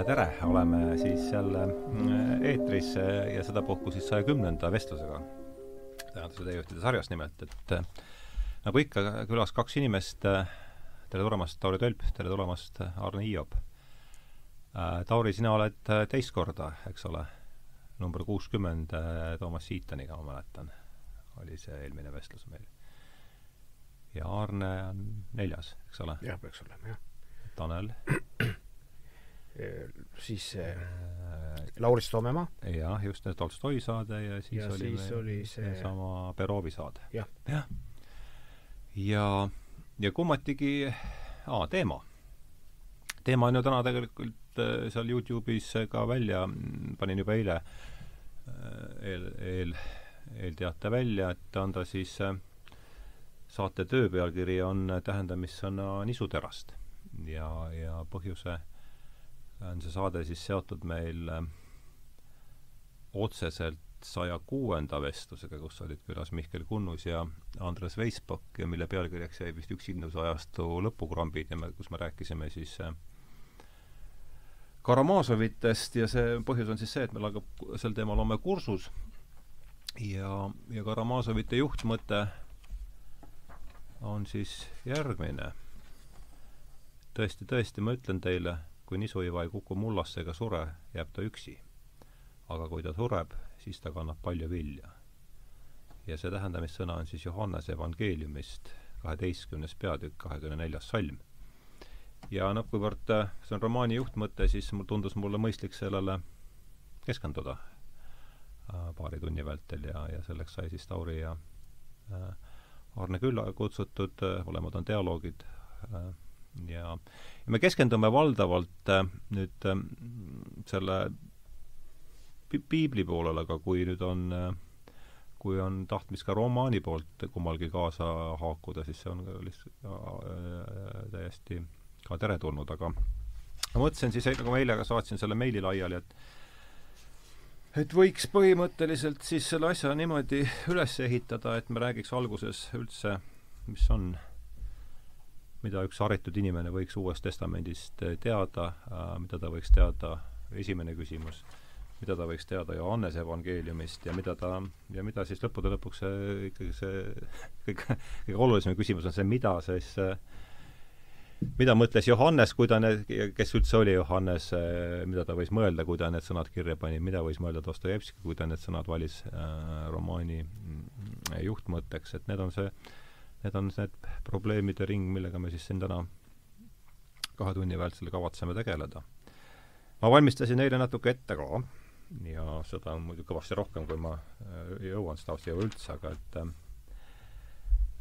tere, oleme siis jälle mm, eetris ja sedapuhku siis saja kümnenda vestlusega tänase teejuhtide sarjas nimelt, et äh, nagu ikka, külas kaks inimest, äh, tere tulemast, Tauri Tölp, tere tulemast, Arne. Äh, Tauri, sina oled teist korda, eks ole, number kuuskümmend Toomas Siitaniga, ma mäletan, oli see eelmine vestlus meil. ja Arne on neljas, eks ole? jah, peaks olema, jah. Tanel siis äh, Lauris Toomemaa. jah, just, Tolstoi saade ja siis ja oli siis meil oli see sama Perovi saade. jah. jah. ja, ja kummatigi, aa, teema. teema on ju täna tegelikult äh, seal Youtube'is ka välja, panin juba eile äh, eel, eel, eelteate välja, et on ta siis äh, saate töö pealkiri on tähendamissõna nisuterast ja, ja põhjuse on see saade siis seotud meil äh, otseselt saja kuuenda vestlusega, kus olid külas Mihkel Kunnus ja Andres Veispakk ja mille pealkirjaks jäi vist Üksinduse ajastu lõpukrambid ja me, kus me rääkisime siis äh, Karamazovitest ja see põhjus on siis see, et meil hakkab sel teemal homme kursus ja, ja Karamazovite juhtmõte on siis järgmine. tõesti, tõesti, ma ütlen teile kui nisuiva ei kuku mullasse ega sure, jääb ta üksi. aga kui ta sureb, siis ta kannab palju vilja. ja see tähendamissõna on siis Johannese evangeeliumist, kaheteistkümnes peatükk, kahekümne neljas salm. ja noh, kuivõrd äh, see on romaani juhtmõte, siis mul tundus mulle mõistlik sellele keskenduda äh, paari tunni vältel ja, ja selleks sai siis Tauri ja äh, Arne külla kutsutud, mõlemad on dialoogid ja, ja me keskendume valdavalt äh, nüüd äh, selle piibli poolele, aga kui nüüd on äh, kui on tahtmist ka romaani poolt kummalgi kaasa haakuda, siis see on lihtsalt äh, täiesti ka teretulnud, aga ma mõtlesin siis, nagu ma eile ka saatsin selle meili laiali, et et võiks põhimõtteliselt siis selle asja niimoodi üles ehitada, et me räägiks alguses üldse, mis on mida üks haritud inimene võiks Uuest Testamendist eh, teada, äh, mida ta võiks teada, esimene küsimus, mida ta võiks teada Johannese evangeeliumist ja mida ta, ja mida siis lõppude lõpuks see ikkagi see kõige, kõige olulisem küsimus on see, mida siis mida mõtles Johannes, kui ta need, kes üldse oli Johannes, eh, mida ta võis mõelda, kui ta need sõnad kirja pani, mida võis mõelda Dostojevski, kui ta need sõnad valis äh, romaani mm, juhtmõtteks, et need on see äh, need on need probleemide ring, millega me siis siin täna kahe tunni vältel kavatseme tegeleda. ma valmistasin eile natuke ette ka ja seda on muidu kõvasti rohkem, kui ma äh, jõuan, seda ei jõua üldse, aga et äh,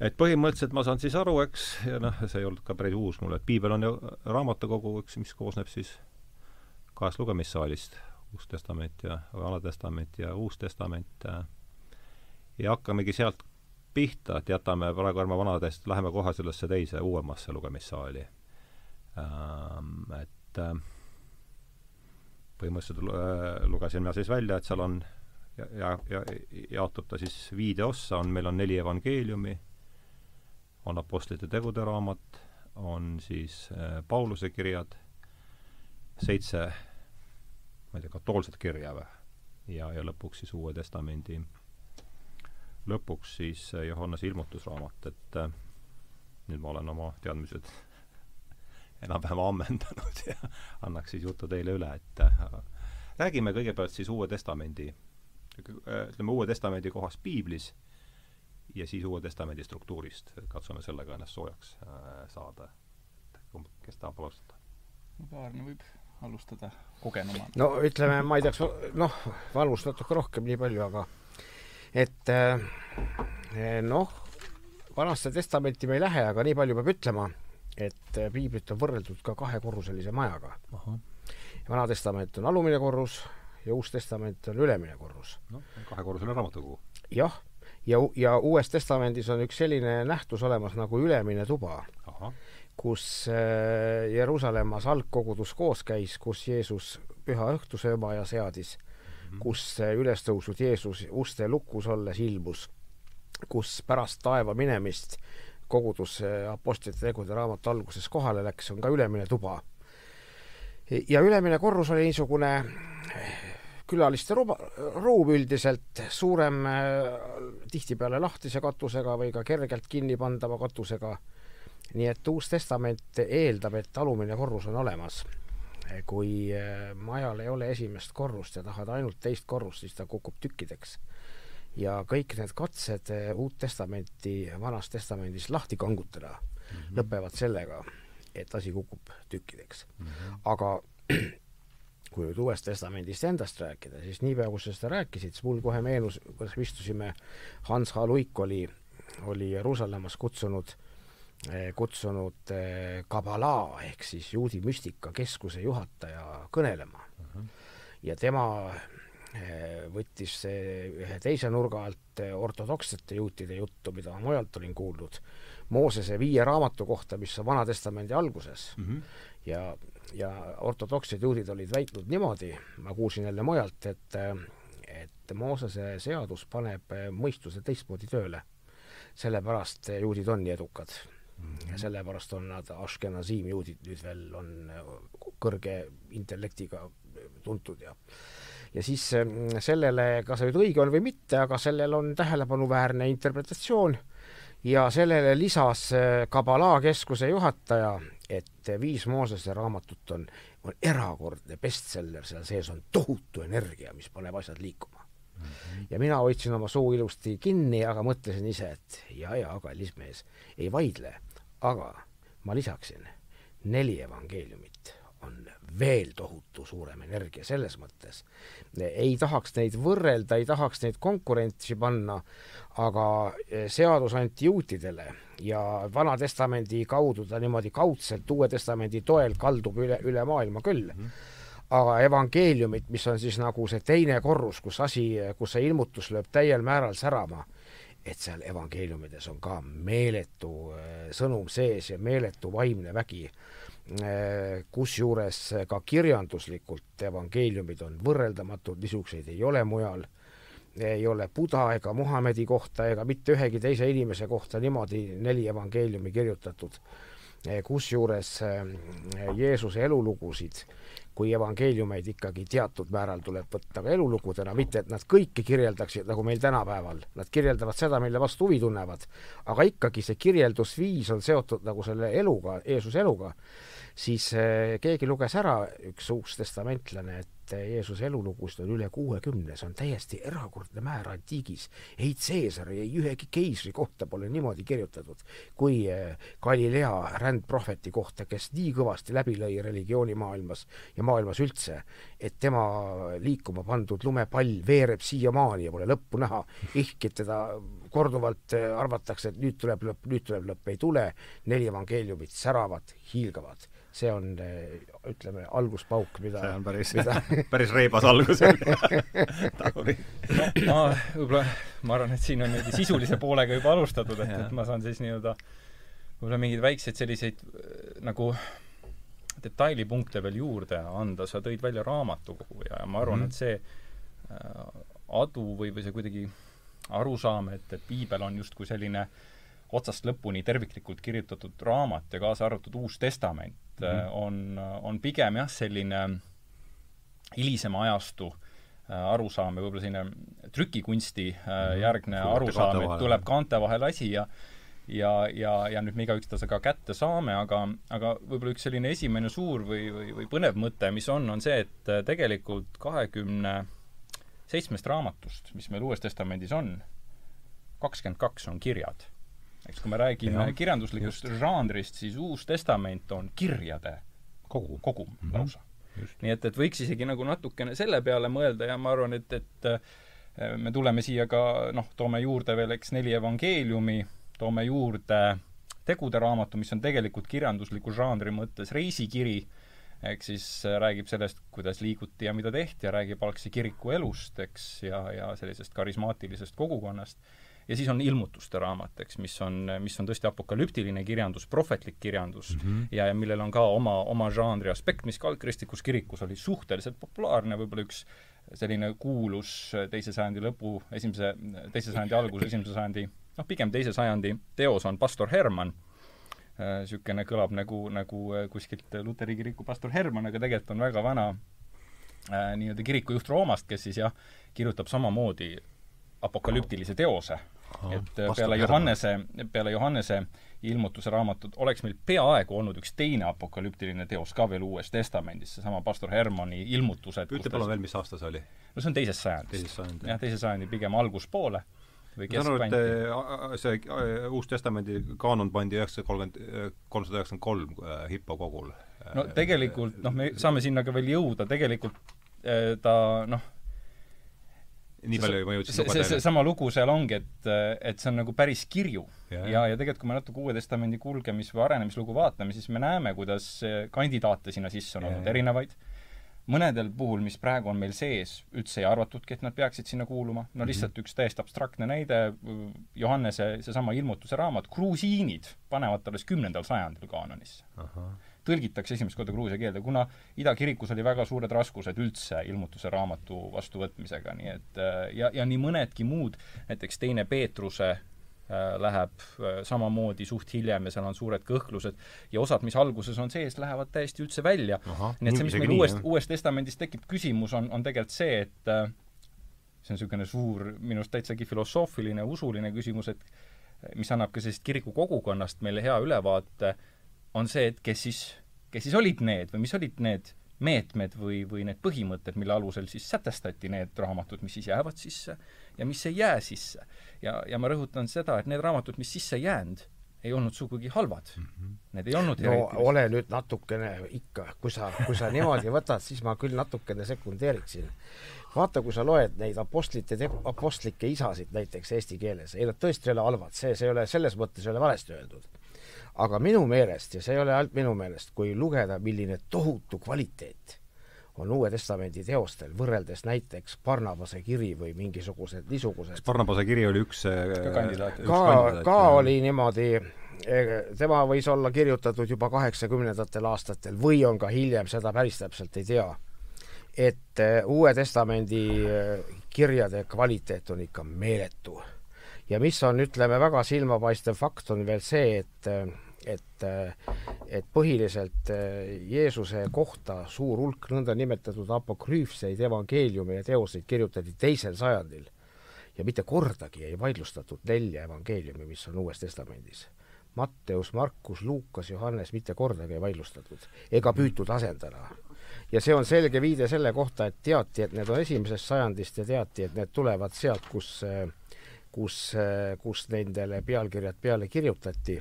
et põhimõtteliselt ma saan siis aru, eks, ja noh, see ei olnud ka päris uus mulle, et piibel on ju raamatukogu, eks, mis koosneb siis kahest lugemissaalist, Uus Testament ja Vana Testament ja Uus Testament, äh, ja hakkamegi sealt pihta, et jätame praegu ärme vanadest, läheme kohe sellesse teise, uuemasse lugemissaali ähm,. et äh, põhimõtteliselt äh, lugesin ma siis välja, et seal on ja, ja, ja jaotub ta siis viide ossa, on, meil on neli evangeeliumi, on Apostlite tegude raamat, on siis äh, Pauluse kirjad, seitse, ma ei tea, katoolset kirja või, ja, ja lõpuks siis Uue Testamendi äh, lõpuks siis äh, Johannese ilmutusraamat, et äh, nüüd ma olen oma teadmised enam-vähem ammendanud ja annaks siis jutu teile üle, et äh, räägime kõigepealt siis Uue Testamendi, ütleme, Uue Testamendi kohast piiblis ja siis Uue Testamendi struktuurist, katsume sellega ennast soojaks saada. kes tahab alustada? Aarne võib alustada kogenumana. no ütleme, ma ei teaks, noh, valust natuke rohkem, nii palju, aga et eh, noh, Vanasse Testamenti me ei lähe, aga nii palju peab ütlema, et eh, piiblit on võrreldud ka kahekorruselise majaga. Vana Testament on alumine korrus ja Uus Testament on ülemine korrus. noh, kahekorruseline raamatukogu. jah, ja, ja Uues Testamendis on üks selline nähtus olemas nagu ülemine tuba, kus äh, Jeruusalemmas algkogudus koos käis, kus Jeesus püha õhtusööma ja seadis Mhm. Kus ülestõusnud Jeesus uste lukus olles ilmus, kus pärast taeva minemist kogudus Apostlite tegude raamatu alguses kohale läks, on ka ülemine tuba. ja ülemine korrus oli niisugune külaliste ruba, ruum üldiselt, suurem tihtipeale lahtise katusega või ka kergelt kinnipandava katusega. nii et Uus Testament eeldab, et alumine korrus on olemas. Kui majal ei ole esimest korrust ja tahad ainult teist korrust, siis ta kukub tükkideks ja kõik need katsed Uut Testamenti Vanas Testamendis lahti kangutada mm -hmm. lõpevad sellega, et asi kukub tükkideks mm. -hmm. aga kui nüüd Uuest Testamendist endast rääkida, siis niipea, kui sa seda rääkisid, siis mul kohe meenus, kuidas me istusime, Hans H. Luik oli, oli Jeruusalemmas kutsunud, kutsunud eh, Kabala ehk siis juudi müstika keskuse juhataja kõnelema uh. -huh. ja tema Eh, võttis ühe teise nurga alt eh, ortodoksete juutide juttu, mida ma mujalt olin kuulnud, Moosese viie raamatu kohta, mis on Vana-testamendi alguses mm. -hmm. ja, ja ortodoksed juudid olid väitnud niimoodi, ma kuulsin jälle mujalt, et et Moosese seadus paneb mõistuse teistmoodi tööle. sellepärast juudid on nii edukad. Ja sellepärast on nad Ashkenazim juudid nüüd veel on kõrge intellektiga tuntud ja ja siis mm, sellele, kas see nüüd õige on või mitte, aga sellel on tähelepanuväärne interpretatsioon ja sellele lisas äh, Kabala keskuse juhataja, et Viis Moosese raamatut on, on erakordne bestseller, seal sees on tohutu energia, mis paneb asjad liikuma mm. -hmm. ja mina hoidsin oma suu ilusti kinni, aga mõtlesin ise, et ja-ja, kallis mees, ei vaidle, aga ma lisaksin neli evangeeliumit on veel tohutu suurem energia selles mõttes. ei tahaks neid võrrelda, ei tahaks neid konkurentsi panna, aga seadus anti juutidele ja Vana Testamendi kaudu ta niimoodi kaudselt Uue Testamendi toel kaldub üle, üle maailma küll mm. -hmm aga evangeeliumid, mis on siis nagu see teine korrus, kus asi, kus see ilmutus lööb täiel määral särama, et seal evangeeliumides on ka meeletu äh, sõnum sees ja meeletu vaimne vägi Äh, kusjuures ka kirjanduslikult evangeeliumid on võrreldamatud, niisuguseid ei ole mujal, ei ole Buda ega Muhamedi kohta ega mitte ühegi teise inimese kohta niimoodi neli evangeeliumi kirjutatud. Äh, kusjuures Jeesuse elulugusid kui evangeeliumeid ikkagi teatud määral tuleb võtta ka elulugudena, mitte et nad kõike kirjeldaksid, nagu meil tänapäeval. Nad kirjeldavad seda, mille vastu huvi tunnevad. aga ikkagi see kirjeldusviis on seotud nagu selle eluga, Jeesuse eluga siis eh, keegi luges ära, üks uus testamentlane, et eh, Jeesuse elulugusid on üle kuuekümne, see on täiesti erakordne määr antiigis. ei Caesari, ei ühegi keisri kohta pole niimoodi kirjutatud kui eh, Galilea rändprohveti kohta, kes nii kõvasti läbi lõi religioonimaailmas ja maailmas üldse, et tema liikuma pandud lumepall veereb siiamaani ja pole lõppu näha. ehkki teda korduvalt arvatakse, et nüüd tuleb lõpp, nüüd tuleb lõpp, ei tule, neli evangeeliumit säravad, hiilgavad. See on, ütleme, alguspauk, mida see on päris mida... päris reibas algus. Taguri. No, ma võib-olla, ma arvan, et siin on niimoodi sisulise poolega juba alustatud, et, et ma saan siis nii-öelda võib-olla mingeid väikseid selliseid nagu detailipunkte veel juurde anda, sa tõid välja raamatukogu ja, ma arvan mm, -hmm. et see äh, adu või, või see kuidagi arusaam, et, et piibel on justkui selline otsast lõpuni terviklikult kirjutatud raamat ja kaasa arvatud Uus Testament, mm -hmm. on, on pigem jah, selline hilisema ajastu äh, arusaam ja võib-olla selline trükikunsti mm -hmm. järgne Suurte arusaam, et tuleb kaante vahel asi ja ja, ja, ja nüüd me igaüks ta ka kätte saame, aga, aga võib-olla üks selline esimene suur või, või, või põnev mõte, mis on, on see, et tegelikult kahekümne seitsmest raamatust, mis meil Uues Testamendis on, kakskümmend kaks on kirjad eks kui me räägime ja, kirjanduslikust just. žanrist, siis Uus Testament on kirjade kogu, kogum mm -hmm. lausa. nii et, et võiks isegi nagu natukene selle peale mõelda ja ma arvan, et, et äh, me tuleme siia ka noh, toome juurde veel, eks, neli evangeeliumi, toome juurde tegude raamatu, mis on tegelikult kirjandusliku žanri mõttes reisikiri, ehk siis äh, räägib sellest, kuidas liiguti ja mida tehti ja räägib algse kiriku elust, eks, ja, ja sellisest karismaatilisest kogukonnast ja siis on ilmutuste raamat, eks, mis on, mis on tõesti apokalüptiline kirjandus, prohvetlik kirjandus mm -hmm. ja, ja millel on ka oma, oma žanri aspekt, mis ka algkristlikus kirikus oli suhteliselt populaarne, võib-olla üks selline kuulus teise sajandi lõpu, esimese, teise sajandi algus, esimese sajandi, noh, pigem teise sajandi teos on Pastor Herman, niisugune kõlab nagu, nagu kuskilt Luteri kiriku pastor Herman, aga tegelikult on väga vana äh, nii-öelda kirikujuht Roomast, kes siis jah, kirjutab samamoodi apokalüptilise teose. et peale Johannese, peale Johannese ilmutuse raamatut oleks meil peaaegu olnud üks teine apokalüptiline teos ka veel Uues Testamendis, seesama pastor Hermani ilmutused. ütle palun veel, mis aasta see oli? no see on teisest sajandist. jah, teise sajandi pigem alguspoole või keskpank. Äh, see äh, Uus Testamendi kaanon pandi üheksasada kolmkümmend, kolmsada üheksakümmend kolm Hippo kogul. no tegelikult noh, me saame sinna ka veel jõuda, tegelikult ta noh, nii palju ma jõudsin lugeda. see, see sama lugu seal ongi, et, et see on nagu päris kirju. ja, ja, ja tegelikult, kui me natuke Uue Testamendi kulgemis- või arenemislugu vaatame, siis me näeme, kuidas kandidaate sinna sisse on olnud erinevaid, mõnedel puhul, mis praegu on meil sees, üldse ei arvatudki, et nad peaksid sinna kuuluma, no lihtsalt mm -hmm. üks täiesti abstraktne näide, Johannese seesama ilmutuse raamat, grusiinid panevad ta alles kümnendal sajandil kaanonisse. Tõlgitakse esimest korda gruusia keelde, kuna idakirikus oli väga suured raskused üldse ilmutuse raamatu vastuvõtmisega, nii et ja, ja nii mõnedki muud, näiteks teine Peetruse läheb äh, samamoodi suht hiljem ja seal on suured kõhklused. Ja osad, mis alguses on sees, lähevad täiesti üldse välja. nii et see, mis meil uuest, uues testamendis tekib küsimus, on, on tegelikult see, et see on niisugune suur, minu arust täitsagi filosoofiline, usuline küsimus, et mis annab ka sellist kiriku kogukonnast meile hea ülevaate, on see, et kes siis, kes siis olid need või mis olid need meetmed või, või need põhimõtted, mille alusel siis sätestati need raamatud, mis siis jäävad sisse ja mis ei jää sisse. ja, ja ma rõhutan seda, et need raamatud, mis sisse ei jäänud, ei olnud sugugi halvad mm. -hmm. Need ei olnud no ole nüüd natukene ikka, kui sa, kui sa niimoodi võtad, siis ma küll natukene sekundeeriksin. vaata, kui sa loed neid apostlite, apostlikke isasid näiteks eesti keeles, ei nad tõesti ei ole halvad, see, see ei ole, selles mõttes ei ole valesti öeldud aga minu meelest, ja see ei ole ainult minu meelest, kui lugeda, milline tohutu kvaliteet on Uue Testamendi teostel, võrreldes näiteks Barnabase kiri või mingisugused niisugused kas Barnabase kiri oli üks ka kandidaat? ka, ka oli niimoodi, tema võis olla kirjutatud juba kaheksakümnendatel aastatel või on ka hiljem, seda päris täpselt ei tea. et eh, Uue Testamendi eh, kirjade kvaliteet on ikka meeletu ja mis on, ütleme, väga silmapaistev fakt, on veel see, et et, et põhiliselt Jeesuse kohta suur hulk nõndanimetatud apokrüüfseid evangeeliume ja teoseid kirjutati teisel sajandil ja mitte kordagi ei vaidlustatud nelja evangeeliumi, mis on Uues Testamendis. Matteus, Markus, Luukas, Johannes mitte kordagi ei vaidlustatud ega püütud asendada. ja see on selge viide selle kohta, et teati, et need on esimesest sajandist ja teati, et need tulevad sealt, kus äh, kus, kus nendele pealkirjad peale kirjutati,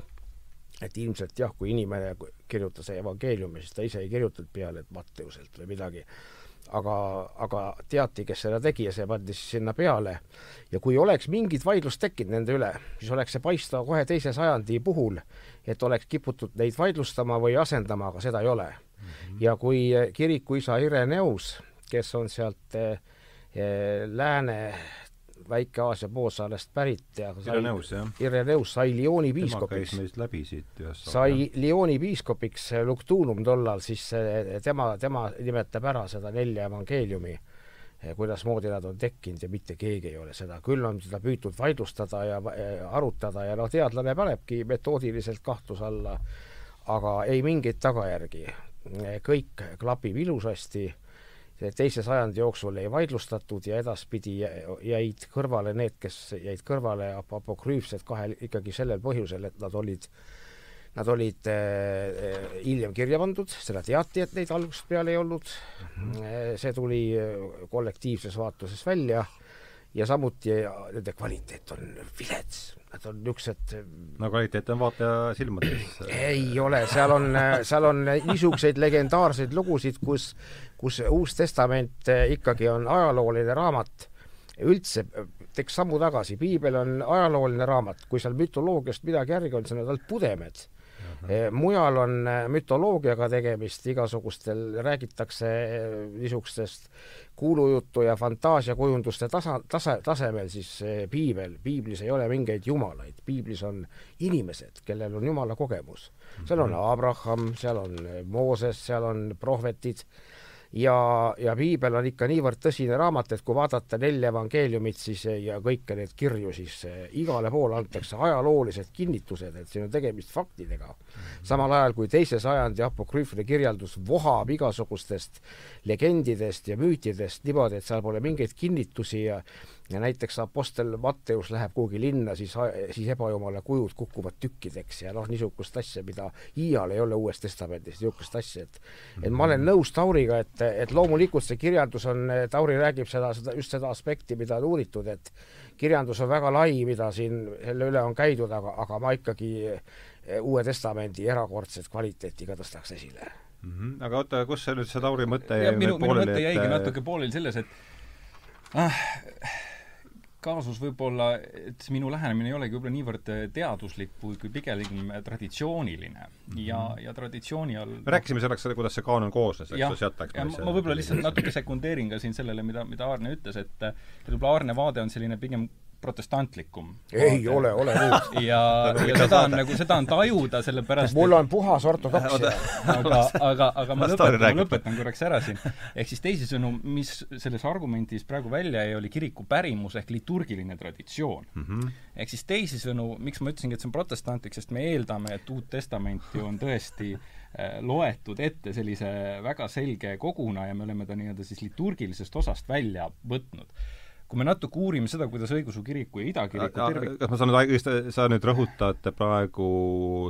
et ilmselt jah, kui inimene kirjutas evangeeliumi, siis ta ise ei kirjutanud peale, et Matteuselt või midagi, aga, aga teati, kes seda tegi ja see pandi siis sinna peale. ja kui oleks mingit vaidlust tekkinud nende üle, siis oleks see paista kohe teise sajandi puhul, et oleks kiputud neid vaidlustama või asendama, aga seda ei ole mm. -hmm. ja kui kirikuisa Ireneus, kes on sealt eh, eh lääne Väike-Aasia poolsaarest pärit ja Ireneus, jah. Ireneus sai Lyoni piiskopiks. tema käis meist läbi siit ühes sai Lyoni piiskopiks Luctunum tollal, siis tema, tema nimetab ära seda nelja evangeeliumi, kuidasmoodi nad on tekkinud ja mitte keegi ei ole seda, küll on seda püütud vaidlustada ja arutada ja noh, teadlane panebki metoodiliselt kahtluse alla, aga ei mingeid tagajärgi. kõik klapib ilusasti teise sajandi jooksul ei vaidlustatud ja edaspidi jäid kõrvale need, kes jäid kõrvale apokrüüfsed kahel ikkagi sellel põhjusel, et nad olid Nad olid äh, hiljem kirja pandud, seda teati, et neid algusest peale ei olnud mm. -hmm. see tuli kollektiivses vaatuses välja ja samuti nende kvaliteet on vilets. Nad on niisugused no kvaliteet on vaataja silmades. ei ole, seal on, seal on niisuguseid legendaarseid lugusid, kus kus Uus Testament eh, ikkagi on ajalooline raamat, üldse teeks sammu tagasi, piibel on ajalooline raamat, kui seal mütoloogiast midagi järgi on, siis on need ainult pudemed. Eh, mujal on eh, mütoloogiaga tegemist, igasugustel, räägitakse niisugustest kuulujuttu ja fantaasiakujunduste tasa, tase, tasemel siis piibel, piiblis ei ole mingeid jumalaid, piiblis on inimesed, kellel on jumala kogemus. seal on. Abraham, seal on Mooses, seal on prohvetid ja, ja piibel on ikka niivõrd tõsine raamat, et kui vaadata nelja evangeeliumit, siis ja kõiki neid kirju, siis eh, igale poole antakse ajaloolised kinnitused, et siin on tegemist faktidega. samal ajal kui teise sajandi apokrüüfne kirjeldus vohab igasugustest legendidest ja müütidest niimoodi, et seal pole mingeid kinnitusi ja ja näiteks Apostel Matteus läheb kuhugi linna, siis, siis ebajumala kujud kukuvad tükkideks ja noh, niisugust asja, mida iial ei ole Uues Testamendis, niisugust asja, et et ma olen nõus Tauriga, et, et loomulikult see kirjandus on, Tauri räägib seda, seda, just seda aspekti, mida on uuritud, et kirjandus on väga lai, mida siin selle üle on käidud, aga, aga ma ikkagi Uue Testamendi erakordset kvaliteeti ka tõstaks esile mm. -hmm. aga oota, kus see nüüd see Tauri mõte jäi? minu, minu mõte jäigi et... natuke pooleli selles, et ah, kaasus võib-olla, et minu lähenemine ei olegi võib-olla niivõrd äh, teaduslik kui, kui pigem traditsiooniline mm. -hmm. ja, ja traditsiooni all me rääkisime selleks, kuidas see kaanon koosnes, eks ju, sealt läks ja ma, ma võib-olla lihtsalt natuke sekundeerin ka siin sellele, mida, mida Aarne ütles, et et võib-olla Aarne vaade on selline pigem protestantlikum. ei vaade. ole, ole nüüd. ja, ja seda on nagu, seda on tajuda, sellepärast mul on puhas ortodoksia. aga, aga, aga ma lõpetan, ma lõpetan korraks ära siin. ehk siis teisisõnu, mis selles argumendis praegu välja jäi, oli kiriku pärimus ehk liturgiline traditsioon mm. -hmm. ehk siis teisisõnu, miks ma ütlesingi, et see on protestantlik, sest me eeldame, et Uut Testamenti on tõesti äh, loetud ette sellise väga selge koguna ja me oleme ta nii-öelda siis liturgilisest osast välja võtnud kui me natuke uurime seda, kuidas õigeusu kiriku ja idakiriku tervik kas ma saan nüüd õigesti, sa nüüd rõhutad praegu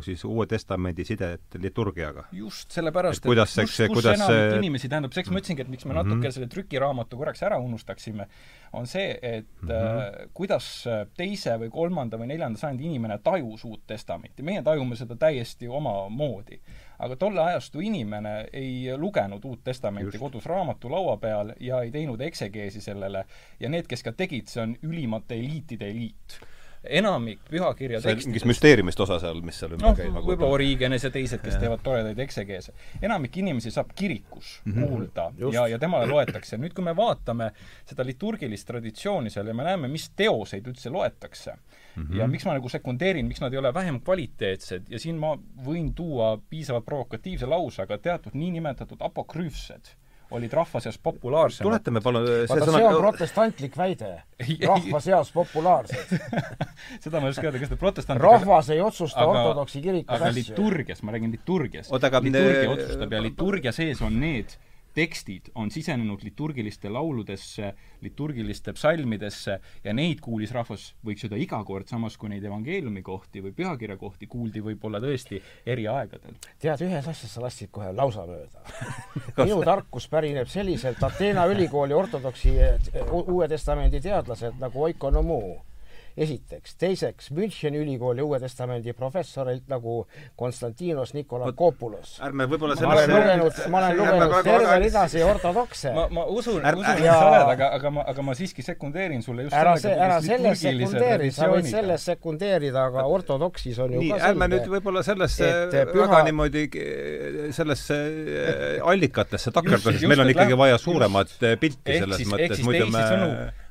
siis Uue Testamendi sidet liturgiaga? just, sellepärast, et kuidas kus kuidas see... inimesi, tähendab, eks ma ütlesingi, et miks me natuke mm -hmm. selle trükiraamatu korraks ära unustaksime, on see, et mm -hmm. kuidas teise või kolmanda või neljanda sajandi inimene tajus Uut Testamenti. meie tajume seda täiesti omamoodi aga tolle ajastu inimene ei lugenud Uut Testamenti Just. kodus raamatulaua peal ja ei teinud eksegeesi sellele ja need, kes ka tegid, see on ülimate eliitide eliit enamik pühakirja tekstidest mingist müsteeriumist osa seal, mis seal ümber no, käib? võib-olla Origenes ja teised, kes ja. teevad toredaid eksegeese. enamik inimesi saab kirikus mm -hmm. kuulda Just. ja, ja temale loetakse. nüüd, kui me vaatame seda liturgilist traditsiooni seal ja me näeme, mis teoseid üldse loetakse mm, -hmm. ja miks ma nagu sekundeerin, miks nad ei ole vähem kvaliteetsed ja siin ma võin tuua piisavalt provokatiivse lause, aga teatud niinimetatud apokrüüfsed olid rahva seas populaarsemad. tuletame palun vaata, see on protestantlik väide. rahva seas populaarsed seda ma ei oska öelda, kas ta protestant rahvas ei otsusta aga, ortodoksi kirikus asju. aga liturgias, ma räägin liturgiast. liturgia otsustab ja liturgia sees on need tekstid on sisenenud liturgiliste lauludesse, liturgiliste psalmidesse ja neid kuulis rahvas, võiks öelda iga kord, samas kui neid evangeeliumi kohti või pühakirja kohti kuuldi võib-olla tõesti eri aegadel. tead, ühes asjas sa lasksid kohe lausa mööda minu tarkus pärineb selliselt Ateena ülikooli ortodoksi Uue Testamendi teadlased nagu Oikonomu esiteks, teiseks Müncheni ülikooli Uue Testamendi professorilt nagu Konstantinos Nikolakopoulos. ärme võib-olla ma olen lugenud, ma olen lugenud terve ridasi ortodokse. ma, ma usun, usun, et sa oled, aga, aga ma, aga ma siiski sekundeerin sulle just ära see, ära selles sekundeeri, sa võid selles sekundeerida, aga ortodoksis on ju nii, ärme nüüd võib-olla sellesse püha... väga niimoodi sellesse äh, allikatesse takerduda, sest meil on ikkagi vaja suuremat pilti selles mõttes, muidu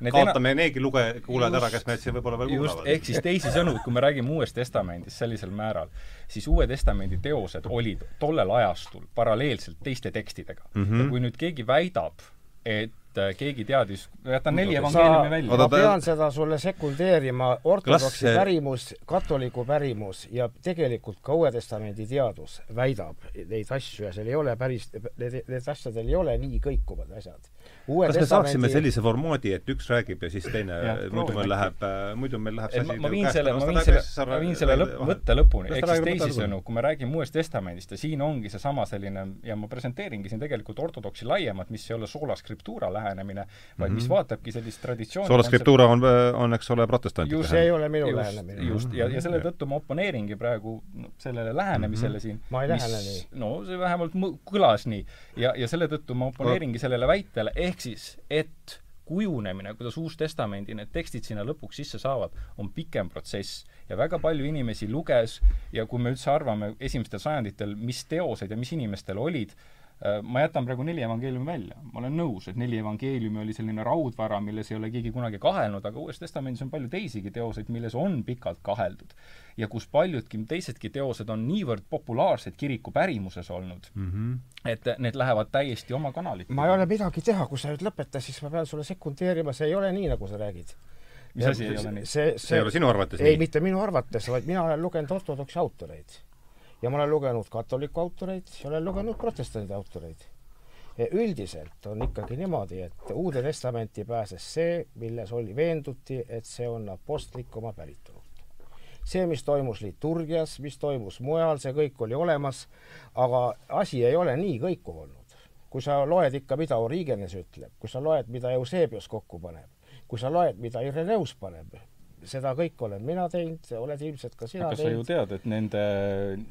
me kaotame neegi luge-, kuulajad ära, kes meid siin võib-olla veel kuulavad. ehk siis teisisõnu, kui me räägime Uuest Testamendist sellisel määral, siis Uue Testamendi teosed olid tollel ajastul paralleelselt teiste tekstidega mm. -hmm. ja kui nüüd keegi väidab, et äh, keegi teadis, jätan neli evangeeliumi välja. ma pean seda sulle sekundeerima, ortodoksi Klasse... pärimus, katoliku pärimus ja tegelikult ka Uue Testamendi teadus väidab neid asju ja seal ei ole päris, need, need asjadel ei ole nii kõikuvad asjad. Kas me saaksime sellise formaadi, et üks räägib ja siis teine, muidu meil läheb, muidu meil läheb see asi ma viin selle, ma viin selle, ma viin selle lõpp, mõtte lõpuni, ehk siis teisisõnu, kui me räägime Uuest Testamendist ja siin ongi seesama selline ja ma presenteeringi siin tegelikult ortodoksi laiemat, mis ei ole sola scriptura lähenemine, vaid mm -hmm. mis mhm. vaatabki sellist traditsiooni sola scriptura on, on, eks ole, protestantide see ei ole minu just, lähenemine. just, ja, ja selle tõttu ma oponeeringi praegu sellele lähenemisele mm -hmm. siin. ma ei lähene nii. no see vähemalt kõlas nii. ja, ja selle tõttu ma oponeeringi sellele väitele, ehk siis, et kujunemine, kuidas Uus-Testamendi need tekstid sinna lõpuks sisse saavad, on pikem protsess ja väga palju inimesi luges ja kui me üldse arvame esimestel sajanditel, mis teosed ja mis inimestel olid, ma jätan praegu neli evangeeliumi välja. ma olen nõus, et neli evangeeliumi oli selline raudvara, milles ei ole keegi kunagi kahelnud, aga Uues Testamendis on palju teisigi teoseid, milles on pikalt kaheldud. ja kus paljudki teisedki teosed on niivõrd populaarsed kiriku pärimuses olnud mm, -hmm. et need lähevad täiesti oma kanalit. ma ei ole midagi teha, kui sa nüüd lõpetad, siis ma pean sulle sekundeerima, see ei ole nii, nagu sa räägid mis asi ei ole nii? see, see, see ei ole sinu arvates ei, nii? ei, mitte minu arvates, vaid mina olen lugenud ortodoksi autoreid ja ma olen lugenud katoliku autoreid ja olen lugenud protestandi autoreid. üldiselt on ikkagi niimoodi, et Uude Testamenti pääses see, milles oli veenduti, et see on apostlik oma päritolult. see, mis toimus liturgias, mis toimus mujal, see kõik oli olemas, aga asi ei ole nii kõikuv olnud. kui sa loed ikka, mida Origenes ütleb, kui sa loed, mida Eusebius kokku paneb, kui sa loed, mida Ireneus paneb, seda kõike olen mina teinud, oled ilmselt ka sina aga teinud. sa ju tead, et nende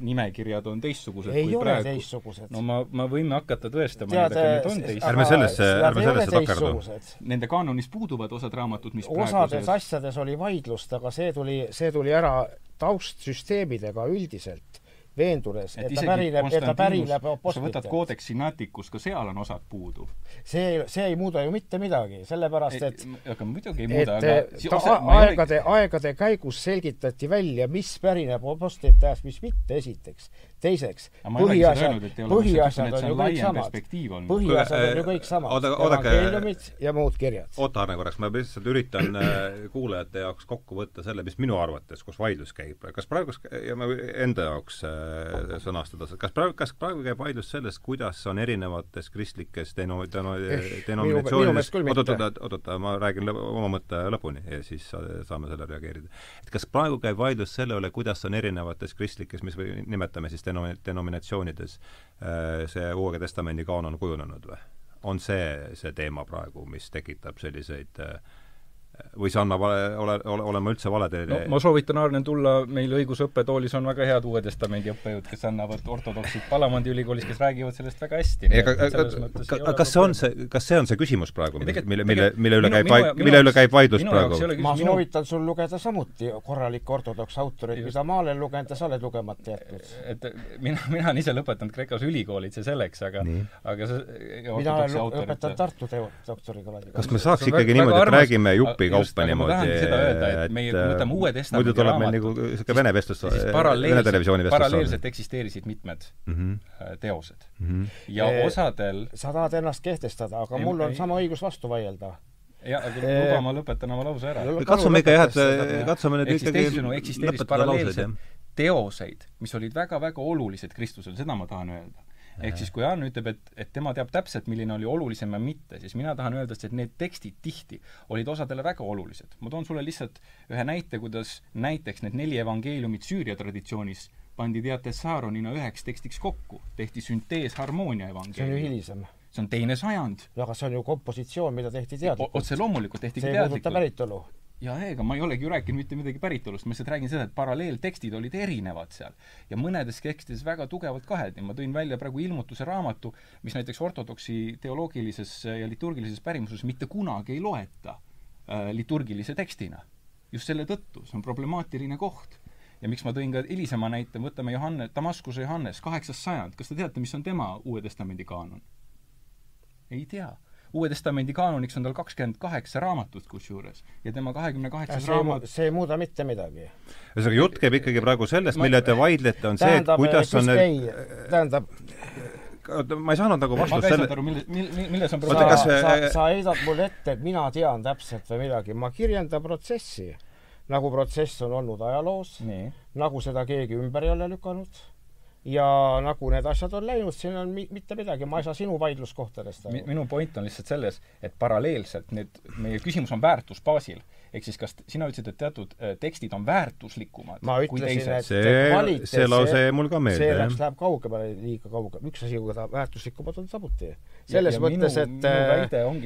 nimekirjad on teistsugused ei kui ole praegu. teistsugused. no ma, ma võime hakata tõestama need, aga need on teistsugused. ärme sellesse, ärme sellesse takerdu. Nende kanonis puuduvad osad raamatud, mis osades praeguses... asjades oli vaidlust, aga see tuli, see tuli ära taustsüsteemidega üldiselt veendudes, et, ta pärineb, et ta pärineb sa võtad Codex Sinaiticus, ka seal on osad puudu. see, see ei muuda ju mitte midagi, sellepärast et aga muidugi ei muuda, aga ta, osa, aegade, aegade käigus selgitati välja, mis pärineb apostlite ajast, mis mitte, esiteks teiseks, põhiasjad, põhiasjad on ju kõik samad. põhiasjad on ju kõik samad. evangeeliumid ja muud kirjad. oota, Arne, korraks, ma lihtsalt üritan äh, kuulajate jaoks kokku võtta selle, mis minu arvates, kus vaidlus käib. kas praegu, ja ma enda jaoks äh, sõnastada, kas praegu, kas praegu käib vaidlus sellest, kuidas on erinevates kristlikes deno-, deno-, denominatsioonides oot-oot, oot-oot, ma räägin lõp, oma mõtte lõpuni ja siis saame selle reageerida. et kas praegu käib vaidlus selle üle, kuidas on erinevates kristlikes, mis või nimetame siis denom-, denominatsioonides äh, see Uue Testamendi kaanon kujunenud või? on see see teema praegu, mis tekitab selliseid äh, või ma vale, ole, ole, olen ma üldse vale teele no, ma soovitan, Arnen, tulla, meil õigusõppetoolis on väga head Uue Testamendi õppejõud, kes annavad ortodoksid Palamandi ülikoolis, kes räägivad sellest väga hästi. ega, aga kas see on see, kas see on see küsimus praegu, mille, mille, mille üle käib mille üle käib vaidlus praegu? ma soovitan sul lugeda samuti korralikke ortodoks autoreid, mida ma olen lugenud ja sa oled lugemata jätnud. et mina, mina olen ise lõpetanud Kreekas ülikoolid, see selleks, aga aga see mina olen lõpetanud Tartu doktorikraadiga. kas me saaks ikkagi niimoodi, et räägime jupi kaupa niimoodi. seda öelda, et meie, kui võtame Uue Testamendi muidu tuleb meil nagu niisugune Vene vestlus, Vene televisiooni vestlus. paralleelselt eksisteerisid mitmed mm -hmm. teosed mm. -hmm. ja e osadel sa tahad ennast kehtestada, aga mul on sama õigus vastu vaielda jah, aga luba, ma lõpetan oma lause ära. katsume ikka jah, et katsume nüüd ikkagi lõpetada lauseid, teoseid, mis olid väga-väga olulised Kristusele, seda ma tahan öelda ehk siis kui Jaan ütleb, et, et tema teab täpselt, milline oli olulisem ja mitte, siis mina tahan öelda, et need tekstid tihti olid osadele väga olulised. ma toon sulle lihtsalt ühe näite, kuidas näiteks need neli evangeeliumit Süüria traditsioonis pandi teate Saaronina üheks tekstiks kokku, tehti süntees harmoonia evangeelium. see on ju hilisem see on teine sajand. aga see on ju kompositsioon, mida tehti teadlikult. otse loomulikult tehti teadlikult. see ei puuduta päritolu ja ega ma ei olegi ju rääkinud mitte midagi päritolust, ma lihtsalt räägin seda, et paralleeltekstid olid erinevad seal. ja mõnedes tekstides väga tugevalt kaheti, ma tõin välja praegu ilmutuse raamatu, mis näiteks ortodoksi teoloogilises ja liturgilises pärimuses mitte kunagi ei loeta äh, liturgilise tekstina. just selle tõttu, see on problemaatiline koht. ja miks ma tõin ka hilisema näite, võtame Johanne, Damaskuse Johannes, kaheksas sajand, kas te teate, mis on tema Uue Testamendi kaanon? ei tea Uue Testamendi kaanoniks on tal kakskümmend kaheksa raamatut kusjuures ja tema kahekümne kaheksas raamat see ei muuda mitte midagi. ühesõnaga, jutt käib ikkagi praegu sellest, mille te vaidlete, on see, et kuidas on ei, tähendab ma ei saanud nagu vastust selle ma ei saanud aru, mille, mille, milles on probleem? sa, sa, sa heidad mulle ette, et mina tean täpselt või midagi, ma kirjeldan protsessi. nagu protsess on olnud ajaloos, nagu seda keegi ümber ei ole lükanud ja nagu need asjad on läinud, siin on mi-, mitte midagi, ma ei saa sinu vaidluskohtadest aru. minu point on lihtsalt selles, et paralleelselt need, meie küsimus on väärtusbaasil ehk siis kas sina ütlesid, et teatud äh, tekstid on väärtuslikumad ma ütlesin, et see, see lause jäi mul ka meelde, see läks, läheb kaugemale, liiga kaugele. üks asi, kui ta väärtuslikumad on samuti. selles ja, ja mõttes, et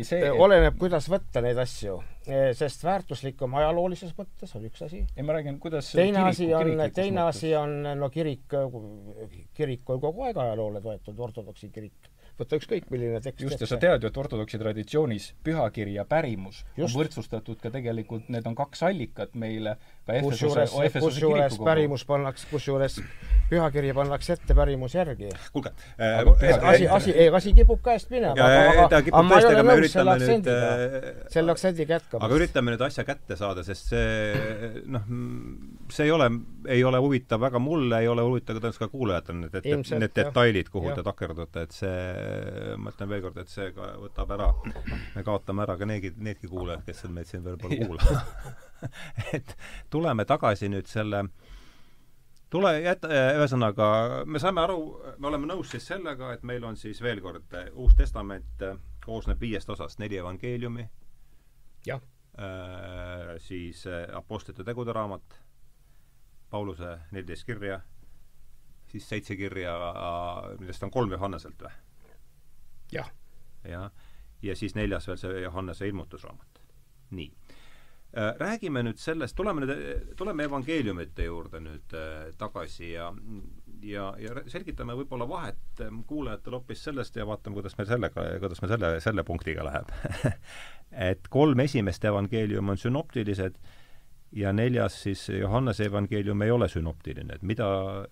see, äh, oleneb, kuidas võtta neid asju. Äh, sest väärtuslikum ajaloolises mõttes on üks asi. ei, ma räägin, kuidas teine asi on, teine asi on, no kirik, kirik on kogu aeg ajaloole toetunud, ortodoksi kirik võtta ükskõik milline tekst just, ja sa tead ju, et ortodoksi traditsioonis pühakiri ja pärimus just. on võrdsustatud ka tegelikult, need on kaks allikat meile kusjuures, kusjuures pärimus pannakse, kusjuures pühakiri pannakse ette pärimus järgi. kuulge äh,, asi, asi, ei, asi kipub käest minema, aga, aga, aga ma ei ole nõus selle aktsendiga äh,, selle aktsendiga jätkama. aga üritame nüüd asja kätte saada, sest see noh, see ei ole, ei ole huvitav väga mulle, ei ole huvitav ka tõenäoliselt ka kuulajatele, need, need, need detailid, kuhu ja. te takerdute, et see, ma ütlen veel kord, et see ka võtab ära, me kaotame ära ka needki, needki kuulajad, kes meid siin veel pole kuulanud et tuleme tagasi nüüd selle tule jäta, ühesõnaga, me saame aru, me oleme nõus siis sellega, et meil on siis veel kord Uus Testament koosneb viiest osast, neli evangeeliumi, jah äh,, siis äh, Apostlite tegude raamat, Pauluse neliteist kirja, siis seitse kirja, millest on kolm Johanneselt või? jah. jah, ja siis neljas veel see Johannese ilmutusraamat. nii Äh, räägime nüüd sellest, tuleme nüüd, tuleme evangeeliumite juurde nüüd äh, tagasi ja ja, ja selgitame võib-olla vahet ähm, kuulajatele hoopis sellest ja vaatame, kuidas meil sellega, kuidas meil selle, selle punktiga läheb et kolm esimest evangeelium on sünoptilised ja neljas siis Johannese evangeelium ei ole sünoptiline, et mida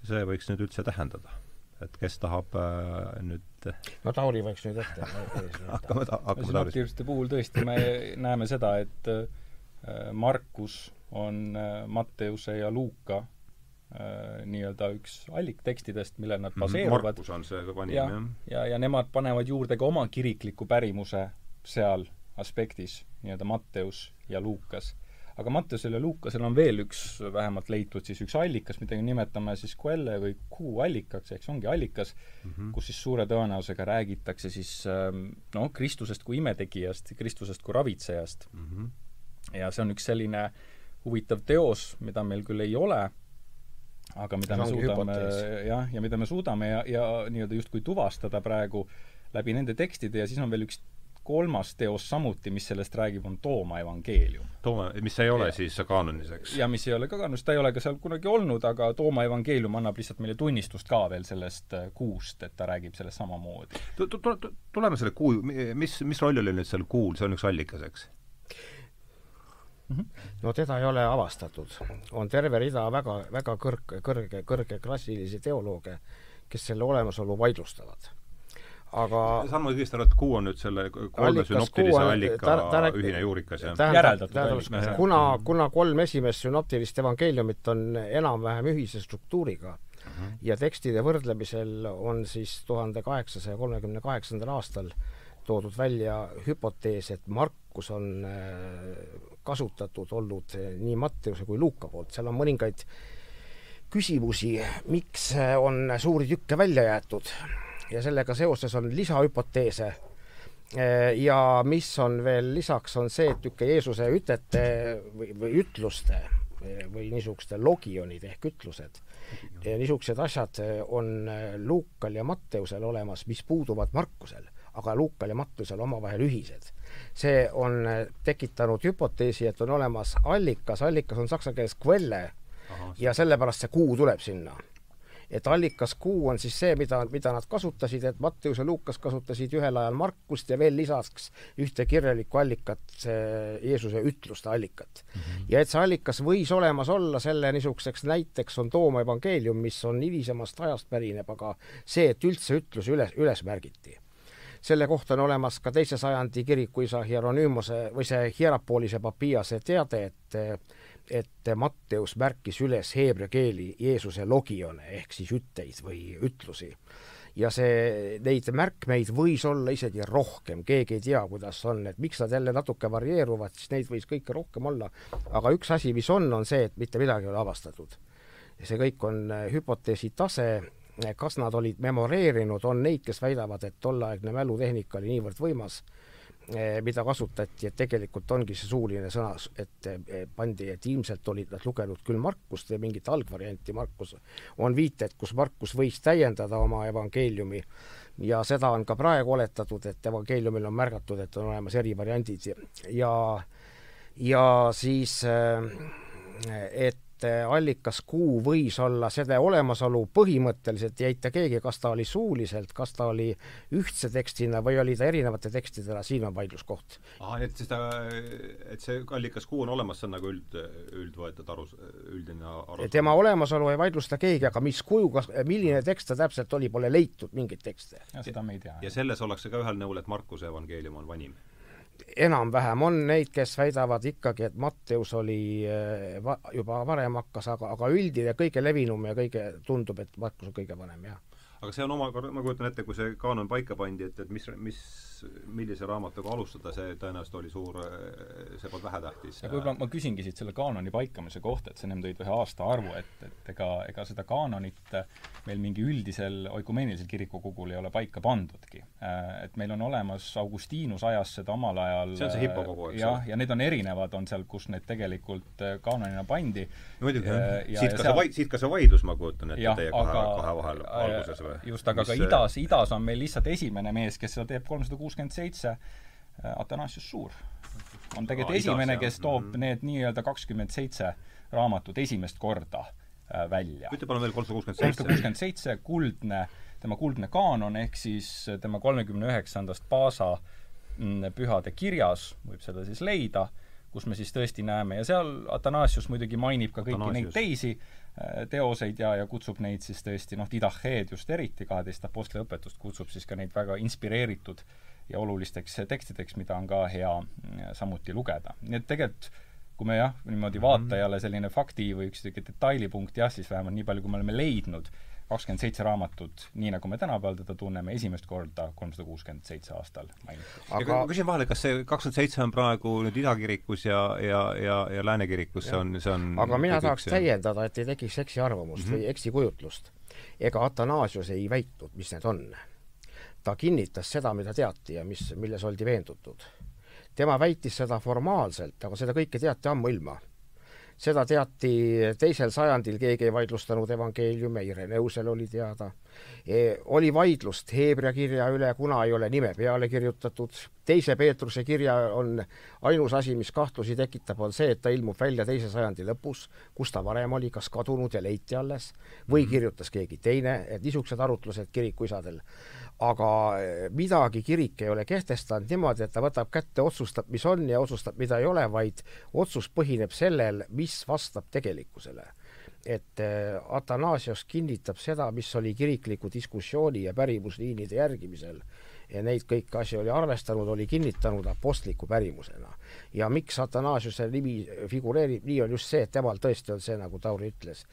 see võiks nüüd üldse tähendada? et kes tahab äh, nüüd no Tauri võiks nüüd ette hakkame ta-, hakkame Taurist. sünoptiliste puhul tõesti me näeme seda, et äh, Äh, Markus on äh, Matteuse ja Luuka äh, nii-öelda üks alliktekstidest, millel nad mhm, baseeruvad. Markus on see vanim, jah? ja, ja, ja nemad panevad juurde ka oma kirikliku pärimuse seal aspektis, nii-öelda Matteus ja Luukas. aga Matteusel ja Luukasel on veel üks, vähemalt leitud siis üks allikas, mida nimetame siis Quelle või Q allikaks, ehk see ongi allikas mm, -hmm. kus siis suure tõenäosusega räägitakse siis noh, Kristusest kui imetegijast, Kristusest kui ravitsejast mm. -hmm ja see on üks selline huvitav teos, mida meil küll ei ole, aga mida me suudame jah, ja mida me suudame ja, ja nii-öelda justkui tuvastada praegu läbi nende tekstide ja siis on veel üks kolmas teos samuti, mis sellest räägib, on Tooma evangeelium. Tooma, mis ei ole ja, siis kaanonis, eks? ja mis ei ole ka kaanonis, ta ei ole ka seal kunagi olnud, aga Tooma evangeelium annab lihtsalt meile tunnistust ka veel sellest äh, kuust, et ta räägib sellest samamoodi. tuleme selle kuu, mis, mis roll oli nüüd seal kuul, see on üks allikas, eks? No teda ei ole avastatud. on terve rida väga, väga kõrg, kõrge, kõrgeklassilisi teolooge, kes selle olemasolu vaidlustavad aga saan ma õigesti aru, et kuu on nüüd selle kolme sünoptilise allika ta, ta, ühine juurikas, jah? järeldatud allikas. kuna, kuna kolm esimest sünoptilist evangeeliumit on enam-vähem ühise struktuuriga uh -huh. ja tekstide võrdlemisel on siis tuhande kaheksasaja kolmekümne kaheksandal aastal toodud välja hüpotees, et Markus on kasutatud olnud eh, nii Matteuse kui Luuka poolt, seal on mõningaid küsimusi, miks eh, on suuri tükke välja jäetud. Ja sellega seoses on lisahüpoteese. Eh, ja mis on veel lisaks, on see, et niisugune Jeesuse ütete või, või ütluste või niisuguste logionid ehk ütlused, niisugused asjad on Luukal ja Matteusel olemas, mis puuduvad Markusel, aga Luukal ja Matteusel omavahel ühised see on äh, tekitanud hüpoteesi, et on olemas allikas, allikas on saksa keeles quelle Aha, ja sellepärast see kuu tuleb sinna. et allikas kuu on siis see, mida, mida nad kasutasid, et Matteus ja Luukas kasutasid ühel ajal Markust ja veel lisaks ühte kirjalikku allikat, see Jeesuse ütluste allikat mm. -hmm. ja et see allikas võis olemas olla, selle niisuguseks näiteks on Tooma evangeelium, mis on hilisemast ajast pärineb, aga see, et üldse ütlus üles, üles märgiti selle kohta on olemas ka teise sajandi kirikuisa Hieronymose või see Hierapoolise papiase teade, et et Matteus märkis üles heebrea keeli Jeesuse logione ehk siis ütteid või ütlusi. ja see, neid märkmeid võis olla isegi rohkem, keegi ei tea, kuidas on, et miks nad jälle natuke varieeruvad, siis neid võis kõike rohkem olla, aga üks asi, mis on, on see, et mitte midagi ei ole avastatud. see kõik on hüpoteesi tase kas nad olid memoreerinud, on neid, kes väidavad, et tolleaegne mälutehnika oli niivõrd võimas, eh, mida kasutati, et tegelikult ongi see suuline sõna, et eh, pandi, et ilmselt olid nad lugenud küll Markust või mingit algvarianti Markus, on viited, kus Markus võis täiendada oma evangeeliumi ja seda on ka praegu oletatud, et evangeeliumil on märgatud, et on olemas eri variandid ja ja siis, eh, et allikas kuu võis olla selle olemasolu põhimõtteliselt ei eita keegi, kas ta oli suuliselt, kas ta oli ühtse tekstina või oli ta erinevate tekstidena, siin on vaidluskoht. ahah, et seda, et see allikas kuu on olemas, see on nagu üld, üldvõetud aru, üldine aru. tema olemasolu ei vaidlusta keegi, aga mis kuju, kas, milline tekst ta täpselt oli, pole leitud mingeid tekste. seda me ei tea. ja selles ollakse ka ühel nõul, et Markuse evangeelium on vanim enam-vähem on neid, kes väidavad ikkagi, et Matteus oli eh, va-, juba varem hakkas, aga, aga üldine, kõige levinum ja kõige, tundub, et Markus on kõige vanem, jah. Aga see on omakorda, ma kujutan ette, kui see kaanon paika pandi, et, et mis, mis millise raamatuga alustada, see tõenäoliselt oli suur, see polnud vähetähtis. võib-olla ma küsingi siit selle kaanoni paikamise kohta, et sa ennem tõid ühe aastaarvu, et, et ega, ega seda kaanonit meil mingi üldisel oikumeenilisel kirikukogul ei ole paika pandudki. Et meil on olemas Augustiinus ajas seda omal ajal see on see hippokogu, eks ole? jah, ja need on erinevad, on seal, kus need tegelikult kaanonina pandi. muidugi, siit ka see vai-, siit ka see vaidlus, ma kujutan ette, teie kahe, kahe vahel alguses või? Just, aga mis, ka idas, idas on meil lihtsalt esimene mees, kes seda teeb kolmsada kuuskümmend seitse, Atanasius Suur on tegelikult esimene, kes toob mm -hmm. need nii-öelda kakskümmend seitse raamatut esimest korda äh, välja. ütle palun veel kolmsada kuuskümmend seitse. kolmsada kuuskümmend seitse, kuldne, tema kuldne kaanon, ehk siis tema kolmekümne üheksandast Paasa mm, pühade kirjas, võib seda siis leida, kus me siis tõesti näeme ja seal Atanasius muidugi mainib ka kõiki Atanasius. neid teisi teoseid ja, ja kutsub neid siis tõesti noh, Didacheed just eriti, kaheteist apostli õpetust, kutsub siis ka neid väga inspireeritud äh, ja olulisteks tekstideks, mida on ka hea mm, samuti lugeda. nii et tegelikult kui me jah, niimoodi mhm. vaatajale selline fakti või üks niisugune detailipunkt jah, siis vähemalt nii palju, kui me oleme leidnud, kakskümmend seitse raamatut, nii nagu me tänapäeval teda tunneme, esimest korda kolmsada kuuskümmend seitse aastal mainitud. aga ma küsin vahele, kas see kakskümmend seitse on praegu nüüd idakirikus ja, ja, ja, ja lääne kirikus, see on, see on aga mina tahaks ja... täiendada, et ei tekiks eksiarvamust mm -hmm. või eksikujutlust. ega Atanasius ei väitnud, mis need on ta kinnitas seda, mida teati ja mis, milles oldi veendutud. tema väitis seda formaalselt, aga seda kõike teati ammuilma. Seda teati teisel sajandil, keegi ei vaidlustanud evangeeliume, Ireneusel oli teada e,. oli vaidlust Heebrea kirja üle, kuna ei ole nime peale kirjutatud, teise Peetruse kirja on ainus asi, mis kahtlusi tekitab, on see, et ta ilmub välja teise sajandi lõpus, kus ta varem oli, kas kadunud ja leiti alles või mhm. kirjutas keegi teine, et niisugused arutlused kirikuisadel aga eh, midagi kirik ei ole kehtestanud niimoodi, et ta võtab kätte, otsustab, mis on ja otsustab, mida ei ole, vaid otsus põhineb sellel, mis vastab tegelikkusele. et eh, Atanasios kinnitab seda, mis oli kirikliku diskussiooni ja pärimusliinide järgimisel ja neid kõiki asju oli arvestanud, oli kinnitanud apostliku pärimusena. ja miks Atanasiuse nimi figureerib nii, on just see, et temal tõesti on see, nagu Tauri ütles,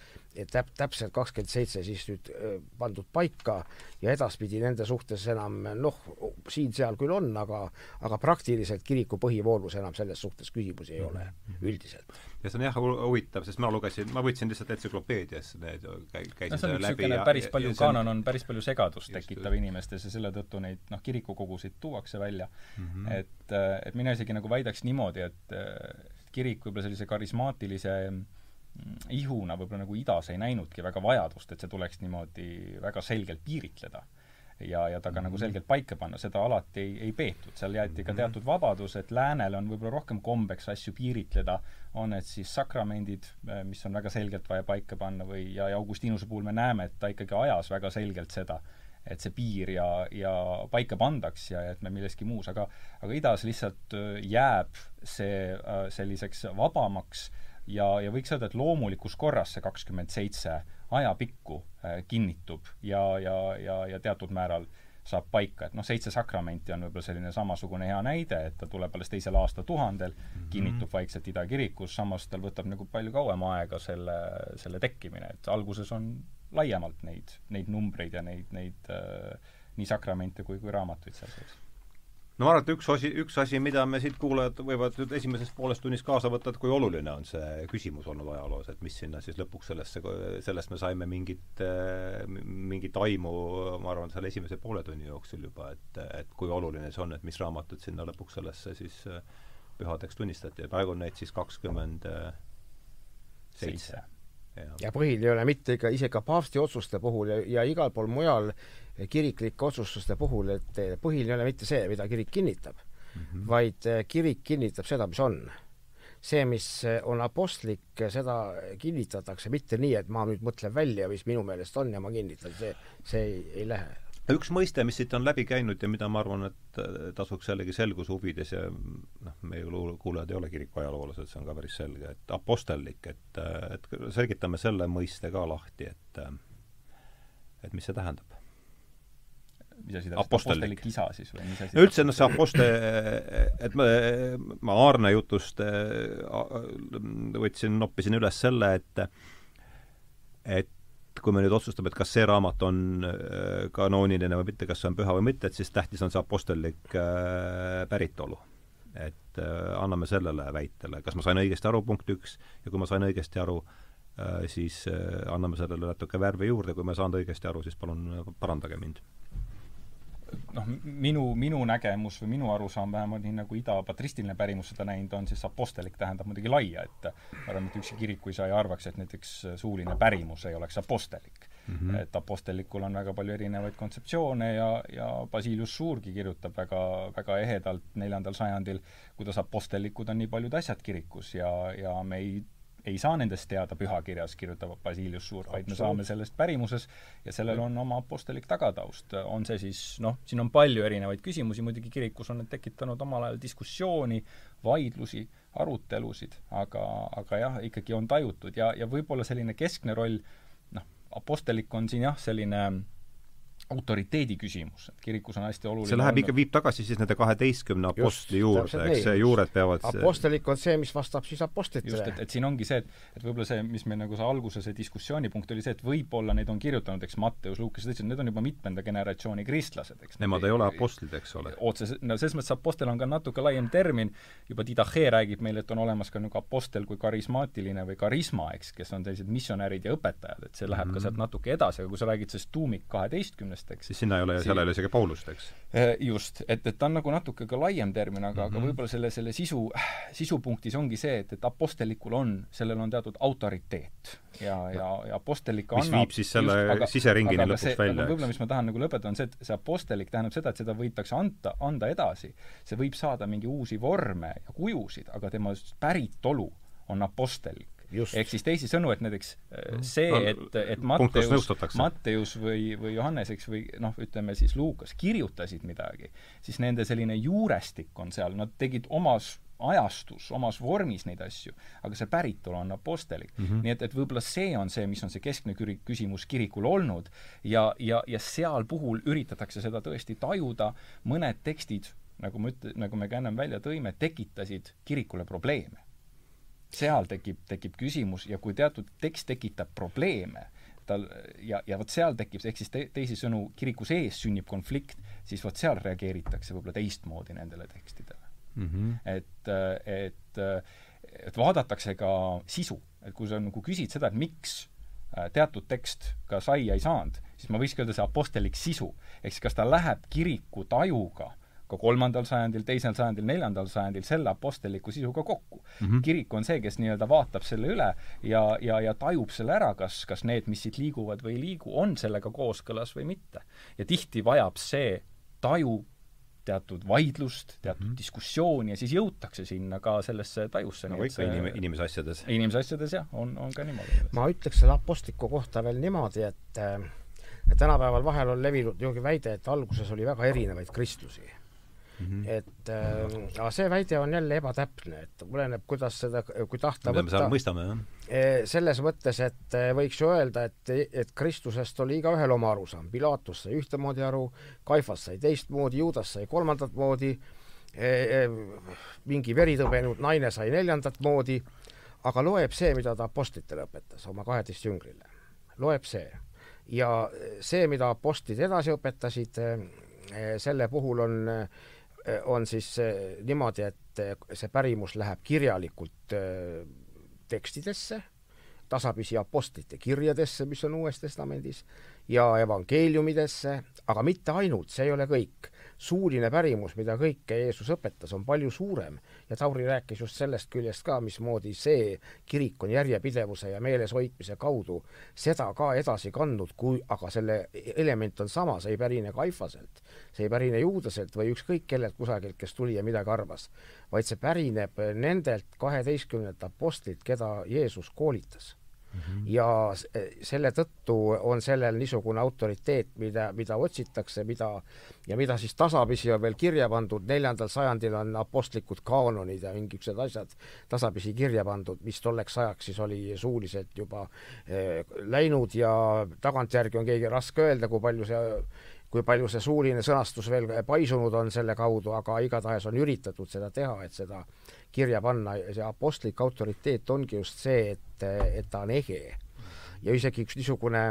täp-, täpselt kakskümmend seitse siis nüüd pandud paika ja edaspidi nende suhtes enam noh, siin-seal küll on, aga aga praktiliselt kiriku põhivoolus enam selles suhtes küsimusi ei ole mhm. üldiselt. ja see on jah huvitav, sest ma lugesin, ma võtsin lihtsalt entsüklopeedias need, käisin no, see on läbi ja päris palju, kaanon on päris palju segadust tekitav inimestes ja selle tõttu neid noh, kirikukogusid tuuakse välja mm, -hmm. et, et mina isegi nagu väidaks niimoodi, et kirik võib-olla sellise karismaatilise mm, ihuna võib-olla nagu idas ei näinudki väga vajadust, et see tuleks niimoodi väga selgelt piiritleda. ja, ja ta ka mm -hmm. nagu mhm. selgelt paika panna, seda alati ei, ei peetud, seal jäeti ka mhm. teatud vabadus, et läänel on võib-olla rohkem kombeks asju piiritleda, on need siis sakramendid, mis on väga selgelt vaja paika panna või, ja, ja Augustinuse puhul me näeme, et ta ikkagi ajas väga selgelt seda, et see piir ja, ja paika pandaks ja et me milleski muus, aga aga idas lihtsalt jääb see äh, selliseks vabamaks äh, ja, ja võiks öelda, et loomulikus korras see kakskümmend seitse ajapikku äh, kinnitub ja, ja, ja, ja teatud määral saab paika, et noh, seitse sakramenti on võib-olla selline samasugune hea näide, et ta tuleb alles teisel aastatuhandel mm, -hmm. kinnitub vaikselt Ida kirikus, samas tal võtab nagu palju kauem aega selle, selle tekkimine, et alguses on laiemalt neid, neid numbreid ja neid, neid äh, nii sakramente kui, kui raamatuid seal sees no ma arvan, et üks asi, üks asi, mida me siit kuulajad võivad nüüd esimesest poolest tunnist kaasa võtta, et kui oluline on see küsimus olnud ajaloos, et mis sinna siis lõpuks sellesse, sellest me saime mingit, mingit aimu, ma arvan, selle esimese poole tunni jooksul juba, et, et kui oluline see on, et mis raamatud sinna lõpuks sellesse siis pühadeks tunnistati ja praegu on neid siis kakskümmend seitse. ja põhiline ei ole mitte ikka isegi ka paavsti otsuste puhul ja, ja igal pool mujal kiriklike otsustuste puhul, et põhiline ei ole mitte see, mida kirik kinnitab mm, -hmm. vaid eh, kirik kinnitab seda, mis on. see, mis on apostlik, seda kinnitatakse mitte nii, et ma nüüd mõtlen välja, mis minu meelest on ja ma kinnitan, see, see ei, ei lähe. üks mõiste, mis siit on läbi käinud ja mida ma arvan, et tasuks jällegi selguse huvides ja noh, meie kuulajad ei ole kirikuajaloolased, see on ka päris selge, et apostellik, et, et selgitame selle mõiste ka lahti, et et mis see tähendab mis asi täpselt, apostellik isa siis või mis asi? üldse noh, see aposte-, et ma, ma Aarne jutust võtsin, noppisin üles selle, et et kui me nüüd otsustame, et kas see raamat on kanooniline või mitte, kas see on püha või mitte, et siis tähtis on see apostellik päritolu. et anname sellele väitele, kas ma sain õigesti aru, punkt üks, ja kui ma sain õigesti aru, siis anname sellele natuke värvi juurde, kui ma ei saanud õigesti aru, siis palun parandage mind noh, minu, minu nägemus või minu arusaam vähemalt nii nagu ida patristiline pärimus seda näinud on, siis apostelik tähendab muidugi laia, et ma arvan, et ükski kirikuisa ei arvaks, et näiteks suuline pärimus ei oleks apostelik mm. -hmm. et apostelikul on väga palju erinevaid kontseptsioone ja, ja Basilius Suurgi kirjutab väga, väga ehedalt neljandal sajandil, kuidas apostelikud on nii paljud asjad kirikus ja, ja me ei ei saa nendest teada pühakirjas, kirjutab Basilius Suur, vaid me saame sellest pärimuses ja sellel on oma apostelik tagataust. on see siis noh, siin on palju erinevaid küsimusi, muidugi kirikus on need tekitanud omal ajal diskussiooni, vaidlusi, arutelusid, aga, aga jah, ikkagi on tajutud ja, ja võib-olla selline keskne roll, noh, apostelik on siin jah, selline autoriteedi küsimus, et kirikus on hästi oluline see läheb ikka, viib tagasi siis nende kaheteistkümne apostli juurde, eks see juured peavad apostelik on see, mis vastab siis apostlitele. just, et, et siin ongi see, et, et võib-olla see, mis meil nagu see alguse see diskussioonipunkt oli see, et võib-olla neid on kirjutanud, eks Matteus, Lukas, sa ütlesid, need on juba mitmenda generatsiooni kristlased, eks. Nemad ei ole apostlid, eks ole. otseselt, no selles mõttes apostel on ka natuke laiem termin, juba Didache räägib meile, et on olemas ka nagu apostel kui karismaatiline või karisma, eks, kes on sellised missionärid ja õpetajad, et see läheb mm -hmm. ka sealt natuke edasi, aga kui sa räägid sellest tuumik kaheteistkümnest, inimest, eks. siis sinna ei ole, seal ei ole isegi Paulust, eks? Äh, just, et, et ta on nagu natuke ka laiem termin, aga mm, -hmm. aga mhm. võib-olla selle, selle sisu, sisupunktis ongi see, et, et apostellikul on, sellel on teatud autoriteet ja, ja, ja apostellik mis annab, viib siis selle just, aga, siseringini aga, lõpuks see, välja. võib-olla mis ma tahan nagu lõpetada, on see, et see apostellik tähendab seda, et seda võidakse anda, anda edasi. see võib saada mingi uusi vorme ja kujusid, aga tema päritolu on apostellik ehk siis teisisõnu, et näiteks äh, mhm. see, et, et Matteus, Matteus või, või Johannes, eks, või noh, ütleme siis Luukas kirjutasid midagi, siis nende selline juurestik on seal, nad tegid omas ajastus, omas vormis neid asju, aga see päritolu on apostelik mm. -hmm. nii et, et võib-olla see on see, mis on see keskne küri-, küsimus kirikul olnud ja, ja, ja seal puhul üritatakse seda tõesti tajuda, mõned tekstid, nagu ma üt-, nagu me ka ennem välja tõime, tekitasid kirikule probleeme seal tekib, tekib küsimus ja kui teatud tekst tekitab probleeme, tal ja, ja vot seal tekib, ehk siis te, teisisõnu, kiriku sees sünnib konflikt, siis vot seal reageeritakse võib-olla teistmoodi nendele tekstidele mm. -hmm. et, et, et vaadatakse ka sisu, et kui sa nagu küsid seda, et miks äh, teatud tekst ka sai ja ei saanud, siis ma võikski öelda see apostelik sisu. ehk siis kas ta läheb kiriku tajuga äh, ka kolmandal sajandil, teisel sajandil, neljandal sajandil selle apostelliku sisuga kokku mm. -hmm. kirik on see, kes nii-öelda vaatab selle üle ja, ja, ja tajub selle ära, kas, kas need, mis siit liiguvad või ei liigu, on sellega kooskõlas või mitte. ja tihti vajab see taju teatud vaidlust, teatud mm -hmm. diskussiooni ja siis jõutakse sinna ka sellesse tajusse. nagu ikka inim-, inimese asjades. inimese asjades jah, on, on ka niimoodi. ma ütleks selle apostliku kohta veel niimoodi, et et tänapäeval vahel on levinud niisugune väide, et alguses oli väga erinevaid kristlusi Mm -hmm. et äh, aga see väide on jälle ebatäpne, et oleneb, kuidas seda, kui tahta mida võtta. mõistame, jah. E, selles mõttes, et e, võiks ju öelda, et, et Kristusest oli igaühel oma arusaam, Pilatus sai ühtemoodi aru, Kaifas sai teistmoodi, Juudas sai kolmandat moodi e,, e, mingi veritõbenud naine sai neljandat moodi, aga loeb see, mida ta apostlitele õpetas oma kaheteist jüngrile. loeb see. ja see, mida apostlid edasi õpetasid, e, selle puhul on äh, Äh, on siis niimoodi, et äh, see pärimus läheb kirjalikult äh, tekstidesse, tasapisi apostlite kirjadesse, mis on Uues Testamendis, ja evangeeliumidesse, aga mitte ainult, see ei ole kõik. Suuline pärimus, mida kõike Jeesus õpetas, on palju suurem. ja Tauri rääkis just sellest küljest ka, mismoodi see kirik on järjepidevuse ja meeleshoidmise kaudu seda ka edasi kandnud, kui aga selle element on sama, see ei pärine Kaifaselt, see ei pärine Juudaselt või ükskõik kellelt kusagilt, kes tuli ja midagi arvas, vaid see pärineb nendelt kaheteistkümnelt apostlilt, keda Jeesus koolitas -hmm. ja selle tõttu on sellel niisugune autoriteet, mida, mida otsitakse, mida ja mida siis tasapisi on veel kirja pandud, neljandal sajandil on apostlikud kaanonid ja mingisugused asjad tasapisi kirja pandud, mis tolleks ajaks siis oli suuliselt juba eh, läinud ja tagantjärgi on keegi raske öelda, kui palju see kui palju see suuline sõnastus veel paisunud on selle kaudu, aga igatahes on üritatud seda teha, et seda kirja panna ja see apostlik autoriteet ongi just see, et, et ta on ege. ja isegi üks niisugune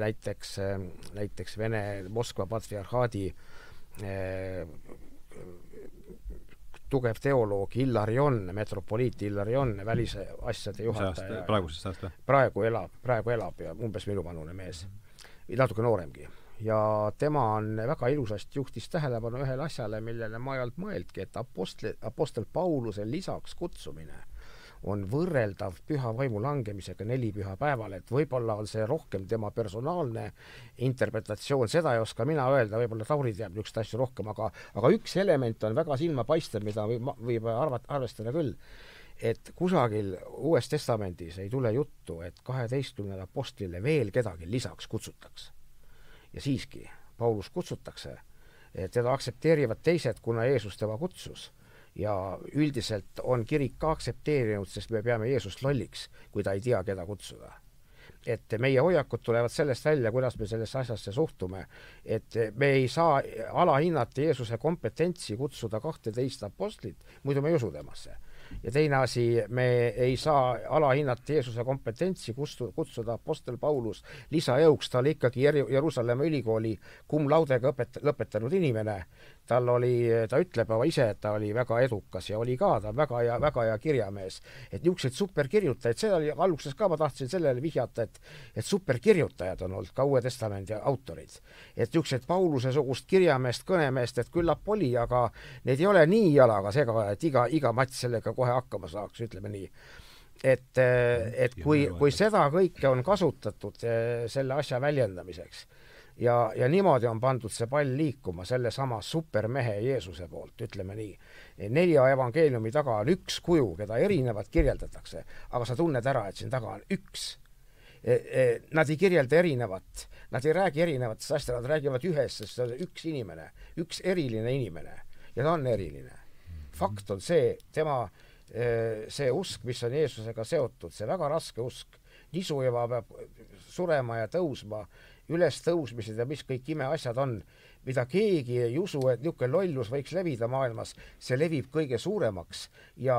näiteks, näiteks Vene Moskva patriarhaadi eh, tugev teoloog Illarion, metropoliit Illarion, välisasjade juhataja. praegusest ajast või? praegu elab, praegu elab ja umbes minuvanune mees, natuke nooremgi ja tema on väga ilusasti juhtis tähelepanu ühele asjale, millele ma ei olnud mõelnudki, et apostli, apostel Pauluse lisaks kutsumine on võrreldav püha vaimu langemisega neli pühapäeval, et võib-olla on see rohkem tema personaalne interpretatsioon, seda ei oska mina öelda, võib-olla Tauri teab niisuguseid asju rohkem, aga aga üks element on väga silmapaistev, mida võib, võib arvata, arvestada küll, et kusagil Uues Testamendis ei tule juttu, et kaheteistkümnele apostlile veel kedagi lisaks kutsutakse ja siiski Paulus kutsutakse, teda aktsepteerivad teised, kuna Jeesus tema kutsus. ja üldiselt on kirik ka aktsepteerinud, sest me peame Jeesust lolliks, kui ta ei tea, keda kutsuda et meie hoiakud tulevad sellest välja, kuidas me sellesse asjasse suhtume. et me ei saa alahinnata Jeesuse kompetentsi kutsuda kahteteist apostlit, muidu me ei usu temasse ja teine asi, me ei saa alahinnata Jeesuse kompetentsi kutsu, kutsuda Apostel Paulus lisajõuks, ta oli ikkagi Jeruusalemma ülikooli cum laude'ga õpet-, lõpetanud inimene tal oli, ta ütleb oma ise, et ta oli väga edukas ja oli ka, ta on väga hea, väga hea kirjamees. et niisuguseid superkirjutajaid, see oli alguses ka, ma tahtsin sellele vihjata, et et superkirjutajad on olnud ka Uue Testamendi autorid. et niisuguseid Pauluse-sugust kirjameest, kõnemeest, et küllap oli, aga need ei ole nii jalaga sega, et iga, iga mats sellega kohe hakkama saaks, ütleme nii et, et kui, kui seda kõike on kasutatud eh, selle asja väljendamiseks, ja, ja niimoodi on pandud see pall liikuma sellesama supermehe Jeesuse poolt, ütleme nii. nelja evangeeliumi taga on üks kuju, keda erinevalt kirjeldatakse, aga sa tunned ära, et siin taga on üks. E, e, nad ei kirjelda erinevat, nad ei räägi erinevatest asjadest, nad räägivad ühest, sest see on üks inimene, üks eriline inimene ja ta on eriline. fakt on see, tema e, see usk, mis on Jeesusega seotud, see väga raske usk, nisueva peab surema ja tõusma ülestõusmised ja mis kõik imeasjad on, mida keegi ei usu, et niisugune lollus võiks levida maailmas, see levib kõige suuremaks ja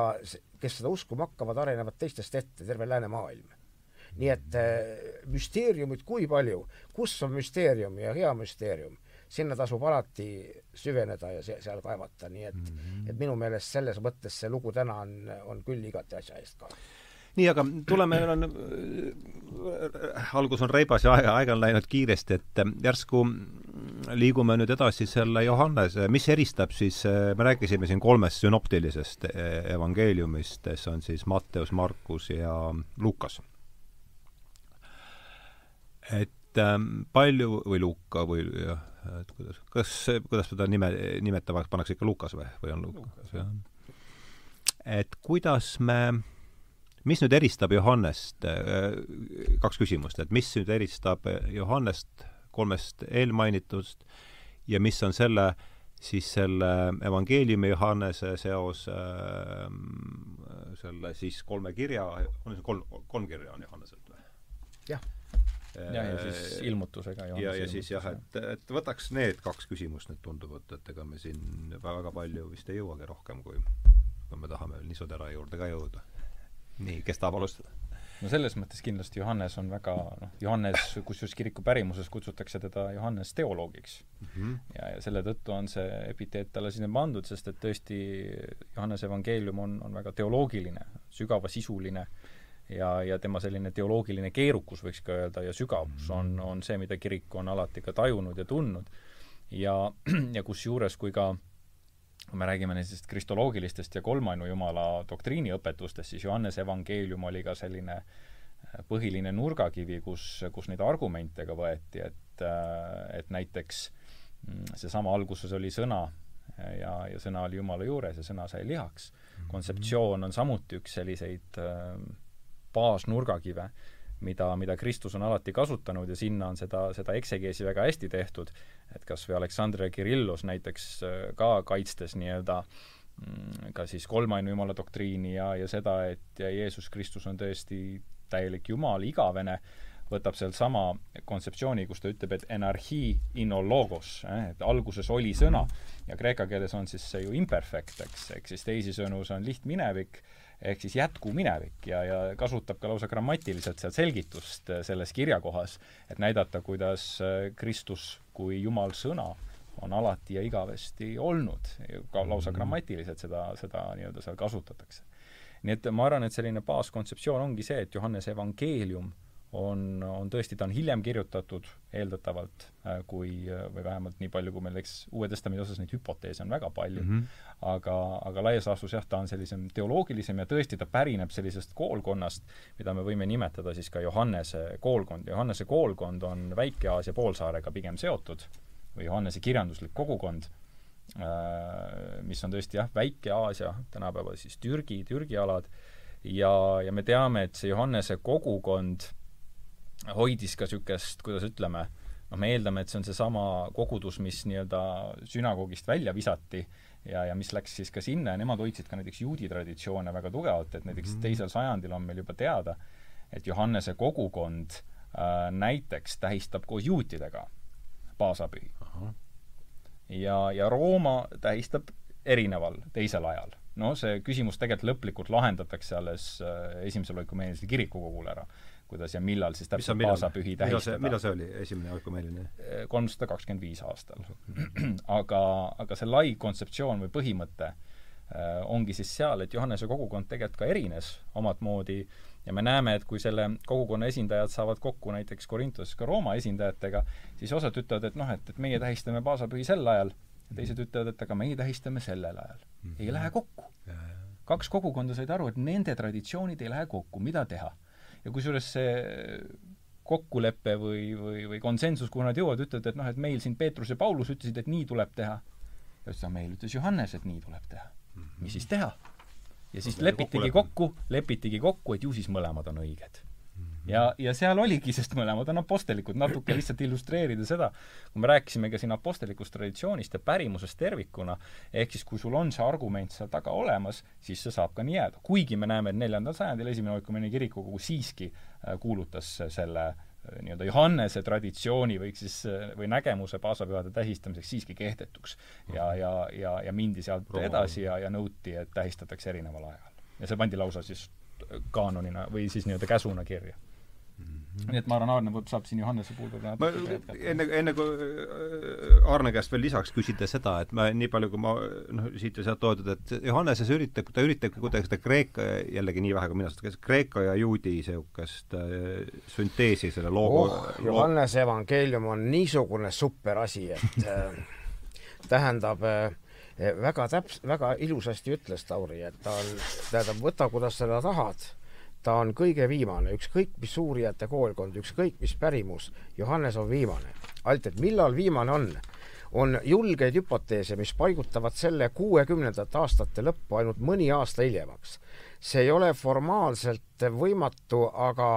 kes seda uskuma hakkavad, arenevad teistest ette, terve läänemaailm. nii et äh, müsteeriumid kui palju, kus on müsteerium ja hea müsteerium, sinna tasub alati süveneda ja se seal kaevata, nii et mm, -hmm. et minu meelest selles mõttes see lugu täna on, on küll igati asja eest ka nii, aga tuleme, meil on äh,, algus on reibas ja aeg, on läinud kiiresti, et äh, järsku liigume nüüd edasi selle Johannese, mis eristab siis, äh, me rääkisime siin kolmest sünoptilisest äh, evangeeliumist, see on siis Matteus, Markus ja Lukas. et ähm, palju, või Luka või jah, et kuidas, kas, kuidas seda nime, nimetavaks pannakse ikka Lukas või, või on Lukas, jah? et kuidas me mis nüüd eristab Johannest, äh, kaks küsimust, et mis nüüd eristab Johannest kolmest eelmainitust ja mis on selle, siis selle evangeeliumi Johannese seos äh, selle siis kolme kirja, on see kolm, kolm kirja on Johanneselt või? jah. Jah, ja siis äh, ilmutusega. ja, ja siis jah, et, et võtaks need kaks küsimust, need tunduvad, et ega me siin väga palju vist ei jõuagi rohkem, kui, kui me tahame veel Nisutera juurde ka jõuda nii, kes tahab alustada? no selles mõttes kindlasti Johannes on väga noh, Johannes, kusjuures kiriku pärimuses kutsutakse teda Johannes teoloogiks mm. -hmm. ja, ja selle tõttu on see epiteet talle sinna pandud, sest et tõesti Johannese evangeelium on, on väga teoloogiline, sügavasisuline ja, ja tema selline teoloogiline keerukus, võiks ka öelda, ja sügavus on, on see, mida kirik on alati ka tajunud ja tundnud ja, ja kusjuures, kui ka kui me räägime nendest kristoloogilistest ja kolmainu Jumala doktriiniõpetustest, siis Johannese evangeelium oli ka selline äh, põhiline nurgakivi, kus, kus neid argumente ka võeti, et, äh, et näiteks mm, seesama alguses oli sõna ja, ja sõna oli Jumala juures ja sõna sai lihaks. Mhm. kontseptsioon on samuti üks selliseid äh, baasnurgakive, mida, mida Kristus on alati kasutanud ja sinna on seda, seda eksegeesi väga hästi tehtud, et kas või Aleksandr Kirillus näiteks äh, ka kaitstes nii-öelda mm, ka siis kolmainu Jumala doktriini ja, ja seda, et Jeesus Kristus on tõesti täielik Jumal, igavene, võtab sealsama kontseptsiooni, kus ta ütleb, et enarhii inno logos eh,, et alguses oli sõna ja kreeka keeles on siis see ju imperfect, eks, ehk siis teisisõnu, see on lihtminevik, ehk siis jätkuminevik ja, ja kasutab ka lausa grammatiliselt seal selgitust äh, selles kirjakohas, et näidata, kuidas äh, Kristus kui Jumal sõna on alati ja igavesti olnud, ka lausa mhm. grammatiliselt seda, seda nii-öelda seal kasutatakse. nii et ma arvan, et selline baaskontseptsioon ongi see, et Johannese evangeelium on, on tõesti, ta on hiljem kirjutatud eeldatavalt, äh, kui, või vähemalt nii palju, kui meil eks Uue Testamendi osas neid hüpoteese on väga palju mm, -hmm. aga, aga laias laastus jah, ta on sellisem teoloogilisem ja tõesti, ta pärineb sellisest koolkonnast, mida me võime nimetada siis ka Johannese koolkond. Johannese koolkond on Väike-Aasia poolsaarega pigem seotud või Johannese kirjanduslik kogukond, äh, mis on tõesti jah, Väike-Aasia, tänapäeval siis Türgi, Türgi alad, ja, ja me teame, et see Johannese kogukond hoidis ka niisugust, kuidas ütleme, noh, me eeldame, et see on seesama kogudus, mis nii-öelda sünagoogist välja visati ja, ja mis läks siis ka sinna ja nemad hoidsid ka näiteks juudi traditsioone väga tugevalt, et näiteks mm -hmm. teisel sajandil on meil juba teada, et Johannese kogukond äh, näiteks tähistab koos juutidega paasapühi. ja, ja Rooma tähistab erineval teisel ajal. no see küsimus tegelikult lõplikult lahendatakse alles äh, esimesel oikumeenilisel kirikukogul ära kuidas ja millal siis täpselt paasapühi tähistada. millal see oli, esimene oikumeeline? kolmsada kakskümmend viis aastal. aga, aga see lai kontseptsioon või põhimõte äh, ongi siis seal, et Johannese kogukond tegelikult ka erines omat moodi ja me näeme, et kui selle kogukonna esindajad saavad kokku näiteks Korintoses ka Rooma esindajatega, siis osad ütlevad, et noh, et, et meie tähistame paasapühi sel ajal, ja teised ütlevad, et aga meie tähistame sellel ajal mm. -hmm. ei lähe kokku. kaks kogukonda said aru, et nende traditsioonid ei lähe kokku, mida teha ja kusjuures see kokkulepe või, või, või konsensus, kuhu nad jõuavad, ütlevad, et noh, et meil siin Peetrus ja Paulus ütlesid, et nii tuleb teha. ja siis meil ütles Johannes, et nii tuleb teha. mis siis teha? ja siis lepitigi kokku, lepitigi kokku, et ju siis mõlemad on õiged ja, ja seal oligi, sest mõlemad on apostlikud, natuke lihtsalt illustreerida seda, kui me rääkisime ka siin apostlikust traditsioonist ja pärimusest tervikuna, ehk siis kui sul on see argument seal taga olemas, siis see saab ka nii jääda. kuigi me näeme, et neljandal sajandil esimene oikumene kirikukogu siiski äh, kuulutas selle äh, nii-öelda Johannese traditsiooni võiks siis, äh, või nägemuse paasapühade tähistamiseks siiski kehtetuks. ja, ja, ja, ja mindi sealt edasi ja, ja nõuti, et tähistatakse erineval ajal. ja see pandi lausa siis kaanonina või siis nii-öelda käsuna kirja. Nii et ma arvan, Aarne saab siin Johannese ka ma enne, enne kui äh, Aarne käest veel lisaks küsida seda, et ma nii palju, kui ma noh, siit ja sealt toodud, et Johanneses üritab, ta üritab kuidagi seda Kreeka, jällegi nii vähe, kui mina seda, Kreeka ja juudi niisugust äh, sünteesi selle loogo oh, Johannese evangeelium on niisugune super asi, et äh, tähendab äh, väga täps-, väga ilusasti ütles Tauri, et ta on, tähendab, võta, kuidas sa tahad ta on kõige viimane, ükskõik mis uurijate koolkond, ükskõik mis pärimus, Johannes on viimane. ainult et millal viimane on? on julgeid hüpoteese, mis paigutavad selle kuuekümnendate aastate lõppu ainult mõni aasta hiljemaks. see ei ole formaalselt võimatu, aga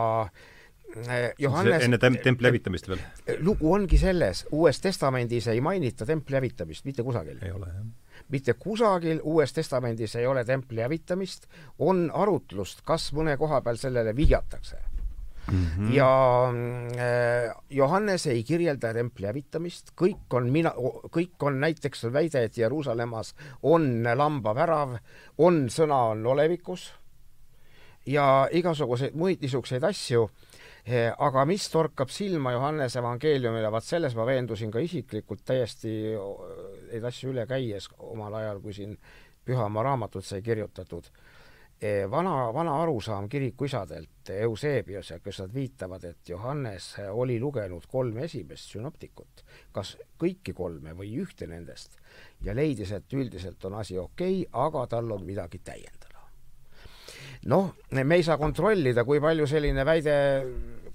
eh, Johannes enne tem-, templi hävitamist veel? lugu ongi selles, Uues Testamendis ei mainita templi hävitamist mitte kusagil. ei ole, jah mitte kusagil Uues Testamendis ei ole templi hävitamist, on arutlust, kas mõne koha peal sellele vihjatakse mm. -hmm. ja äh, Johannes ei kirjelda templi hävitamist, kõik on mina, kõik on näiteks väide, et Jeruusalemmas on lambavärav, on sõna on olevikus ja igasuguseid muid niisuguseid asju Eh, aga mis torkab silma Johannese evangeeliumile, vaat selles ma veendusin ka isiklikult täiesti neid asju üle käies omal ajal, kui siin Pühamaa raamatut sai kirjutatud. Eh, vana, vana arusaam kirikuisadelt, Eusebius ja kes nad viitavad, et Johannes oli lugenud kolme esimest sünoptikut. kas kõiki kolme või ühte nendest ja leidis, et üldiselt on asi okei okay,, aga tal on midagi täiendada. noh, me ei saa kontrollida, kui palju selline väide,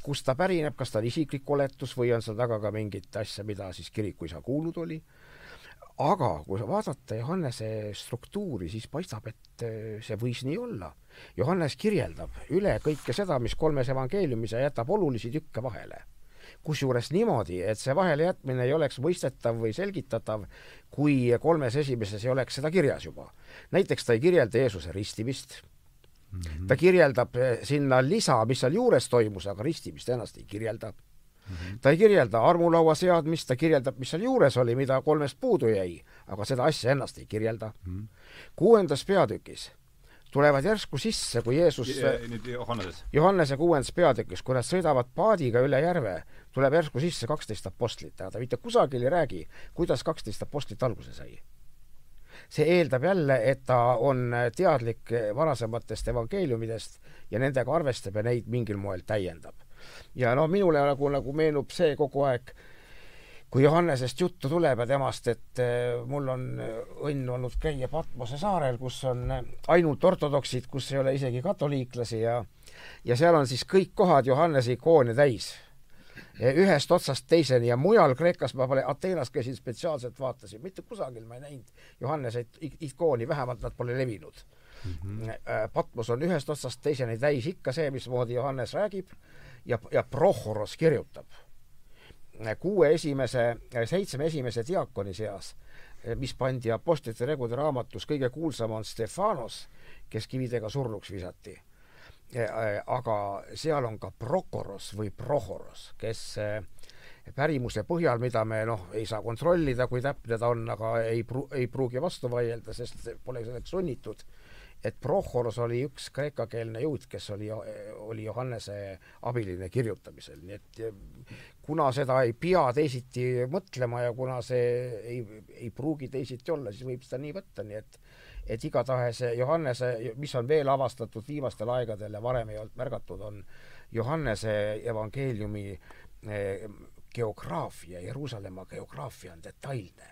kust ta pärineb, kas ta on isiklik oletus või on seal taga ka mingit asja, mida siis kirikuisa kuulnud oli aga kui vaadata Johannese struktuuri, siis paistab, et eh, see võis nii olla. Johannes kirjeldab üle kõike seda, mis kolmes evangeeliumis ja jätab olulisi tükke vahele. kusjuures niimoodi, et see vahelejätmine ei oleks mõistetav või selgitatav, kui kolmes esimeses ei oleks seda kirjas juba. näiteks ta ei kirjelda Jeesuse ristimist mm, -hmm. ta kirjeldab eh, sinna lisa, mis seal juures toimus, aga ristimist ennast ei kirjelda -hmm. ta ei kirjelda armulaua seadmist, ta kirjeldab, mis seal juures oli, mida kolmest puudu jäi, aga seda asja ennast ei kirjelda mm. -hmm. kuuendas peatükis tulevad järsku sisse, kui Jeesus nüüd Johanneses? Johannese kuuendas peatükis, kui nad sõidavad paadiga üle järve, tuleb järsku sisse kaksteist apostlit, aga ta mitte kusagil ei räägi, kuidas kaksteist apostlit alguse sai. see eeldab jälle, et ta on teadlik varasematest evangeeliumidest ja nendega arvestab ja neid mingil moel täiendab ja noh, minule nagu, nagu meenub see kogu aeg, kui Johannesest juttu tuleb ja temast, et eh, mul on õnn olnud käia Patmose saarel, kus on ainult ortodoksid, kus ei ole isegi katoliiklasi ja ja seal on siis kõik kohad Johannese ikoone täis. ühest otsast teiseni ja mujal Kreekas ma pole, Ateenas käisin spetsiaalselt, vaatasin, mitte kusagil ma ei näinud Johannese ikooni, vähemalt nad pole levinud mm. -hmm. Patmos on ühest otsast teiseni täis ikka see, mismoodi Johannes räägib ja, ja Prohoros kirjutab kuue esimese, seitsme esimese diakoni seas, mis pandi Apostlite regude raamatus, kõige kuulsam on Stefanos, kes kividega surnuks visati. aga seal on ka Prokoros või Prohoros, kes pärimuse põhjal, mida me noh, ei saa kontrollida, kui täpne ta on, aga ei pru-, ei pruugi vastu vaielda, sest pole selleks sunnitud et Prohoros oli üks kreekakeelne juut, kes oli, oli Johannese abiline kirjutamisel, nii et kuna seda ei pea teisiti mõtlema ja kuna see ei, ei pruugi teisiti olla, siis võib seda nii võtta, nii et et igatahes Johannese, mis on veel avastatud viimastel aegadel ja varem ei olnud märgatud, on Johannese evangeeliumi eh, geograafia, Jeruusalemma geograafia on detailne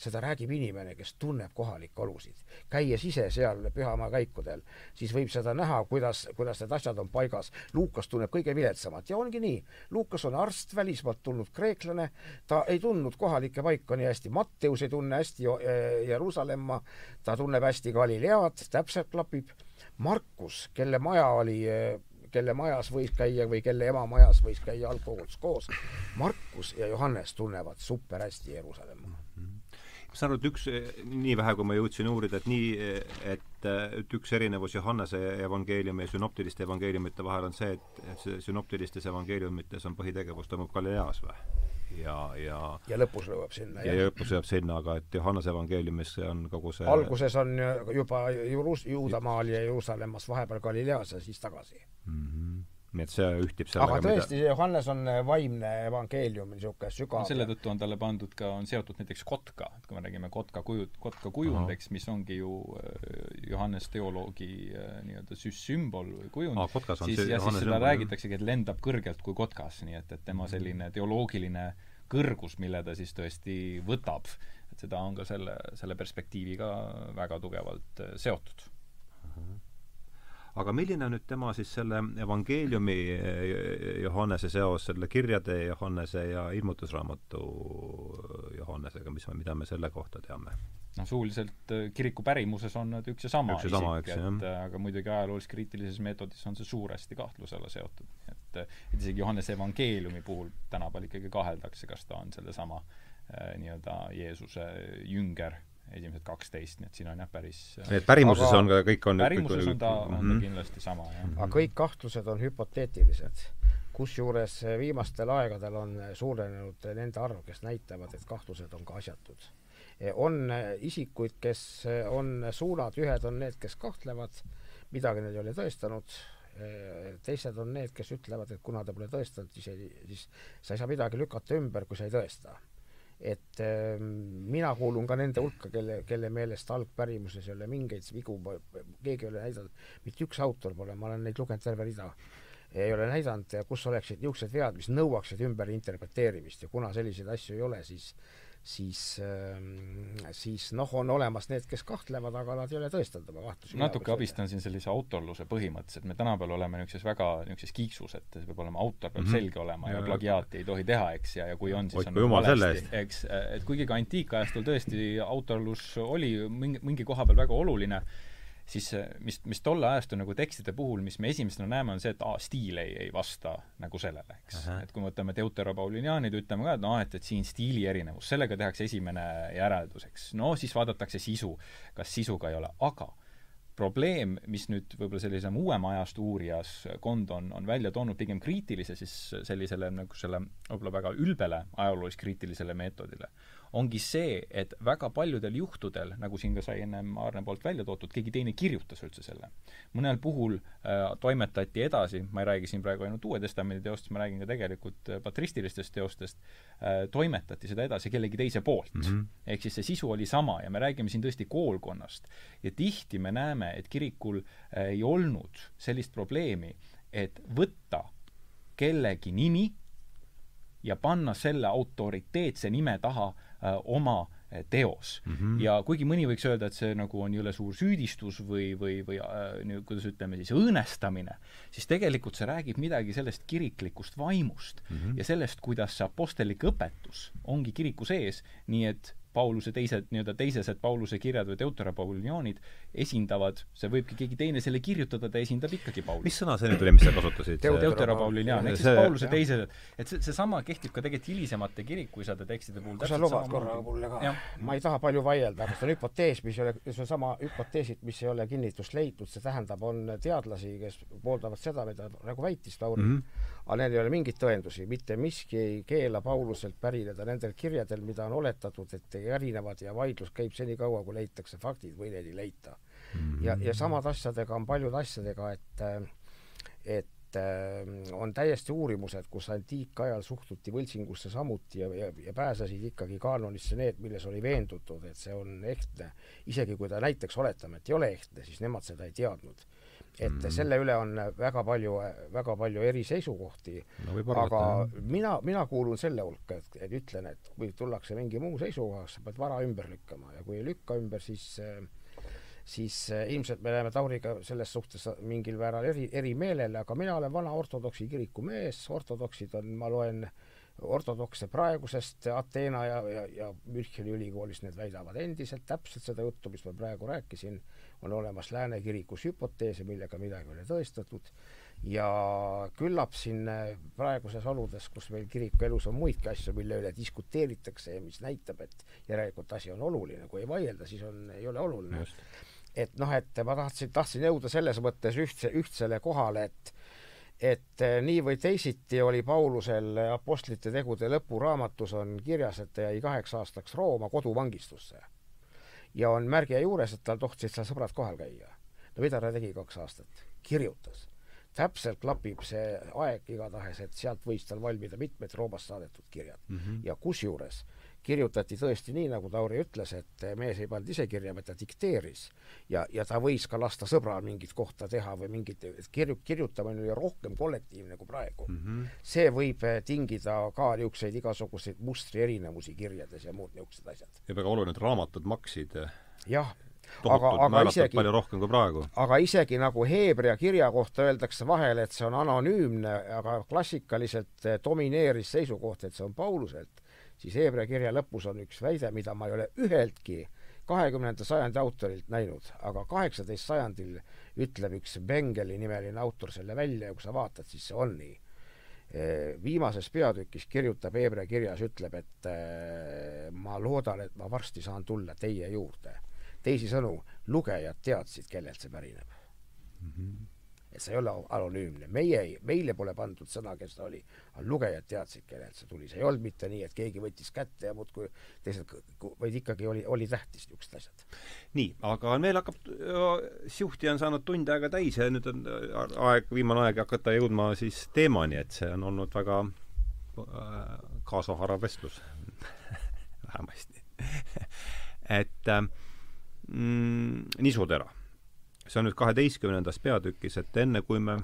seda räägib inimene, kes tunneb kohalikke olusid. käies ise seal pühamaa käikudel, siis võib seda näha, kuidas, kuidas need asjad on paigas. Luukas tunneb kõige viletsamat ja ongi nii. Luukas on arst, välismaalt tulnud kreeklane, ta ei tundnud kohalikke paiku nii hästi. Matteus ei tunne hästi eh, Jeruusalemma, ta tunneb hästi Galilead, täpselt klapib. Markus, kelle maja oli eh, kelle majas võis käia või kelle ema majas võis käia algkogudus koos. Markus ja Johannes tunnevad super hästi Jeruusalemma ma saan aru, et üks, nii vähe, kui ma jõudsin uurida, et nii, et, et üks erinevus Johannese evangeeliumi ja sünoptiliste evangeeliumite vahel on see, et, et see sünoptilistes evangeeliumites on põhitegevus toimub Galileas või? ja, ja ja lõpus jõuab sinna. ja, lõpus jõuab sinna, aga et Johannese evangeeliumis on kogu see alguses on juba Juus-, Juudamaal ja Jeruusalemmas, vahepeal Galileas ja siis tagasi mm. -hmm nii et see ühtib sellega aga tõesti mida..., Johannes on äh, vaimne evangeelium, niisugune sügav no selle tõttu on talle pandud ka, on seotud näiteks kotka, et kui me räägime kotka kuju, kotka kujund, eks, mis ongi ju äh, Johannes teoloogi äh, nii-öelda sümbol või kujund, siis ja siis seda räägitaksegi, et lendab kõrgelt kui kotkas, nii et, et tema mhm. selline teoloogiline kõrgus, mille ta siis tõesti võtab, et seda on ka selle, selle perspektiiviga väga tugevalt seotud aga milline on nüüd tema siis selle evangeeliumi eh, Johannese seos selle kirjade Johannese ja ilmutusraamatu Johannesega, mis, mida me selle kohta teame? noh, suuliselt eh, kiriku pärimuses on nad üks ja sama üks ja sama, eks, et eh, aga muidugi ajaloolisk-kriitilises meetodis on see suuresti kahtluse alla seotud. et, et isegi Johannese evangeeliumi puhul tänapäeval ikkagi kaheldakse, kas ta on sellesama nii-öelda Jeesuse jünger esimesed kaksteist, nii et siin on jah, päris nii et pärimuses aga on ka, kõik on pärimuses on ta, on ta mhm. kindlasti sama, jah. aga kõik kahtlused on hüpoteetilised. kusjuures viimastel aegadel on suurenenud nende arv, kes näitavad, et kahtlused on ka asjatud. on isikuid, kes on suunad, ühed on need, kes kahtlevad, midagi nad ei ole tõestanud, teised on need, kes ütlevad, et kuna ta pole tõestanud, siis ei, siis sa ei saa midagi lükata ümber, kui sa ei tõesta et äh, mina kuulun ka nende hulka, kelle, kelle meelest algpärimuses ei ole mingeid vigu, keegi ei ole näidanud, mitte üks autor pole, ma olen neid lugenud terve rida, ei ole näidanud, kus oleksid niisugused vead, mis nõuaksid ümberinterpreteerimist ja kuna selliseid asju ei ole, siis siis, ähm, siis noh, on olemas need, kes kahtlevad, aga nad ei ole tõestanud oma kahtlusi. natuke abistan siin sellise autorluse põhimõttes, et me tänapäeval oleme niisuguses väga niisuguses kiiksus, et see peab olema, autor peab mm -hmm. selge olema ja, ja plagiaati ei tohi teha, eks, ja, ja kui on, siis on valesti, eks, et kuigi ka antiikajastul tõesti autorlus oli mingi, mingi koha peal väga oluline, siis mis, mis tolle ajastu nagu tekstide puhul, mis me esimesena näeme, on see, et aa, stiil ei, ei vasta nagu sellele, eks. et kui me võtame Deuteropauliniaanid, ütleme ka, et noh, et, et siin stiili erinevus, sellega tehakse esimene järeldus, eks. no siis vaadatakse sisu, kas sisu ka ei ole, aga probleem, mis nüüd võib-olla sellisem uuema ajastu uurijas Kond on, on välja toonud pigem kriitilise siis sellisele nagu selle võib-olla väga ülbele ajaloolis-kriitilisele meetodile, ongi see, et väga paljudel juhtudel, nagu siin ka sai ennem Aarne poolt välja toodud, keegi teine kirjutas üldse selle. mõnel puhul äh, toimetati edasi, ma ei räägi siin praegu ainult Uue Testamendi teostest, ma räägin ka tegelikult äh, patristilistest teostest äh,, toimetati seda edasi kellegi teise poolt mm. -hmm. ehk siis see sisu oli sama ja me räägime siin tõesti koolkonnast. ja tihti me näeme, et kirikul äh, ei olnud sellist probleemi, et võtta kellegi nimi ja panna selle autoriteetse nime taha äh, Äh, oma äh, teos mm. -hmm. ja kuigi mõni võiks öelda, et see nagu on jõle suur süüdistus või, või, või äh, kuidas ütleme siis, õõnestamine, siis tegelikult see räägib midagi sellest kiriklikust vaimust mm -hmm. ja sellest, kuidas see apostellik õpetus ongi kiriku sees, nii et Pauluse teised, nii-öelda teisesed Pauluse kirjad või deuterapaulianid esindavad, see võibki keegi teine selle kirjutada, ta esindab ikkagi Paulust. mis sõna see nüüd oli, mis sa kasutasid? deuterapaulian, ehk siis Pauluse teised, et see, seesama kehtib ka tegelikult hilisemate kirikuisade tekstide puhul. kui sa lubad korra mulle ka, ma ei taha palju vaielda, aga see on hüpotees, mis ei ole, see on sama hüpoteesid, mis ei ole kinnitust leidnud, see tähendab, on teadlasi, kes pooldavad seda, mida nagu väitis Lauri mm, -hmm. Aga neil ei ole mingeid tõendusi, mitte miski ei keela Pauluselt pärineda nendel kirjadel, mida on oletatud, et erinevad ja vaidlus käib senikaua, kui leitakse faktid või neid ei leita mm. -hmm. ja, ja samad asjadega on paljude asjadega, et, et äh, on täiesti uurimused, kus antiikajal suhtuti võltsingusse samuti ja, ja, ja pääsesid ikkagi kaanonisse need, milles oli veendutud, et see on ehtne. isegi kui ta näiteks, oletame, et ei ole ehtne, siis nemad seda ei teadnud et mm. selle üle on väga palju, väga palju eri seisukohti no,, aga arvata, mina, mina kuulun selle hulka, et, et ütlen, et kui tullakse mingi muu seisukohaga, sa pead vara ümber lükkama ja kui ei lükka ümber, siis siis ilmselt me läheme Tauriga selles suhtes mingil määral eri, erimeelele, aga mina olen vana ortodoksi kiriku mees, ortodoksid on, ma loen ortodokse praegusest Ateena ja, ja, ja Müncheni ülikoolis, need väidavad endiselt täpselt seda juttu, mis ma praegu rääkisin on olemas lääne kirikus hüpoteese, millega midagi ei ole tõestatud. Ja küllap siin äh, praeguses oludes, kus meil kiriku elus on muidki asju, mille üle diskuteeritakse ja mis näitab, et järelikult asi on oluline, kui ei vaielda, siis on, ei ole oluline. et noh, et ma tahtsin, tahtsin jõuda selles mõttes ühtse, ühtsele kohale, et et äh, nii või teisiti oli Paulusel Apostlite tegude lõpuraamatus on kirjas, et ta jäi kaheks aastaks Rooma koduvangistusse ja on märge juures, et tal tohtisid seal sõbrad kohal käia. no mida ta tegi kaks aastat? kirjutas. täpselt klapib see aeg igatahes, et sealt võis tal valmida mitmed Roomast saadetud kirjad mm. -hmm. ja kusjuures kirjutati tõesti nii, nagu Tauri ütles, et mees ei pannud ise kirja, vaid ta dikteeris. ja, ja ta võis ka lasta sõbral mingit kohta teha või mingit, kirju-, kirjutamine oli rohkem kollektiivne kui praegu mm. -hmm. see võib eh, tingida ka niisuguseid igasuguseid mustri erinevusi kirjades ja muud niisugused asjad. ja väga oluline, et raamatud maksid eh, jah, aga, aga isegi palju rohkem kui praegu. aga isegi nagu Heebrea kirja kohta öeldakse vahel, et see on anonüümne, aga klassikaliselt eh, domineeris seisukoht, et see on Pauluselt siis Hebra kirja lõpus on üks väide, mida ma ei ole üheltki kahekümnenda sajandi autorilt näinud, aga kaheksateist sajandil ütleb üks Bengeli nimeline autor selle välja ja kui sa vaatad, siis see on nii. Viimases peatükis kirjutab Hebra kirjas, ütleb, et ma loodan, et ma varsti saan tulla teie juurde. teisisõnu, lugejad teadsid, kellelt see pärineb mm. -hmm see ei ole anonüümne, meie ei, meile pole pandud sõna, kes ta oli, aga lugejad teadsid, kellelt see tuli, see ei olnud mitte nii, et keegi võttis kätte ja muudkui teised, vaid ikkagi oli, oli tähtis niisugused asjad. nii, aga meil hakkab, siuhti on saanud tund aega täis ja nüüd on aeg, viimane aeg hakata jõudma siis teemani, et see on olnud väga äh, kaasahaarav vestlus. Vähemasti. Et äh, mm, nisutera see on nüüd kaheteistkümnendas peatükis, et enne kui me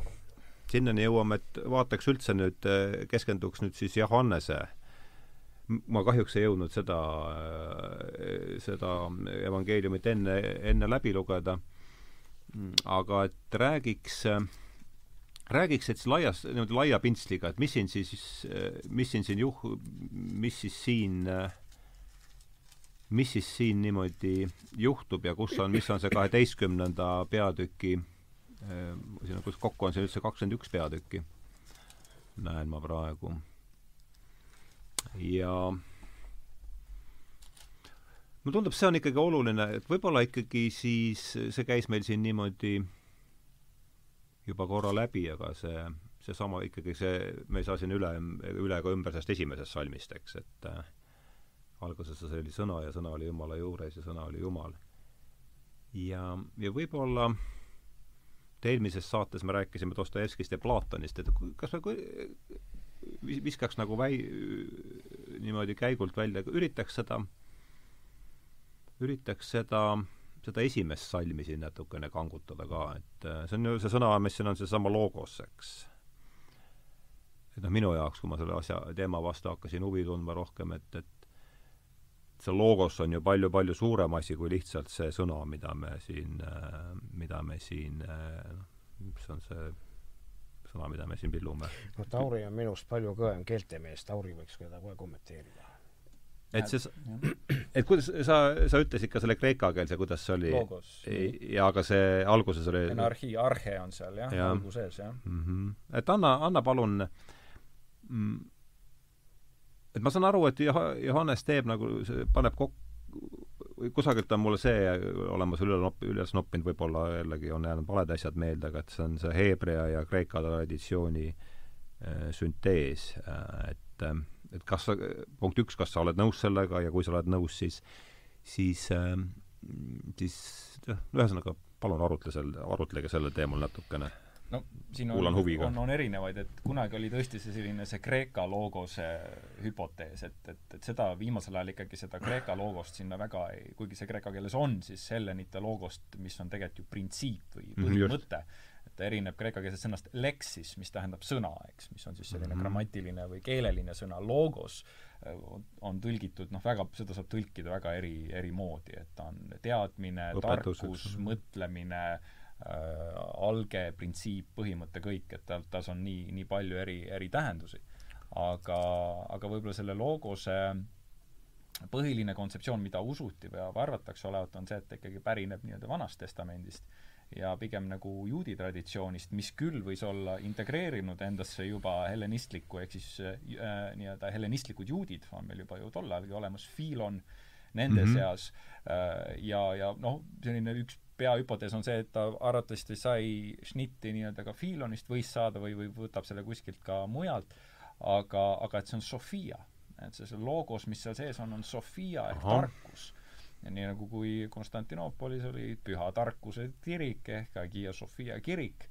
sinnani jõuame, et vaataks üldse nüüd, keskenduks nüüd siis Johannese. Ma kahjuks ei jõudnud seda, seda evangeeliumit enne, enne läbi lugeda, aga et räägiks, räägiks, et laias, niimoodi laia pintsliga, et mis siin siis, mis siin siin juh-, mis siis siin mis siis siin niimoodi juhtub ja kus on, mis on see kaheteistkümnenda peatüki siin on, kus kokku on siin üldse kakskümmend üks peatükki, näen ma praegu. Ja mulle tundub, see on ikkagi oluline, et võib-olla ikkagi siis see käis meil siin niimoodi juba korra läbi, aga see, seesama ikkagi see, me ei saa siin üle, üle ega ümber sellest esimesest salmist, eks, et äh, alguses see oli sõna ja sõna oli Jumala juures ja sõna oli Jumal. ja, ja võib-olla eelmises saates me rääkisime Dostojevskist ja Platonist, et kas me viskaks nagu väi-, niimoodi käigult välja, üritaks seda, üritaks seda, seda esimest salmi siin natukene kangutada ka, et äh, see on ju see sõna, mis siin on seesama logos, eks. et noh, minu jaoks, kui ma selle asja, teema vastu hakkasin huvi tundma rohkem, et, et see logos on ju palju-palju suurem asi kui lihtsalt see sõna, mida me siin, mida me siin noh, mis on see sõna, mida me siin pillume. no Tauri on minust palju kõvem keeltemees, Tauri võiks teda kohe kommenteerida. et see, et kuidas sa, sa ütlesid ka selle kreekakeelse, kuidas see oli? ja aga see alguses oli anarhii, arhe on seal jah ja., alguses jah mm. -hmm. et anna, anna palun mm, et ma saan aru, et Johannes teeb nagu, paneb kokku kusagilt on mul see olemas üle nopp-, üles noppinud, võib-olla jällegi on jäänud valed asjad meelde, aga et see on see Heebrea ja Kreeka traditsiooni äh, süntees äh,, et äh, et kas sa, punkt üks, kas sa oled nõus sellega ja kui sa oled nõus, siis siis äh,, siis jah, ühesõnaga palun arutle sel, arutlege sellel teemal natukene no siin on, on, on erinevaid, et kunagi oli tõesti see selline see Kreeka loogose hüpotees, et, et, et seda viimasel ajal ikkagi seda Kreeka loogost sinna väga ei, kuigi see kreeka keeles on, siis hellenite loogost, mis on tegelikult ju printsiip või mhm, põhimõte mm, -hmm. et ta erineb kreekakeelsest sõnast leksis, mis tähendab sõna, eks, mis on siis selline mm -hmm. grammatiline või keeleline sõna, loogos äh, on tõlgitud noh, väga, seda saab tõlkida väga eri, eri moodi, et ta on teadmine, tarkus, mõtlemine äh,, äh, alge, printsiip, põhimõte, kõik, et tal, tas on nii, nii palju eri, eri tähendusi. aga, aga võib-olla selle logose põhiline kontseptsioon, mida usuti või arvatakse olevat, on see, et ta ikkagi pärineb nii-öelda Vanast Testamendist ja pigem nagu juudi traditsioonist, mis küll võis olla integreerinud endasse juba hellenistlikku, ehk siis äh, nii-öelda hellenistlikud juudid on meil juba ju tol ajalgi olemas, Filon nende mm -hmm. seas äh, ja, ja noh, selline üks peahüpotees on see, et ta arvatavasti sai šnitti nii-öelda ka Filonist võis saada või, või võtab selle kuskilt ka mujalt, aga, aga et see on Sofia. et see, see logos, mis seal sees on, on Sofia ehk Aha. tarkus. ja nii nagu kui Konstantinoopolis oli püha tarkuse kirik ehk Hagia Sofia kirik,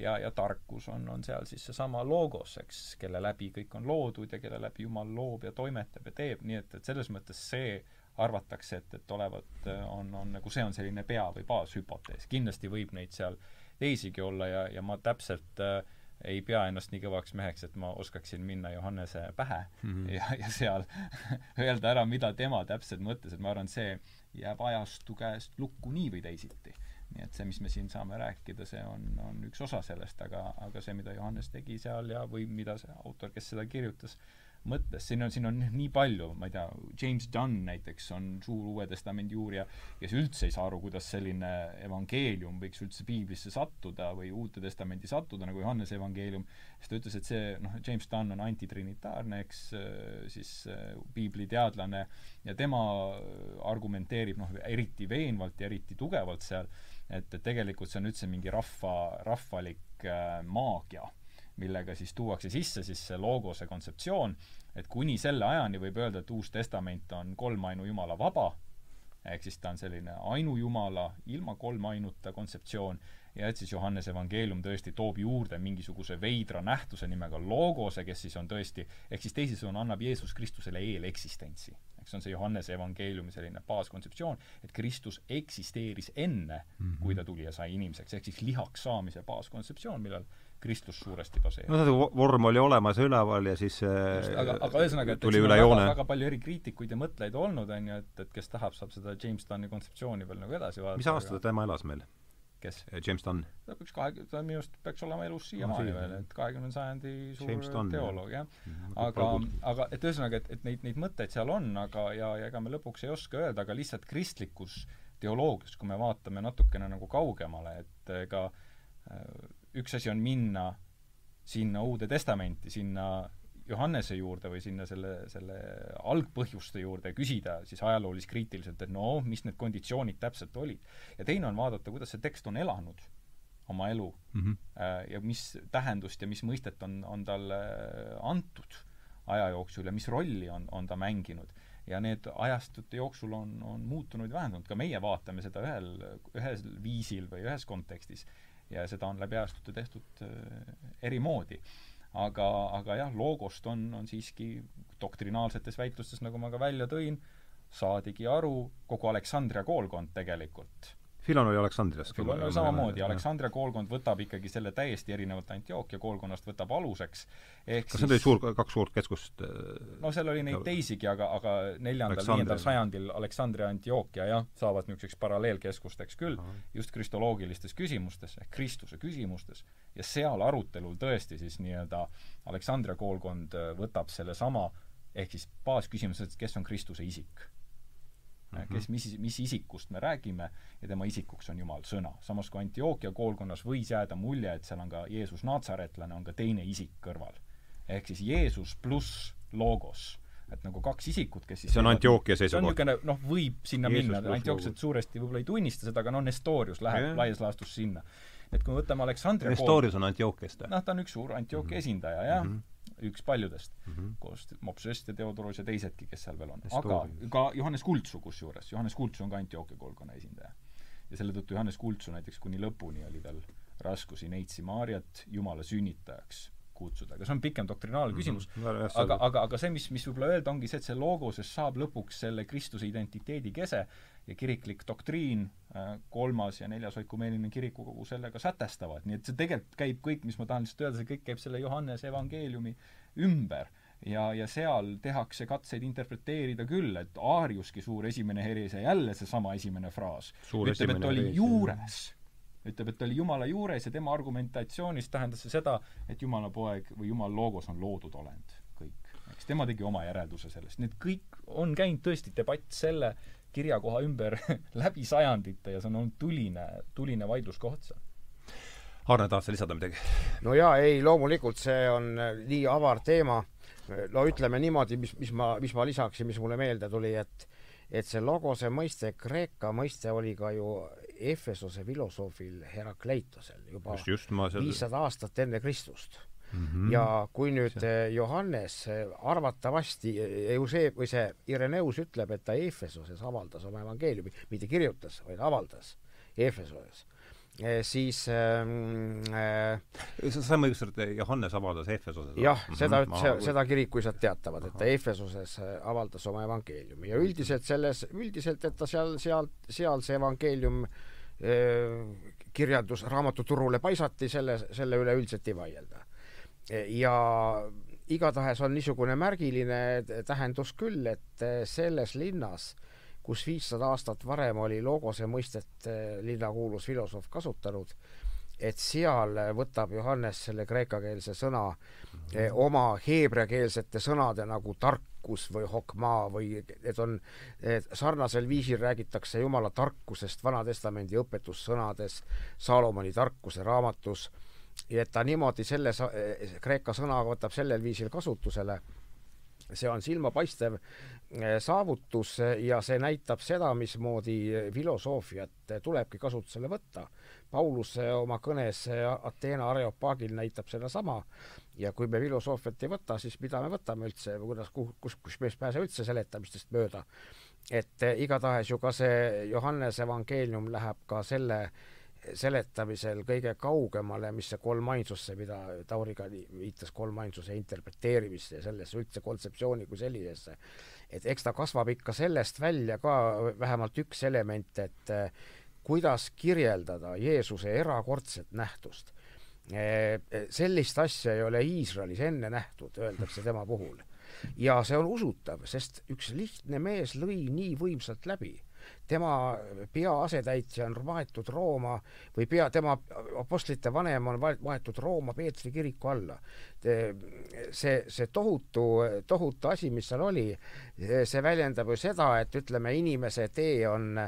ja, ja tarkus on, on seal siis seesama logos, eks, kelle läbi kõik on loodud ja kelle läbi Jumal loob ja toimetab ja teeb, nii et, et selles mõttes see arvatakse, et, et olevat, on, on nagu see on selline pea- või baashüpotees. kindlasti võib neid seal teisigi olla ja, ja ma täpselt äh, ei pea ennast nii kõvaks meheks, et ma oskaksin minna Johannese pähe mm -hmm. ja, ja seal öelda ära, mida tema täpselt mõtles, et ma arvan, see jääb ajastu käest lukku nii või teisiti. nii et see, mis me siin saame rääkida, see on, on üks osa sellest, aga, aga see, mida Johannes tegi seal ja, või mida see autor, kes seda kirjutas, mõttes, siin on, siin on nii palju, ma ei tea, James Dunn näiteks on suur Uue Testamendi uurija, kes üldse ei saa aru, kuidas selline evangeelium võiks üldse piiblisse sattuda või Uute Testamenti sattuda, nagu Johannese evangeelium, siis ta ütles, et see, noh, James Dunn on antitrinitaarne, eks, siis piibliteadlane, ja tema argumenteerib, noh, eriti veenvalt ja eriti tugevalt seal, et, et tegelikult see on üldse mingi rahva, rahvalik äh, maagia millega siis tuuakse sisse siis see logose kontseptsioon, et kuni selle ajani võib öelda, et Uus Testament on kolmainu Jumala vaba, ehk siis ta on selline ainujumala ilma kolmainuta kontseptsioon, ja et siis Johannese evangeelium tõesti toob juurde mingisuguse veidra nähtuse nimega logose, kes siis on tõesti, ehk siis teisisõnu annab Jeesus Kristusele eeleksistentsi. eks see on see Johannese evangeeliumi selline baaskontseptsioon, et Kristus eksisteeris enne mm, -hmm. kui ta tuli ja sai inimeseks, ehk siis lihaks saamise baaskontseptsioon, millal kristlus suuresti baseerub. no see vorm oli olemas üleval ja siis Just, aga, aga ühesõnaga, et, et siin on väga, palju eri kriitikuid ja mõtlejaid olnud, on ju, et, et kes tahab, saab seda James Dunni kontseptsiooni veel nagu edasi vaadata. mis aasta aga... tema elas meil? kes? James Dunn. ta peaks kahe, ta minu arust peaks olema elus siiamaani no, veel, et kahekümnenda sajandi suur teoloog, jah. Mhm, aga, aga et ühesõnaga, et, et neid, neid mõtteid seal on, aga ja, ja ega me lõpuks ei oska öelda, aga lihtsalt kristlikus teoloogias, kui me vaatame natukene nagu kaugemale, et ega äh, üks asi on minna sinna Uude Testamenti, sinna Johannese juurde või sinna selle, selle algpõhjuste juurde ja küsida siis ajalooliskriitiliselt, et no mis need konditsioonid täpselt olid. ja teine on vaadata, kuidas see tekst on elanud oma elu mm -hmm. ja mis tähendust ja mis mõistet on, on talle antud aja jooksul ja mis rolli on, on ta mänginud. ja need ajastute jooksul on, on muutunud ja vähendunud, ka meie vaatame seda ühel, ühel viisil või ühes kontekstis ja seda on läbi ajastute tehtud äh, eri moodi. Aga, aga jah, loogost on, on siiski doktrinaalsetes väitlustes, nagu ma ka välja tõin, saadigi aru kogu Aleksandria koolkond tegelikult Filon oli Aleksandrias. Filon oli samamoodi, Aleksandria koolkond võtab ikkagi selle täiesti erinevalt Antiochia koolkonnast, võtab aluseks, ehk kas siis, need olid suur, kaks suurt keskust? Äh, no seal oli neid teisigi, aga, aga neljandal, viiendal sajandil Aleksandria, Antiochia jah, saavad niisuguseks paralleelkeskusteks küll, just kristoloogilistes küsimustes ehk Kristuse küsimustes. ja seal arutelul tõesti siis nii-öelda Aleksandria koolkond äh, võtab sellesama ehk siis baasküsimus, et kes on Kristuse isik. Kes, mis, mis isikust me räägime ja tema isikuks on Jumal sõna. samas kui Antiochia koolkonnas võis jääda mulje, et seal on ka Jeesus natsaretlane, on ka teine isik kõrval. ehk siis Jeesus pluss Logos et nagu kaks isikut, kes siis see on Antiochia seisukoht? see on niisugune, noh, võib sinna Jeesus minna, Antiochiat suuresti võib-olla ei tunnista seda, aga noh, Nestorius läheb yeah. laias laastus sinna. et kui me võtame Aleksandria Nestorius on Antiochiast või? noh, ta on üks suur Antiochia mm -hmm. esindaja, jah mm. -hmm üks paljudest mm, -hmm. koos Mopsest ja Theodoros ja teisedki, kes seal veel on. aga ka Johannes Kultsu kusjuures, Johannes Kultsu on ka Antiochia koolkonna esindaja. ja selle tõttu Johannes Kultsu näiteks kuni lõpuni oli tal raskusi Neitsi Maarjat Jumala sünnitajaks kutsuda, aga see on pikem doktrinaalne mhm. küsimus mm, -hmm. aga, aga, aga see, mis, mis võib-olla öelda, ongi see, et see logoses saab lõpuks selle Kristuse identiteedi kese ja kiriklik doktriin, äh, kolmas ja neljas oikumeeliline kirikukogu sellega sätestavad, nii et see tegelikult käib kõik, mis ma tahan lihtsalt öelda, see kõik käib selle Johannese evangeeliumi ümber. Ja, ja seal tehakse katseid interpreteerida küll, et Aariuski suur esimene herise, jälle seesama esimene fraas, ütleb, et oli juures. Ütleb, et oli Jumala juures ja tema argumentatsioonis tähendas see seda, et Jumala poeg või Jumal loogos on loodud olend, kõik. eks tema tegi oma järelduse sellest, nii et kõik on käinud tõesti debatt selle kirjakoha ümber läbi sajandite ja see on olnud tuline, tuline vaidluskoht seal. Arne, tahad sa lisada midagi? no jaa, ei, loomulikult see on nii avar teema, no ütleme niimoodi, mis, mis ma, mis ma lisaksin, mis mulle meelde tuli, et et see logose mõiste, Kreeka mõiste oli ka ju Efesose filosoofil Herakleitosel juba viissada aastat enne Kristust mm. -hmm. ja kui nüüd. Johannes arvatavasti, Euseb või see Ireneus ütleb, et ta Efesoses avaldas oma evangeeliumi, mitte kirjutas, vaid avaldas Efesoses Eh, siis ähm, äh, õigesti aru, et Johannes avaldas Efesoses? jah, mhm, seda mm, -hmm, seda kirikuisad teatavad, et ta Efesoses äh, avaldas oma evangeeliumi ja üldiselt selles, üldiselt, et ta seal, seal, seal see evangeelium äh, kirjandus raamatuturule paisati, selle, selle üle üldiselt ei vaielda. Ja igatahes on niisugune märgiline tähendus küll, et selles linnas kus viissada aastat varem oli logose mõistet eh, linnakuulus filosoof kasutanud, et seal võtab Johannes selle kreekakeelse sõna eh, oma heebreakeelsete sõnade nagu tarkus või hokmaa või need on, sarnasel viisil räägitakse Jumala tarkusest Vana-testamendi õpetussõnades, Saalomoni tarkuse raamatus, ja et ta niimoodi selle eh, kreeka sõna võtab sellel viisil kasutusele see on silmapaistev eh, saavutus ja see näitab seda, mismoodi filosoofiat tulebki kasutusele võtta. Paulus oma kõnes Ateena Areopaagil näitab sedasama ja kui me filosoofiat ei võta, siis mida me võtame üldse, kuidas, kus, kus me ei pääse üldse seletamistest mööda. et igatahes ju ka see Johannese evangeelium läheb ka selle äh, seletamisel kõige kaugemale, mis see kolmainsus, see mida Tauriga viitas, kolmainsuse interpreteerimisse ja sellesse üldse kontseptsiooni kui sellisesse, et eks ta kasvab ikka sellest välja ka vähemalt üks element, et eh, kuidas kirjeldada Jeesuse erakordset nähtust. sellist asja ei ole Iisraelis enne nähtud, öeldakse tema puhul. ja see on usutav, sest üks lihtne mees lõi nii võimsalt läbi tema peaasetäitja on maetud Rooma või pea, tema apostlite vanem on maetud Rooma Peetri kiriku alla. see, see tohutu, tohutu asi, mis seal oli, see väljendab ju seda, et ütleme, inimese tee on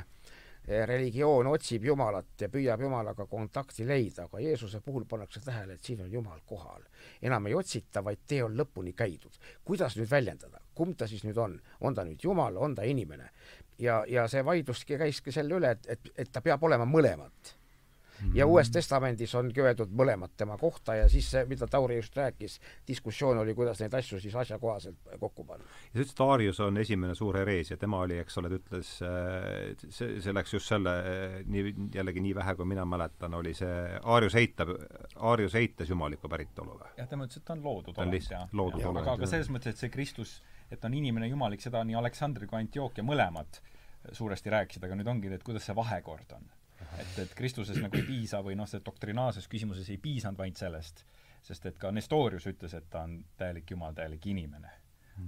religioon otsib Jumalat ja püüab Jumalaga kontakti leida, aga Jeesuse puhul pannakse tähele, et siin on Jumal kohal. enam ei otsita, vaid tee on lõpuni käidud. kuidas nüüd väljendada, kumb ta siis nüüd on? on ta nüüd Jumal, on ta inimene? ja, ja see vaidlus käiski selle üle, et, et, et ta peab olema mõlemat ja mhm. Uues Testamendis ongi öeldud mõlemat tema kohta ja siis see, mida Tauri just rääkis, diskussioon oli, kuidas neid asju siis asjakohaselt kokku panna. ja sa ütlesid, et Aarius on esimene suur herees ja tema oli, eks ole, ta ütles, see, see läks just selle, nii, jällegi nii vähe, kui mina mäletan, oli see, Aarius eitab, Aarius eitas jumalikku päritolu või? jah, tema ütles, et ta on loodud olend, loodud olend. aga, aga selles mõttes, et see Kristus et on inimene jumalik, seda nii Aleksandr kui Antiochia mõlemad suuresti rääkisid, aga nüüd ongi, et kuidas see vahekord on. Et, et Kristuses nagu ei piisa või noh, see doktrinaarses küsimuses ei piisanud vaid sellest, sest et ka Nestorius ütles, et ta on täielik jumal, täielik inimene.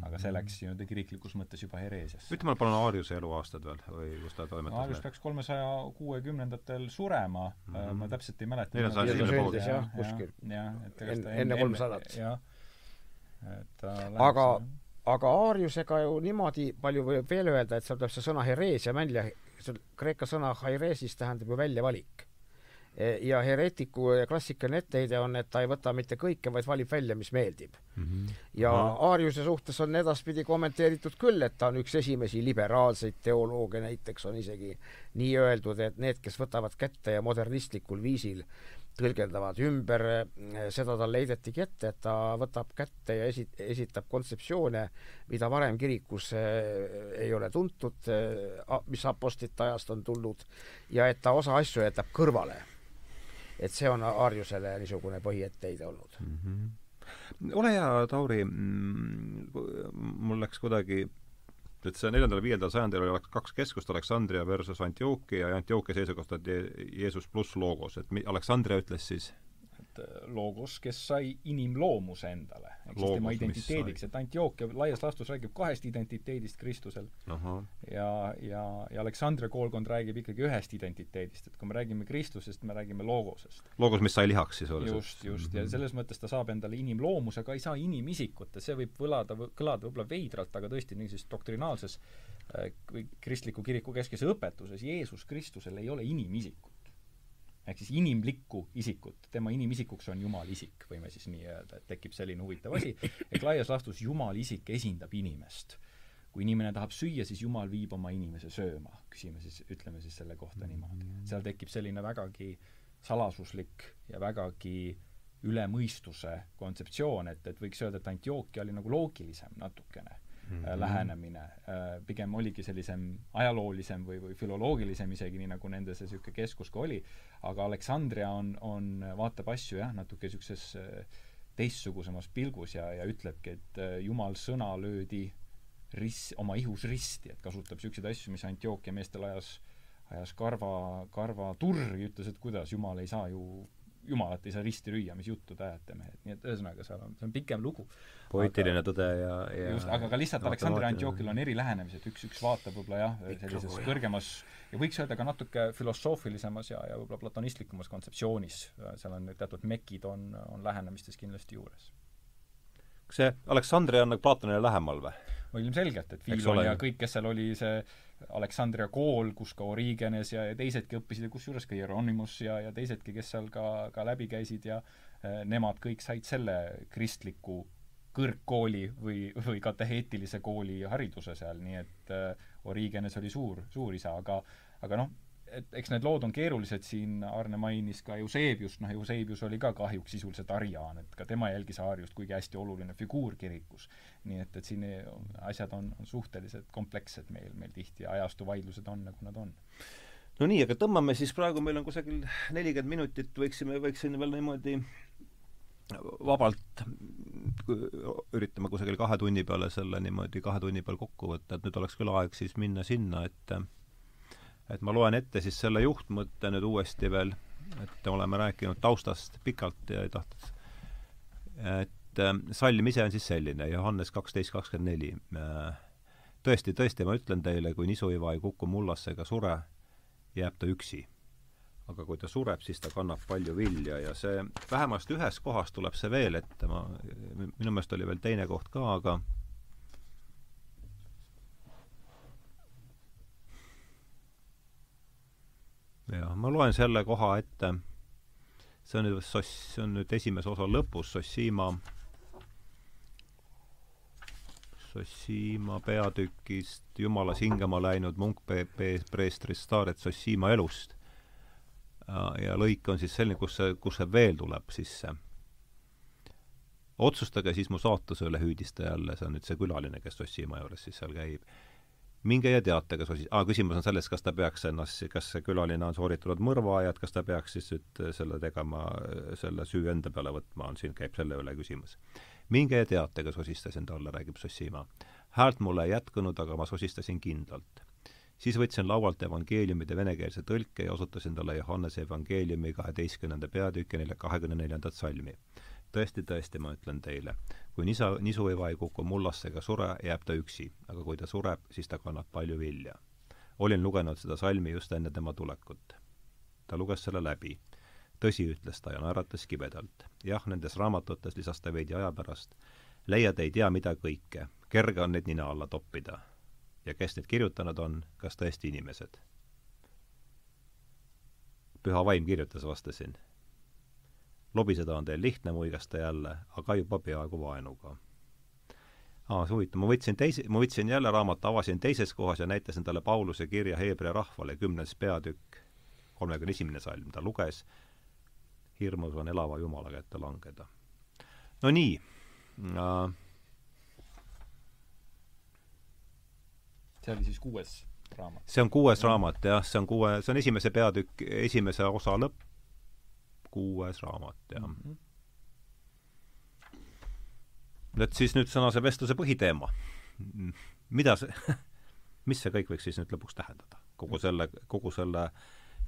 aga see läks nii-öelda kiriklikus mõttes juba hereesiasse. ütle mulle palun Aariuse eluaastad veel või kus ta toimetas? Aarius peaks kolmesaja kuuekümnendatel surema mm, -hmm. ma täpselt ei mäleta. neljasaja esimene pool. jah, kuskil. jah, et enne kolmsadat. jah, et ta aga aga Aariusega ju niimoodi palju võib veel öelda, et seal tuleb see sõna hereesia välja, see kreeka sõna hairesis tähendab ju väljavalik. E, ja hereetiku klassikaline etteheide on, et ta ei võta mitte kõike, vaid valib välja, mis meeldib mm. -hmm. ja Aariuse suhtes on edaspidi kommenteeritud küll, et ta on üks esimesi liberaalseid teolooge, näiteks on isegi nii öeldud, et need, kes võtavad kätte ja modernistlikul viisil tõlgendavad ümber, seda talle heidetigi ette, et ta võtab kätte ja esi-, esitab kontseptsioone, mida varem kirikus eh, ei ole tuntud, eh, mis apostlite ajast on tulnud, ja et ta osa asju jätab kõrvale. et see on Arjusele niisugune põhietteide olnud mm. -hmm. Ole hea, Tauri, mm, mul läks kuidagi et see neljandal-viiendal sajandil oli kaks keskust, Aleksandria versus Antiochia ja Antiochia seisukoht on Jeesus pluss loogos, et Aleksandria ütles siis äh, loogos, kes sai inimloomuse endale, ehk siis tema identiteediks, et Antiochia laias laastus räägib kahest identiteedist Kristusel. ja, ja, ja Aleksandria koolkond räägib ikkagi ühest identiteedist, et kui me räägime Kristusest, me räägime loogosest. loogos, mis sai lihaks siis oluliselt. just, just mm, -hmm. ja mhm. selles mõttes ta saab endale inimloomuse, aga ei saa inimisikut ja see võib võlada, kõlada võib-olla veidralt, aga tõesti niisuguses doktrinaalses äh, kristliku kiriku keskses õpetuses Jeesus Kristusel ei ole inimisikut ehk siis inimlikku isikut, tema inimisikuks on Jumala isik, võime siis nii öelda, et tekib selline huvitav asi, et laias laastus Jumala isik esindab inimest. kui inimene tahab süüa, siis Jumal viib oma inimese sööma, küsime siis, ütleme siis selle kohta niimoodi. seal tekib selline vägagi salasuslik ja vägagi üle mõistuse kontseptsioon, et, et võiks öelda, et Antiochia oli nagu loogilisem natukene mm -hmm. lähenemine äh, pigem oligi sellisem ajaloolisem või, või filoloogilisem isegi, nii nagu nende see niisugune keskus ka oli, aga Aleksandria on, on, vaatab asju jah, natuke niisuguses äh, teistsugusemas pilgus ja, ja ütlebki, et Jumal sõna löödi ris-, oma ihus risti, et kasutab niisuguseid asju, mis Antiochia meestel ajas ajas karva, karva turri, ütles, et kuidas, Jumal ei saa ju jumalat ei saa risti lüüa, mis juttu te ajate, mehed, nii et ühesõnaga, seal on, see on pikem lugu. poeetiline tõde ja, ja just, aga ka lihtsalt Aleksandr Antiookil on eri lähenemised, üks, üks vaatab võib-olla jah, sellises kõrgemas ja võiks öelda ka natuke filosoofilisemas ja, ja võib-olla platonistlikumas kontseptsioonis, seal on teatud mekid on, on lähenemistes kindlasti juures. kas see Aleksandria on nagu Platonile lähemal või? no ilmselgelt, et Filon ja kõik, kes seal oli, see Aleksandria kool, kus ka Origenes ja, ja teisedki õppisid ja kusjuures ka Hieronymus ja, ja teisedki, kes seal ka, ka läbi käisid ja äh, nemad kõik said selle kristliku kõrgkooli või, või kateheetilise kooli hariduse seal, nii et äh, Origenes oli suur, suurisa, aga aga noh, et eks need lood on keerulised, siin Arne mainis ka Eusebiust, noh Eusebius oli ka kahjuks sisuliselt ariaan, et ka tema jälgis Aariust, kuigi hästi oluline figuur kirikus. nii et, et siin asjad on, on suhteliselt komplekssed meil, meil tihti ja ajastu vaidlused on, nagu nad on. no nii, aga tõmbame siis praegu, meil on kusagil nelikümmend minutit, võiksime, võiksime veel niimoodi vabalt üritame kusagil kahe tunni peale selle niimoodi kahe tunni peal kokku võtta, et nüüd oleks küll aeg siis minna sinna, et et ma loen ette siis selle juhtmõtte nüüd uuesti veel, et oleme rääkinud taustast pikalt ja ei tahtnud et äh, salm ise on siis selline, Johannes kaksteist kakskümmend neli. Äh, tõesti, tõesti, ma ütlen teile, kui nisuiva ei kuku mullasse ega sure, jääb ta üksi. aga kui ta sureb, siis ta kannab palju vilja ja see, vähemasti ühes kohas tuleb see veel ette, ma, minu meelest oli veel teine koht ka, aga jah, ma loen selle koha ette see on nüüd soss, see on nüüd esimese osa lõpus, Sossima, Sossima peatükist Jumalas hingama läinud munk preestrist Staaret Sossima elust. ja lõik on siis selline, kus see, kus see veel tuleb sisse. otsustage siis mu saatuse üle, hüüdis ta jälle, see on nüüd see külaline, kes Sossima juures siis seal käib minge ja teate, kas osi-, aa, küsimus on selles, kas ta peaks ennast, kas see külaline on sooritanud mõrva ja et kas ta peaks siis nüüd selle tegema, selle süü enda peale võtma, on siin, käib selle üle küsimus. minge ja teate, kas osistasin talle, räägib Sossima. häält mulle ei jätkunud, aga ma sosistasin kindlalt. siis võtsin laualt evangeeliumide venekeelse tõlke ja osutasin talle Johannese evangeeliumi kaheteistkümnenda peatüki kahekümne neljandat salmi tõesti, tõesti, ma ütlen teile, kui nisa, nisuiva ei kuku mullasse ega sure, jääb ta üksi, aga kui ta sureb, siis ta kannab palju vilja. olin lugenud seda salmi just enne tema tulekut. ta luges selle läbi. tõsi, ütles ta ja naeratas kibedalt. jah, nendes raamatutes, lisas ta veidi aja pärast, leiad ei tea mida kõike, kerge on neid nina alla toppida. ja kes need kirjutanud on, kas tõesti inimesed? püha vaim kirjutas, vastasin lobiseda on teil lihtne, muigas ta jälle, aga juba peaaegu vaenuga. aa, see huvitav, ma võtsin teise, ma võtsin jälle raamatu, avasin teises kohas ja näitasin talle Pauluse kirja Heebrea rahvale, kümnes peatükk, kolmekümne esimene salm, ta luges, hirmus on elava Jumala kätte langeda. no nii äh,. see oli siis kuues raamat? see on kuues raamat, jah, see on kuue, see on esimese peatükk, esimese osa lõpp, kuues raamat, jah mm. -hmm. et siis nüüd sõnase vestluse põhiteema. mida see mis see kõik võiks siis nüüd lõpuks tähendada? kogu selle, kogu selle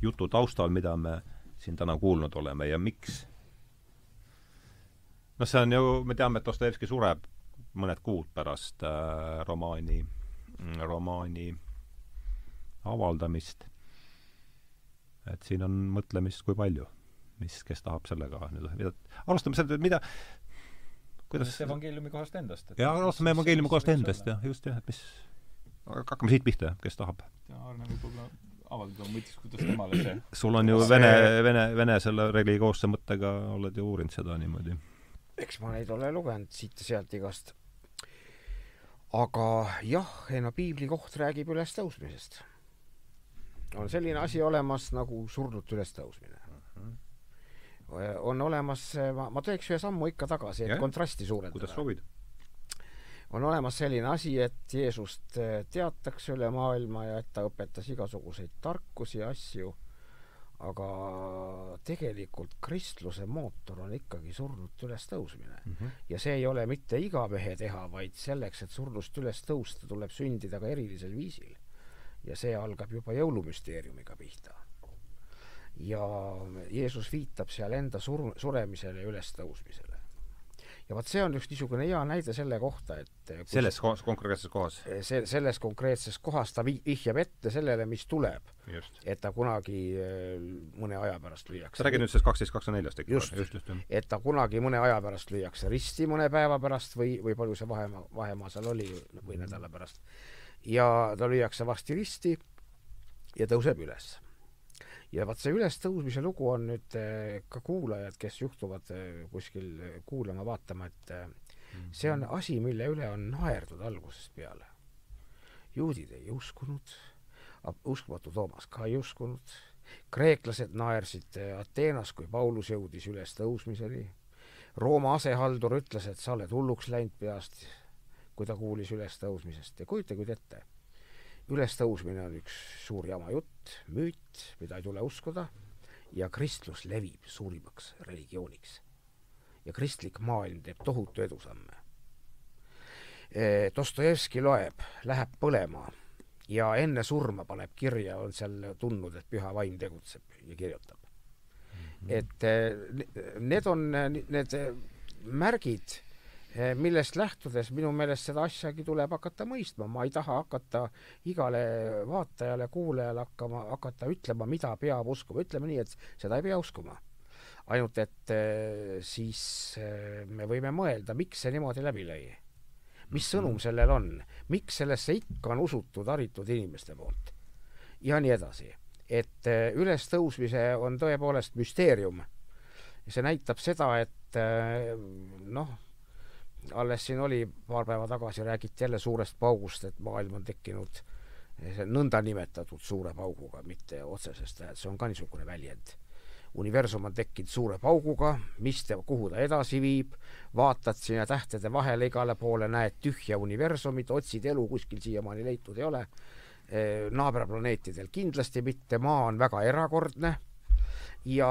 jutu taustal, mida me siin täna kuulnud oleme ja miks? noh, see on ju, me teame, et Dostojevski sureb mõned kuud pärast äh, romaani, romaani avaldamist. et siin on mõtlemist kui palju mis, kes tahab sellega nüüd, mida, alustame sellest, mida kuidas evangeeliumi kohast endast. jaa, alustame evangeeliumi kohast endast, jah, just jah, et mis, hakkame siit pihta, kes tahab. Arne võib-olla avaldada oma mõttes, kuidas temale see sul on ju see... vene, vene, vene selle religioosse mõttega, oled ju uurinud seda niimoodi? eks ma neid ole lugenud siit-sealt igast. aga jah, ei no piibli koht räägib ülestõusmisest. on selline asi olemas nagu surnute ülestõusmine on olemas, ma, ma teeks ühe sammu ikka tagasi, et ja? kontrasti suurendada. kuidas soovid? on olemas selline asi, et Jeesust eh, teatakse üle maailma ja et ta õpetas igasuguseid tarkusi ja asju, aga tegelikult kristluse mootor on ikkagi surnult ülestõusmine mm. -hmm. ja see ei ole mitte iga mehe teha, vaid selleks, et surnust üles tõusta, tuleb sündida ka erilisel viisil. ja see algab juba jõulumüsteeriumiga pihta ja Jeesus viitab seal enda sur-, suremisele ja ülestõusmisele. ja vot see on üks niisugune hea näide selle kohta, et selles kohas, konkreetses kohas? see, selles konkreetses kohas ta vi-, vihjab ette sellele, mis tuleb. et ta kunagi äh, mõne aja pärast lüüakse sa räägid nüüd sellest kaksteist kakskümmend neljast ikka? just, just, just, et ta kunagi mõne aja pärast lüüakse risti mõne päeva pärast või, või palju see vahemaa, vahemaa seal oli, või nädala pärast. ja ta lüüakse varsti risti ja tõuseb üles ja vaat see ülestõusmise lugu on nüüd eh, ka kuulajad, kes juhtuvad eh, kuskil eh, kuulama, vaatama, et see on asi, mille üle on naerdud algusest peale. juudid ei uskunud, uskumatu Toomas ka ei uskunud, kreeklased naersid Ateenas, kui Paulus jõudis ülestõusmiseni, Rooma asehaldur ütles, et sa oled hulluks läinud peast, kui ta kuulis ülestõusmisest. Ja kujutage nüüd ette ülestõusmine on üks suur jama jutt, müüt, mida ei tule uskuda, ja kristlus levib suurimaks religiooniks. ja kristlik maailm teeb tohutu edusamme. Dostojevski loeb, läheb põlema ja enne surma paneb kirja, on seal tundnud, et püha vaim tegutseb ja kirjutab. et eh, need on need märgid, millest lähtudes minu meelest seda asjagi tuleb hakata mõistma, ma ei taha hakata igale vaatajale, kuulajale hakkama, hakata ütlema, mida peab uskuma, ütleme nii, et seda ei pea uskuma. ainult et eh, siis me võime mõelda, miks see niimoodi läbi lõi. mis sõnum mhm. sellel on, miks sellesse ikka on usutud haritud inimeste poolt ja nii edasi et ülestõusmise on tõepoolest müsteerium. see näitab seda, et noh, alles siin oli paar päeva tagasi, räägiti jälle suurest paugust, et maailm on tekkinud nõndanimetatud suure pauguga, mitte otsesest see on ka niisugune väljend. universum on tekkinud suure pauguga, mis te, kuhu ta edasi viib, vaatad sinna tähtede vahele igale poole, näed tühja universumit, otsid elu, kuskil siiamaani leitud ei ole Eh, naaberplaneetidel kindlasti mitte, Maa on väga erakordne ja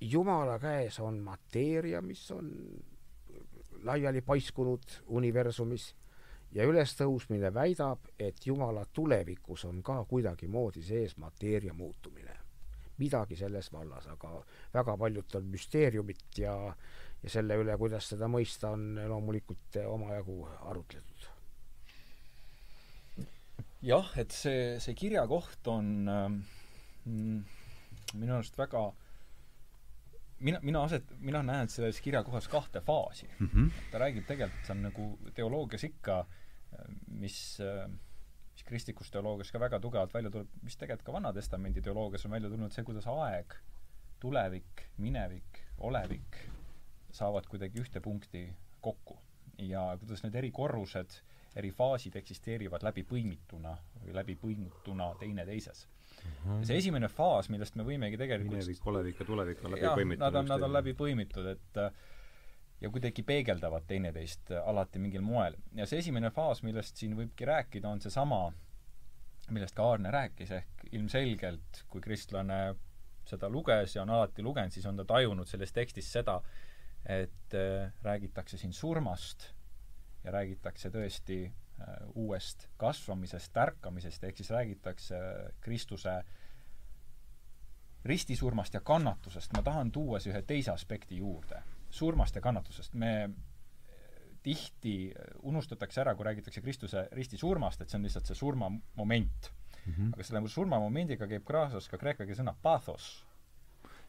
Jumala käes on mateeria, mis on laiali paiskunud universumis ja ülestõusmine väidab, et Jumala tulevikus on ka kuidagimoodi sees mateeria muutumine. midagi selles vallas, aga väga paljud on müsteeriumit ja, ja selle üle, kuidas seda mõista, on loomulikult omajagu arutletud jah, et see, see kirjakoht on mm, minu arust väga mina, mina aset-, mina näen selles kirjakohas kahte faasi mm. -hmm. ta räägib tegelikult, see on nagu teoloogias ikka, mis, mis kristlikus teoloogias ka väga tugevalt välja tuleb, mis tegelikult ka Vana-testamendi teoloogias on välja tulnud, see, kuidas aeg, tulevik, minevik, olevik saavad kuidagi ühte punkti kokku. ja kuidas need eri korrused eri faasid eksisteerivad läbi põimituna või läbi põimutuna teineteises. -hmm. see esimene faas, millest me võimegi tegelikult minevik, olevik ja tulevik on läbi jah, põimitud. Nad on, nad on läbi põimitud, et ja kuidagi peegeldavad teineteist alati mingil moel. ja see esimene faas, millest siin võibki rääkida, on seesama, millest ka Aarne rääkis, ehk ilmselgelt, kui kristlane seda luges ja on alati lugenud, siis on ta tajunud selles tekstis seda, et äh, räägitakse siin surmast ja räägitakse tõesti äh, uuest kasvamisest, tärkamisest, ehk siis räägitakse Kristuse ristisurmast ja kannatusest, ma tahan tuua siia ühe teise aspekti juurde. surmast ja kannatusest, me äh, tihti unustatakse ära, kui räägitakse Kristuse ristisurmast, et see on lihtsalt see surmamoment mm. -hmm. aga selle surmamomendiga käib kaasas ka kreeka keele sõna pathos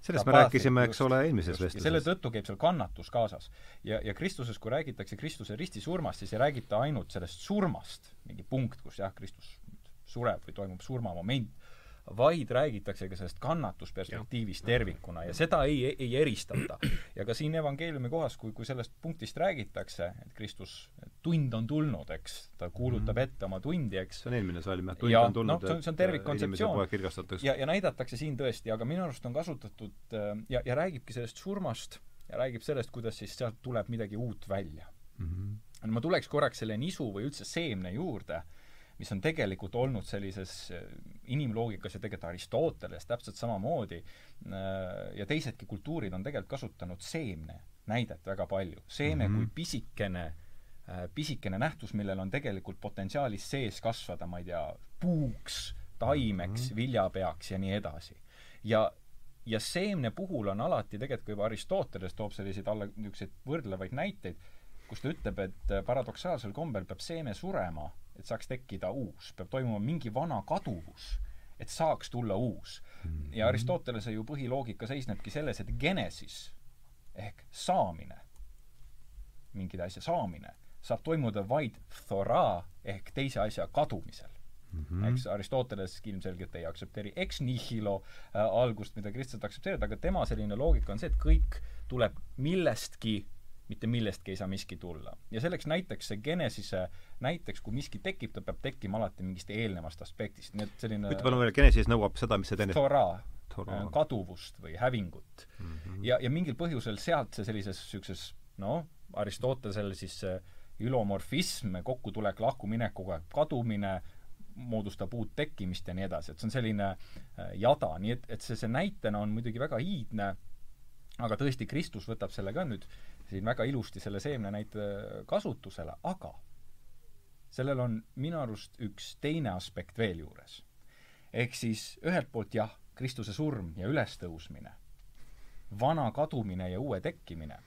sellest me rääkisime, eks ole, eelmises vestluses. selle tõttu käib seal kannatus kaasas. ja, ja Kristuses, kui räägitakse Kristuse ristisurmast, siis ei räägita ainult sellest surmast, mingi punkt, kus jah, Kristus sureb või toimub surmamoment, vaid räägitakse ka sellest kannatusperspektiivist tervikuna ja seda ei, ei eristata. ja ka siin evangeeliumi kohas, kui, kui sellest punktist räägitakse, et Kristus, tund on tulnud, eks, ta kuulutab mhm. ette oma tundi, eks. see on eelmine salm, jah, tund ja, on tulnud no,. see on, see on tervikkontseptsioon. ja, ja näidatakse siin tõesti, aga minu arust on kasutatud äh, ja, ja räägibki sellest surmast ja räägib sellest, kuidas siis sealt tuleb midagi uut välja mm. -hmm. ma tuleks korraks selle nisu või üldse seemne juurde mis on tegelikult olnud sellises äh, inimloogikas ja tegelikult Aristoteles täpselt samamoodi äh, ja teisedki kultuurid on tegelikult kasutanud seemne näidet väga palju. seeme mm -hmm. kui pisikene äh, pisikene nähtus, millel on tegelikult potentsiaalis sees kasvada, ma ei tea, puuks, taimeks mm, -hmm. viljapeaks ja nii edasi. ja ja seemne puhul on alati tegelikult, kui juba Aristoteles toob selliseid alla niisuguseid võrdlevaid näiteid, kus ta ütleb, et paradoksaalsel kombel peab seeme surema et saaks tekkida uus, peab toimuma mingi vana kaduvus, et saaks tulla uus mm. -hmm. ja Aristotelese ju põhiloogika seisnebki selles, et genesis ehk saamine, mingit asja saamine, saab toimuda vaid thora ehk teise asja kadumisel mm. -hmm. eks Aristoteles ilmselgelt ei aktsepteeri ex nihilo äh, algust, mida kristlased aktsepteerivad, aga tema selline loogika on see, et kõik tuleb millestki mitte millestki ei saa miski tulla. ja selleks näiteks see Genesise näiteks, kui miski tekib, ta peab tekkima alati mingist eelnevast aspektist, nii et selline ütle palun veel, Genesis nõuab seda, mis see teine Torah, äh, kaduvust või hävingut mm. -hmm. ja, ja mingil põhjusel sealt see sellises niisuguses noh, Aristotelesel siis see ülomorfism, kokkutulek lahkuminekuga, kadumine, moodustab uut tekkimist ja nii edasi, et see on selline äh, jada, nii et, et see, see näitena on muidugi väga iidne, aga tõesti, Kristus võtab selle ka nüüd siin väga ilusti selle seemne näite kasutusele, aga sellel on minu arust üks teine aspekt veel juures. ehk siis ühelt poolt jah, Kristuse surm ja ülestõusmine, vana kadumine ja uue tekkimine.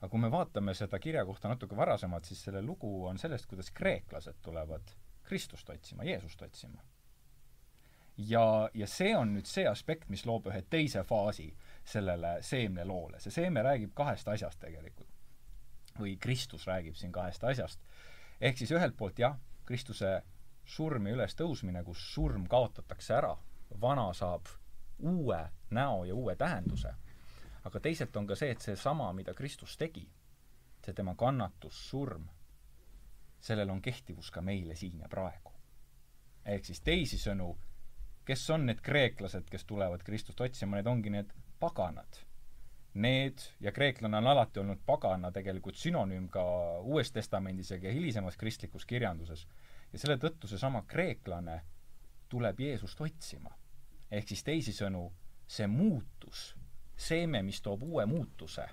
aga kui me vaatame seda kirja kohta natuke varasemalt, siis selle lugu on sellest, kuidas kreeklased tulevad Kristust otsima, Jeesust otsima. ja, ja see on nüüd see aspekt, mis loob ühe teise faasi sellele seemneloole. see seeme räägib kahest asjast tegelikult. või Kristus räägib siin kahest asjast. ehk siis ühelt poolt jah, Kristuse surm ja ülestõusmine, kus surm kaotatakse ära, vana saab uue näo ja uue tähenduse. aga teiselt on ka see, et seesama, mida Kristus tegi, see tema kannatus, surm, sellel on kehtivus ka meile siin ja praegu. ehk siis teisisõnu, kes on need kreeklased, kes tulevad Kristust otsima, need ongi need paganad. Need, ja kreeklane on alati olnud pagana tegelikult sünonüüm ka Uues Testamendis ja ka hilisemas kristlikus kirjanduses ja selle tõttu seesama kreeklane tuleb Jeesust otsima. ehk siis teisisõnu, see muutus, seeme, mis toob uue muutuse,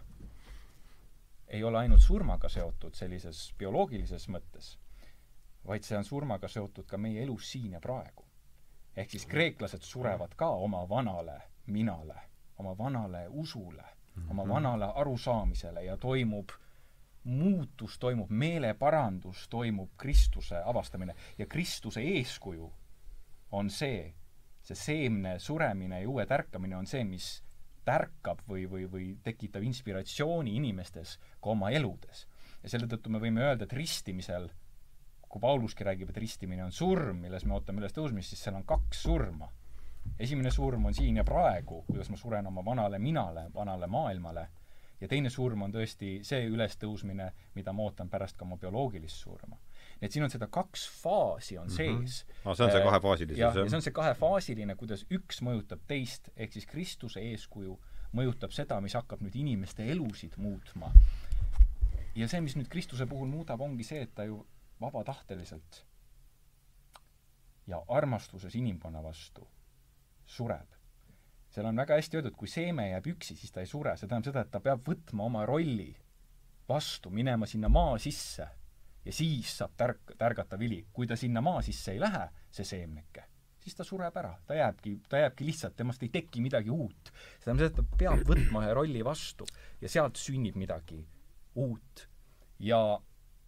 ei ole ainult surmaga seotud sellises bioloogilises mõttes, vaid see on surmaga seotud ka meie elus siin ja praegu. ehk siis kreeklased surevad ka oma vanale minale, oma vanale usule, oma mhm. vanale arusaamisele ja toimub muutus toimub, meeleparandus toimub, Kristuse avastamine ja Kristuse eeskuju on see, see seemne suremine ja uue tärkamine on see, mis tärkab või, või, või tekitab inspiratsiooni inimestes ka oma eludes. ja selle tõttu me võime öelda, et ristimisel, kui Pauluski räägib, et ristimine on surm, milles me ootame ülestõusmist, siis seal on kaks surma. Esimene surm on siin ja praegu, kuidas ma suren oma vanale minale, vanale maailmale ja teine surm on tõesti see ülestõusmine, mida ma ootan pärast ka oma bioloogilist surma. nii et siin on seda kaks faasi on mm -hmm. sees. aa, see on see äh, kahefaasilisus, jah? ja see on see kahefaasiline, kuidas üks mõjutab teist, ehk siis Kristuse eeskuju mõjutab seda, mis hakkab nüüd inimeste elusid muutma. ja see, mis nüüd Kristuse puhul muudab, ongi see, et ta ju vabatahteliselt ja armastuses inimkonna vastu sureb seal on väga hästi öeldud, kui seeme jääb üksi, siis ta ei sure, see tähendab seda, et ta peab võtma oma rolli vastu, minema sinna maa sisse ja siis saab tärk-, tärgata vili. kui ta sinna maa sisse ei lähe, see seemneke, siis ta sureb ära, ta jääbki, ta jääbki lihtsalt, temast ei teki midagi uut. see tähendab seda, et ta peab võtma ühe rolli vastu ja sealt sünnib midagi uut. ja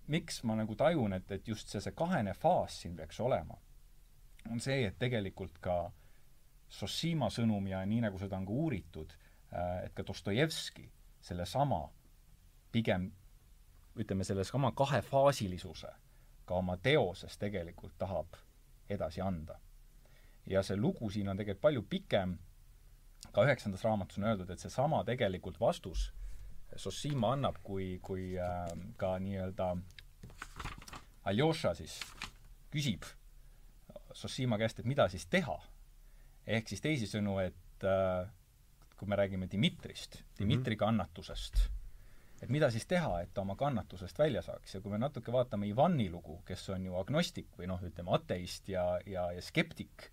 miks ma nagu tajun, et, et just see, see kahene faas siin peaks olema, on see, et tegelikult ka Sossima sõnum ja nii, nagu seda on ka uuritud, äh, et ka Dostojevski sellesama pigem ütleme, sellesama kahefaasilisuse ka oma teoses tegelikult tahab edasi anda. ja see lugu siin on tegelikult palju pikem, ka üheksandas raamatus on öeldud, et seesama tegelikult vastus Sossima annab, kui, kui äh, ka nii-öelda Aljoša siis küsib Sossima käest, et mida siis teha ehk siis teisisõnu, et äh, kui me räägime Dmitrist, Dmitri mhm. kannatusest, et mida siis teha, et ta oma kannatusest välja saaks ja kui me natuke vaatame Ivani lugu, kes on ju agnostik või noh, ütleme ateist ja, ja, ja skeptik,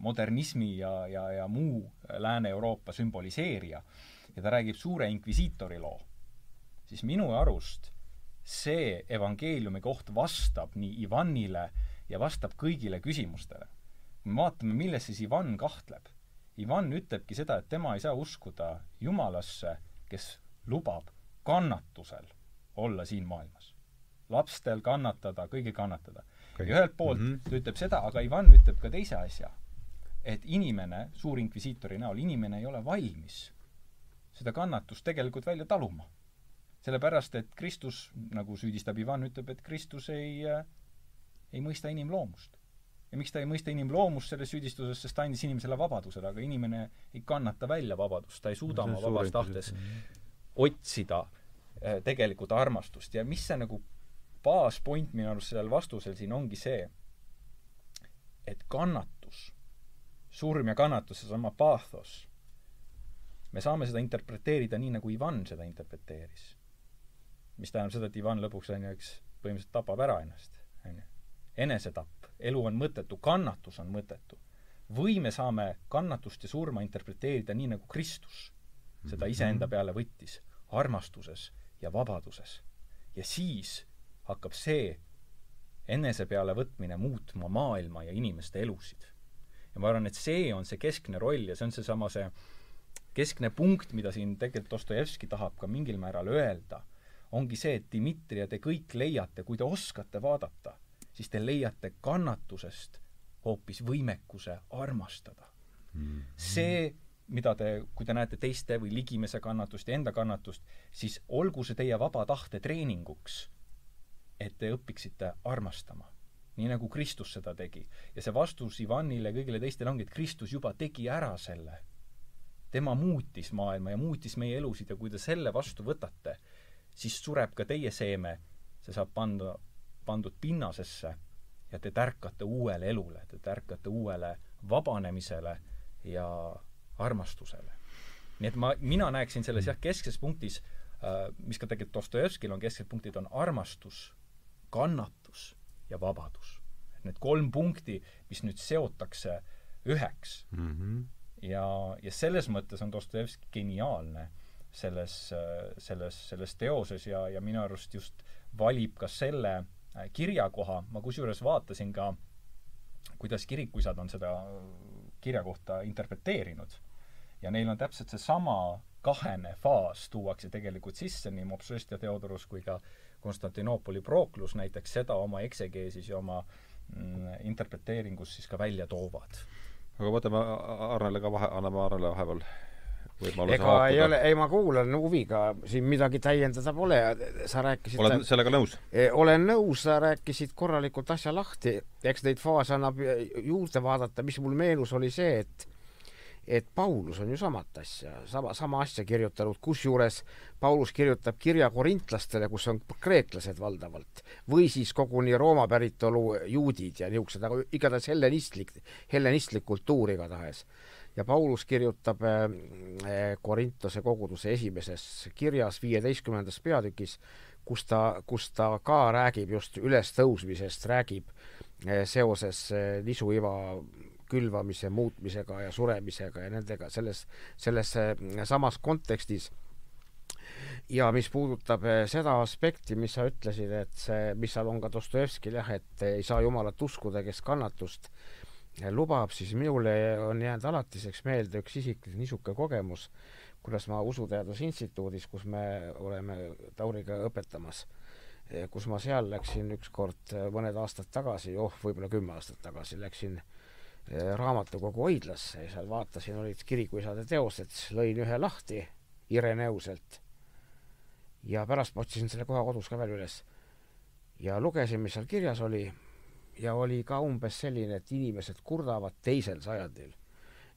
modernismi ja, ja, ja muu Lääne-Euroopa sümboliseerija, ja ta räägib suure inkvisiitori loo, siis minu arust see evangeeliumi koht vastab nii Ivanile ja vastab kõigile küsimustele kui me vaatame, milles siis Ivan kahtleb, Ivan ütlebki seda, et tema ei saa uskuda Jumalasse, kes lubab kannatusel olla siin maailmas. lapstel kannatada, kõigil kannatada. ja ühelt poolt mm -hmm. ta ütleb seda, aga Ivan ütleb ka teise asja. et inimene, suurinkvisiitori näol, inimene ei ole valmis seda kannatust tegelikult välja taluma. sellepärast, et Kristus, nagu süüdistab Ivan, ütleb, et Kristus ei, ei mõista inimloomust ja miks ta ei mõista inimloomust selles süüdistuses, sest ta andis inimesele vabadusele, aga inimene ei kannata välja vabadust, ta ei suuda oma vabas tahtes otsida äh, tegelikult armastust ja mis see nagu baaspoint minu arust sellel vastusel siin ongi see, et kannatus, surm ja kannatus, seesama paathos, me saame seda interpreteerida nii, nagu Ivan seda interpreteeris. mis tähendab seda, et Ivan lõpuks, on ju, eks, põhimõtteliselt tapab ära ennast, on ju. enesetapp elu on mõttetu, kannatus on mõttetu. või me saame kannatust ja surma interpreteerida nii, nagu Kristus seda mhm. iseenda peale võttis, armastuses ja vabaduses. ja siis hakkab see enese peale võtmine muutma maailma ja inimeste elusid. ja ma arvan, et see on see keskne roll ja see on seesama see keskne punkt, mida siin tegelikult Dostojevski tahab ka mingil määral öelda, ongi see, et Dmitri ja te kõik leiate, kui te oskate vaadata, siis te leiate kannatusest hoopis võimekuse armastada mm. -hmm. see, mida te, kui te näete teiste või ligimese kannatust ja enda kannatust, siis olgu see teie vaba tahte treeninguks, et te õpiksite armastama. nii nagu Kristus seda tegi. ja see vastus Ivanile ja kõigile teistele ongi, et Kristus juba tegi ära selle. tema muutis maailma ja muutis meie elusid ja kui te selle vastu võtate, siis sureb ka teie seeme, see saab panda, pandud pinnasesse ja te tärkate uuele elule, te tärkate uuele vabanemisele ja armastusele. nii et ma, mina näeksin selles jah, keskses punktis äh,, mis ka tegelikult Dostojevskil on kesksed punktid, on armastus, kannatus ja vabadus. et need kolm punkti, mis nüüd seotakse üheks mm. -hmm. ja, ja selles mõttes on Dostojevski geniaalne selles, selles, selles teoses ja, ja minu arust just valib ka selle äh, kirjakoha, ma kusjuures vaatasin ka, kuidas kirikuisad on seda kirja kohta interpreteerinud ja neil on täpselt seesama kahene faas tuuakse tegelikult sisse nii Mopsuest ja Theodorus kui ka Konstantinoopoli Proklus näiteks seda oma eksegeesis ja oma mm, interpreteeringus siis ka välja toovad. aga võtame Arnele ka vahe, anname Arnele vahepeal võimaluse ega ei ole, ei ma kuulan huviga, siin midagi täiendada pole, sa rääkisid oled sellega nõus? E, olen nõus, sa rääkisid korralikult asja lahti, eks neid faase annab juurde vaadata, mis mul meenus, oli see, et et Paulus on ju samat asja, sama, sama asja kirjutanud, kusjuures Paulus kirjutab kirja korintlastele, kus on kreeklased valdavalt, või siis koguni Rooma päritolu juudid ja niisugused, aga igatahes hellenistlik, hellenistlik kultuur igatahes. Ja Paulus kirjutab äh, Korintuse koguduse esimeses kirjas, viieteistkümnendas peatükis, kus ta, kus ta ka räägib just ülestõusmisest, räägib äh, seoses äh, nisuiva külvamise, muutmisega ja suremisega ja nendega selles, selles äh, samas kontekstis. ja mis puudutab äh, seda aspekti, mis sa ütlesid, et see, mis seal on ka Dostojevskil jah, et ei saa Jumalat uskuda, kes kannatust äh, lubab, siis minule on jäänud alatiseks meelde üks isiklik niisugune kogemus, kuidas ma Usuteaduse Instituudis, kus me oleme Tauriga õpetamas, kus ma seal läksin ükskord mõned aastad tagasi, oh, võib-olla kümme aastat tagasi, läksin Eh, raamatukogu hoidlasse ja seal vaatasin, olid kirikuisade teosed, lõin ühe lahti Ireneuselt. ja pärast ma otsisin selle koha kodus ka veel üles. ja lugesin, mis seal kirjas oli ja oli ka umbes selline, et inimesed kurdavad teisel sajandil,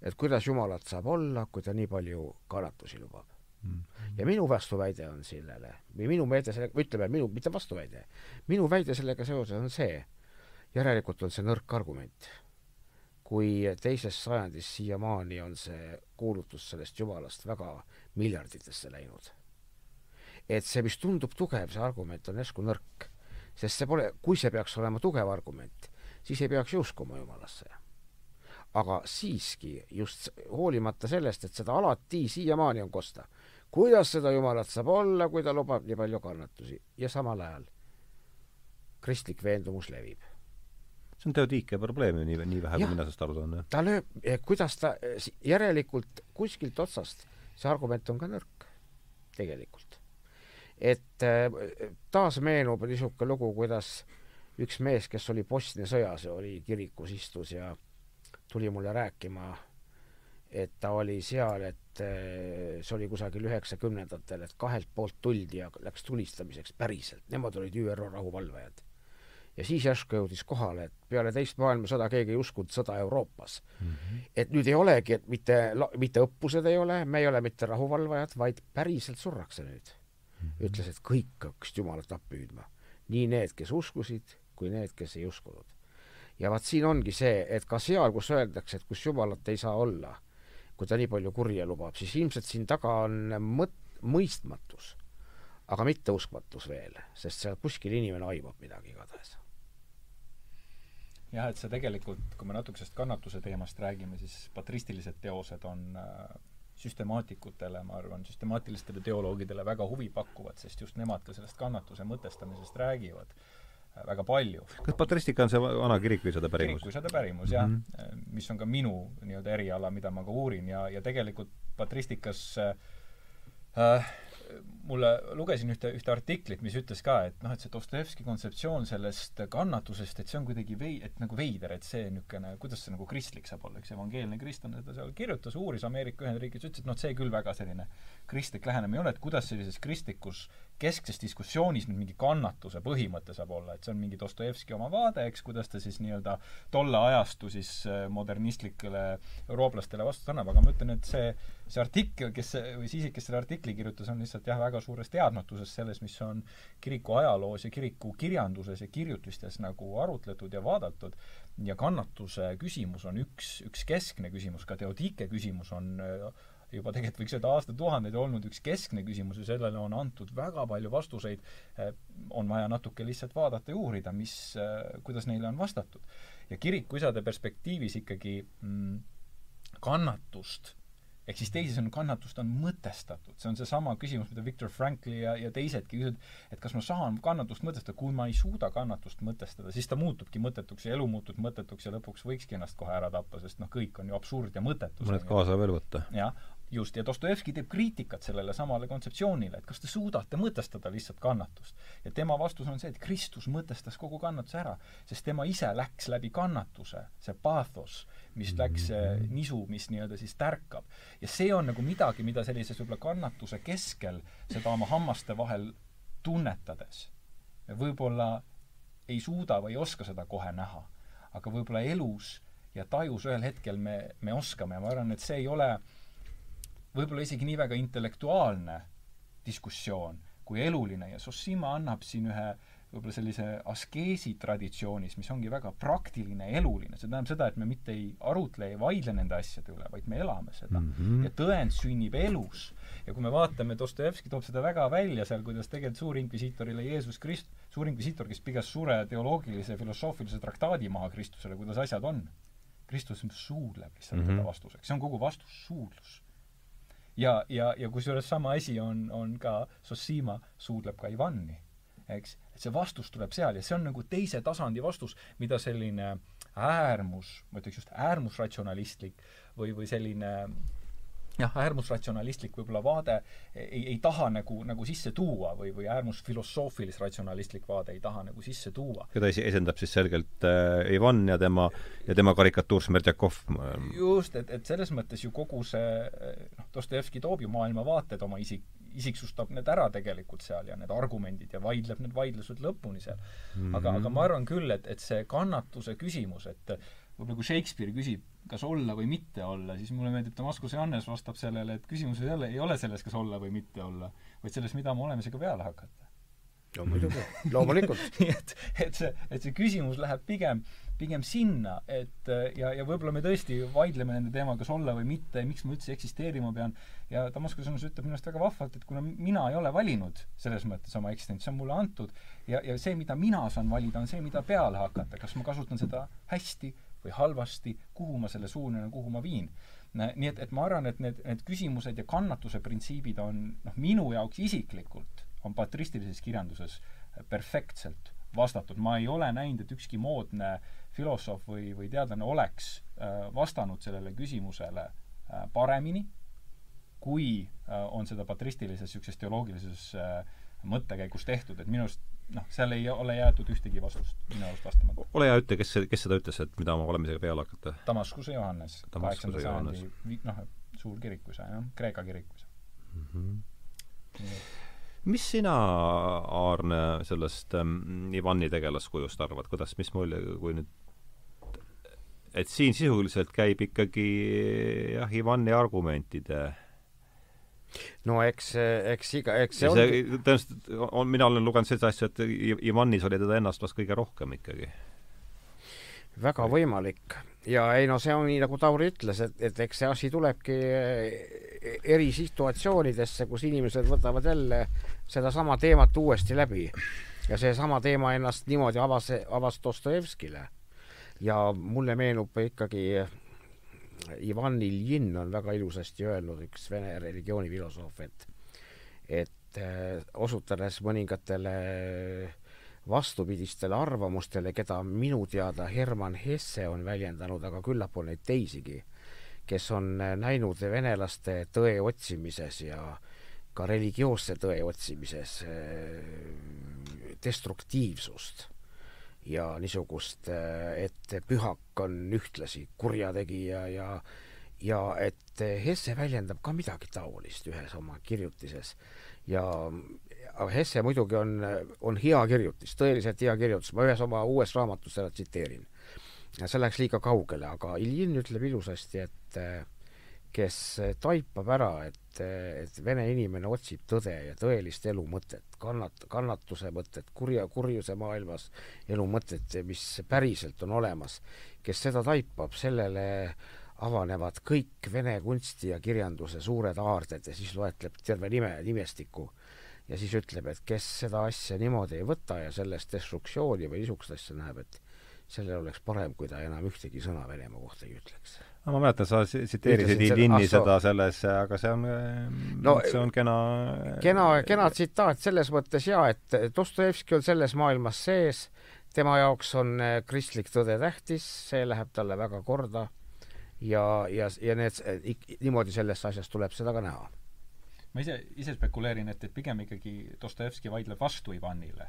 et kuidas Jumalat saab olla, kui ta nii palju kannatusi lubab mm. -hmm. ja minu vastuväide on sellele või minu meede selle, ütleme minu, mitte vastuväide, minu väide sellega seoses on see, järelikult on see nõrk argument kui teises sajandis siiamaani on see kuulutus sellest jumalast väga miljarditesse läinud. et see, mis tundub tugev, see argument on järsku nõrk. Sest see pole, kui see peaks olema tugev argument, siis ei peaks ju uskuma jumalasse. aga siiski, just hoolimata sellest, et seda alati siiamaani on kosta, kuidas seda jumalat saab olla, kui ta lubab nii palju kannatusi ja samal ajal kristlik veendumus levib see on teodiike probleem ju nii, nii vähe, kui mina sellest aru saan. ta lööb, kuidas ta, järelikult kuskilt otsast see argument on ka nõrk, tegelikult. Et äh, taas meenub niisugune lugu, kuidas üks mees, kes oli Bosnia sõjas ja oli kirikus, istus ja tuli mulle rääkima, et ta oli seal, et äh, see oli kusagil üheksakümnendatel, et kahelt poolt tuldi ja läks tulistamiseks päriselt, nemad olid ÜRO rahuvalvajad ja siis järsku jõudis kohale, et peale teist maailmasõda keegi ei uskunud sõda Euroopas mm. -hmm. et nüüd ei olegi, et mitte, mitte õppused ei ole, me ei ole mitte rahuvalvajad, vaid päriselt surrakse nüüd. Ütles, et kõik hakkasid Jumalat appi hüüdma. nii need, kes uskusid, kui need, kes ei uskunud. ja vaat siin ongi see, et ka seal, kus öeldakse, et kus Jumalat ei saa olla, kui ta nii palju kurja lubab, siis ilmselt siin taga on mõt-, mõistmatus, aga mitte uskmatus veel, sest seal kuskil inimene aimab midagi igatahes jah, et see tegelikult, kui me natuke sellest kannatuse teemast räägime, siis patristilised teosed on äh, süstemaatikutele, ma arvan, süstemaatilistele teoloogidele väga huvipakkuvad, sest just nemad ka sellest kannatuse mõtestamisest räägivad. väga palju. kas patristika on see vana kirikuisade pärimus? kirikuisade pärimus, jah mm. -hmm. mis on ka minu nii-öelda eriala, mida ma ka uurin ja, ja tegelikult patristikas äh, mulle, lugesin ühte, ühte artiklit, mis ütles ka, et noh, et see Dostojevski kontseptsioon sellest kannatusest, et see on kuidagi vei-, et nagu veider, et see niisugune, kuidas see nagu kristlik saab olla, üks evangeelne kristlane seda seal kirjutas, uuris Ameerika Ühendriikides, ütles, et noh, see küll väga selline kristlik lähenemine ei ole, et kuidas sellises kristlikus keskses diskussioonis nüüd mingi kannatuse põhimõte saab olla, et see on mingi Dostojevski oma vaade, eks, kuidas ta siis nii-öelda tolle ajastu siis äh, modernistlikele eurooplastele vastust annab, aga ma ütlen, et see, see artikkel, kes või see isik, kes selle artikli kirjutas, on lihtsalt jah, väga suures teadmatuses selles, mis on kiriku ajaloos ja kiriku kirjanduses ja kirjutistes nagu arutletud ja vaadatud, ja kannatuse küsimus on üks, üks keskne küsimus, ka Teodike küsimus on juba tegelikult võiks öelda aastatuhandeid olnud üks keskne küsimus ja sellele on antud väga palju vastuseid, on vaja natuke lihtsalt vaadata ja uurida, mis, kuidas neile on vastatud. ja kirikuisade perspektiivis ikkagi mm, kannatust ehk siis teisisõnu, kannatust on mõtestatud, see on seesama küsimus, mida Viktor Frankli ja, ja teisedki küsivad, et kas ma saan kannatust mõtestada, kui ma ei suuda kannatust mõtestada, siis ta muutubki mõttetuks ja elu muutub mõttetuks ja lõpuks võikski ennast kohe ära tappa, sest noh, kõik on ju absurd ja mõttetus. mõned kaasa veel võtta. jah, just, ja Dostojevski teeb kriitikat sellele samale kontseptsioonile, et kas te suudate mõtestada lihtsalt kannatust. ja tema vastus on see, et Kristus mõtestas kogu kannatuse ära, sest tema ise läks läbi kannatuse, see paathos, mis läks see nisu, mis nii-öelda siis tärkab. ja see on nagu midagi, mida sellises võib-olla kannatuse keskel, seda oma hammaste vahel tunnetades, võib-olla ei suuda või ei oska seda kohe näha. aga võib-olla elus ja tajus ühel hetkel me, me oskame ja ma arvan, et see ei ole võib-olla isegi nii väga intellektuaalne diskussioon kui eluline ja Sossima annab siin ühe võib-olla sellise askeesi traditsioonis, mis ongi väga praktiline, eluline, see tähendab seda, et me mitte ei arutle, ei vaidle nende asjade üle, vaid me elame seda mm. -hmm. ja tõend sünnib elus. ja kui me vaatame, Dostojevski toob seda väga välja seal, kuidas tegelikult suurinkvisiitorile Jeesus Krist-, suurinkvisiitor, kes pidas suure teoloogilise, filosoofilise traktaadi maha Kristusele, kuidas asjad on. Kristus suudleb lihtsalt mm -hmm. teda vastuseks, see on kogu vastus, suudlus ja, ja, ja kusjuures sama asi on, on ka Sossima suudleb ka Ivani, eks. et see vastus tuleb seal ja see on nagu teise tasandi vastus, mida selline äärmus, ma ütleks just äärmusratsionalistlik või, või selline jah, äärmusratsionalistlik võib-olla vaade ei, ei taha nagu, nagu sisse tuua või, või äärmusfilosoofilis-ratsionalistlik vaade ei taha nagu sisse tuua. keda esindab siis selgelt äh, Ivan ja tema, ja tema karikatuur Smerdjakov. just, et, et selles mõttes ju kogu see noh, Dostojevski toob ju maailmavaated oma isik, isiksustab need ära tegelikult seal ja need argumendid ja vaidleb need vaidlused lõpuni seal. aga mm, -hmm. aga ma arvan küll, et, et see kannatuse küsimus, et võib-olla kui Shakespeare küsib, kas olla või mitte olla, siis mulle meeldib Damascuse Johannes vastab sellele, et küsimus ei ole, ei ole selles, kas olla või mitte olla, vaid selles, mida oma olemisega peale hakata. no muidugi, loomulikult. Nii et, et see, et see küsimus läheb pigem, pigem sinna, et ja, ja võib-olla me tõesti vaidleme nende teemaga, kas olla või mitte ja miks ma üldse eksisteerima pean, ja Damascuse Johannes ütleb minu arust väga vahvalt, et kuna mina ei ole valinud selles mõttes oma eksistentsi, see on mulle antud, ja, ja see, mida mina saan valida, on see, mida peale hakata, kas ma kasutan seda hästi või halvasti, kuhu ma selle suunan ja kuhu ma viin. nii et, et ma arvan, et need, need küsimused ja kannatuse printsiibid on noh, minu jaoks isiklikult on patristilises kirjanduses perfektselt vastatud, ma ei ole näinud, et ükski moodne filosoof või, või teadlane oleks äh, vastanud sellele küsimusele äh, paremini, kui äh, on seda patristilises niisuguses teoloogilises mõttekäigus tehtud, et minu arust noh, seal ei ole jäetud ühtegi vastust minu arust vastamata. ole hea, ütle, kes, kes seda ütles, et mida oma olemisega peale hakata? Damaskuse Johannes, kaheksanda sajandi noh, suur kirikuisa, jah, Kreeka kirikuisa mm. -hmm. mis sina, Aarne, sellest ähm, Ivani tegelaskujust arvad, kuidas, mis mulje, kui nüüd et siin sisuliselt käib ikkagi jah, Ivani argumentide no eks, eks iga, eks see, see ongi tõenäoliselt on, mina olen lugenud seda asja, et Ivanis oli teda ennast vast kõige rohkem ikkagi. väga võimalik. ja ei no see on nii, nagu Tauri ütles, et, et eks see asi tulebki erisituatsioonidesse, kus inimesed võtavad jälle sedasama teemat uuesti läbi. ja seesama teema ennast niimoodi avas, avas Dostojevskile. ja mulle meenub ikkagi Ivan Iljin on väga ilusasti öelnud, üks vene religioonifilosoof, et et äh, osutades mõningatele vastupidistele arvamustele, keda minu teada Hermann Hesse on väljendanud, aga küllap on neid teisigi, kes on näinud venelaste tõe otsimises ja ka religioosse tõe otsimises äh, destruktiivsust ja niisugust, et pühak on ühtlasi kurjategija ja ja et Hesse väljendab ka midagi taolist ühes oma kirjutises ja Hesse muidugi on, on hea kirjutis, tõeliselt hea kirjutis, ma ühes oma uues raamatus seda tsiteerin. see läks liiga kaugele, aga Iljin ütleb ilusasti, et kes taipab ära, et, et vene inimene otsib tõde ja tõelist elu mõtet, kannat-, kannatuse mõtet, kurja, kurjuse maailmas elu mõtet, mis päriselt on olemas, kes seda taipab, sellele avanevad kõik vene kunsti ja kirjanduse suured aarded ja siis loetleb terve nime, nimestiku ja siis ütleb, et kes seda asja niimoodi ei võta ja sellest destruktsiooni või niisugust asja näeb, et sellel oleks parem, kui ta enam ühtegi sõna Venemaa kohta ei ütleks. No ma mäletan, sa tsiteerisid Iljini seda selles, aga see on no, see on kena kena, kena tsitaat selles mõttes jaa, et Dostojevski on selles maailmas sees, tema jaoks on eh, kristlik tõde tähtis, see läheb talle väga korda ja, ja, ja need, niimoodi sellest asjast tuleb seda ka näha ma ise, ise spekuleerin, et, et pigem ikkagi Dostojevski vaidleb vastu Ivanile.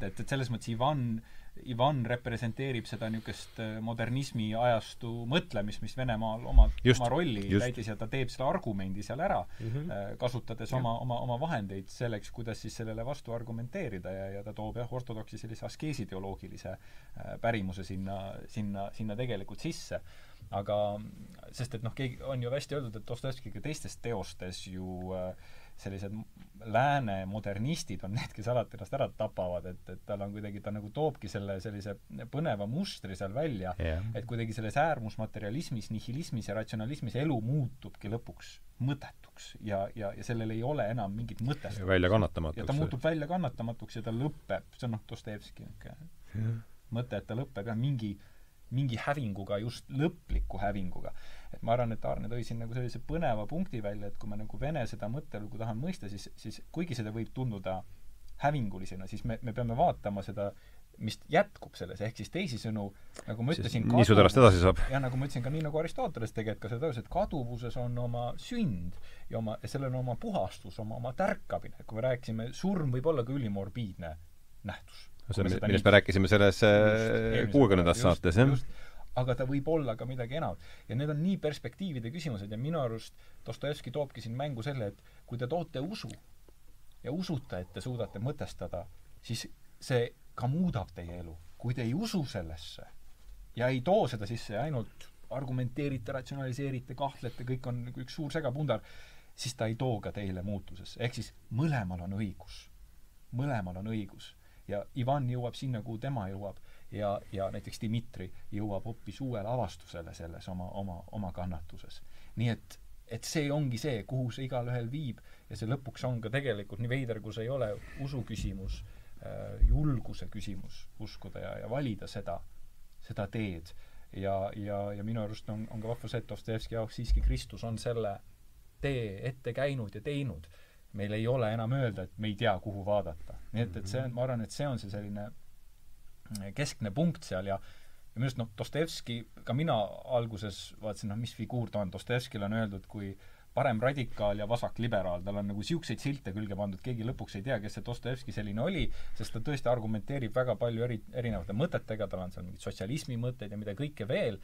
et, et, et selles mõttes Ivan, Ivan representeerib seda niisugust äh, modernismi ajastu mõtlemist, mis Venemaal oma, oma rolli just. täitis ja ta teeb selle argumendi seal ära mm, -hmm. kasutades ja. oma, oma, oma vahendeid selleks, kuidas siis sellele vastu argumenteerida ja, ja ta toob jah, ortodoksi sellise askeesideoloogilise äh, pärimuse sinna, sinna, sinna tegelikult sisse aga sest et noh, keegi, on ju hästi öeldud, et Dostojevski ka teistes teostes ju äh, sellised lääne modernistid on need, kes alati ennast ära tapavad, et, et tal on kuidagi, ta nagu toobki selle sellise põneva mustri seal välja yeah., et kuidagi selles äärmusmaterialismis, nihilismis ja ratsionalismis elu muutubki lõpuks mõttetuks ja, ja, ja sellel ei ole enam mingit mõtestust. väljakannatamatuks. ja ta muutub väljakannatamatuks ja ta lõpeb, see on noh, Dostojevski niisugune mõte, et ta lõpeb jah, mingi mingi hävinguga, just lõpliku hävinguga. et ma arvan, et Aarne tõi siin nagu sellise põneva punkti välja, et kui me nagu Vene seda mõttelugu tahame mõista, siis, siis kuigi seda võib tunduda hävingulisena, siis me, me peame vaatama seda, mis jätkub selles, ehk siis teisisõnu, nagu ma ütlesin nii su pärast edasi saab. jah, nagu ma ütlesin ka nii, nagu Aristoteles tegelikult ka seda ütles, et kaduvuses on oma sünd ja oma, sellel on oma puhastus, oma, oma tärkamine. kui me rääkisime, surm võib olla ka ülimorbiidne nähtus see, millest me rääkisime selles äh, kuuekümnendas saates, jah? aga ta võib olla ka midagi enamat. ja need on nii perspektiivide küsimused ja minu arust Dostojevski toobki siin mängu selle, et kui te toote usu ja usute, et te suudate mõtestada, siis see ka muudab teie elu. kui te ei usu sellesse ja ei too seda sisse ja ainult argumenteerite, ratsionaliseerite, kahtlete, kõik on nagu üks suur segapundar, siis ta ei too ka teile muutusesse. ehk siis mõlemal on õigus. mõlemal on õigus ja Ivan jõuab sinna, kuhu tema jõuab ja, ja näiteks Dmitri jõuab hoopis uuele avastusele selles oma, oma, oma kannatuses. nii et, et see ongi see, kuhu see igalühel viib ja see lõpuks on ka tegelikult, nii veider kui see ei ole, usu küsimus äh,, julguse küsimus uskuda ja, ja valida seda, seda teed. ja, ja, ja minu arust on, on ka vahva see, et Dostojevski jaoks siiski Kristus on selle tee ette käinud ja teinud meil ei ole enam öelda, et me ei tea, kuhu vaadata. nii et, et see on, ma arvan, et see on see selline keskne punkt seal ja ja minu arust noh, Dostojevski, ka mina alguses vaatasin, noh, mis figuur ta on, Dostojevskil on öeldud kui äh, paremradikaal ja vasakliberaal, tal on nagu niisuguseid silte külge pandud, keegi lõpuks ei tea, kes see Dostojevski selline oli, sest ta tõesti argumenteerib väga palju eri, erinevate mõtetega, tal on seal mingid sotsialismi mõtted ja mida kõike veel,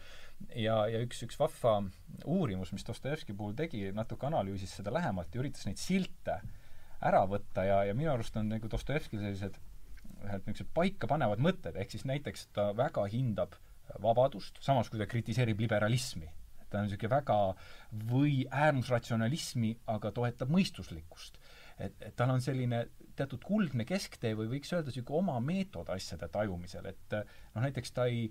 ja, ja üks, üks vahva uurimus, mis Dostojevski puhul tegi, natuke analüüsis seda lähemalt ja üritas neid silte ära võtta ja, ja minu arust on nagu Dostojevskil sellised ühed niisugused paikapanevad mõtted, ehk siis näiteks ta väga hindab vabadust, samas kui ta kritiseerib liberalismi ta on niisugune väga või äärmusratsionalismi, aga toetab mõistuslikkust. et, et tal on selline teatud kuldne kesktee või võiks öelda niisugune oma meetod asjade tajumisel, et noh, näiteks ta ei,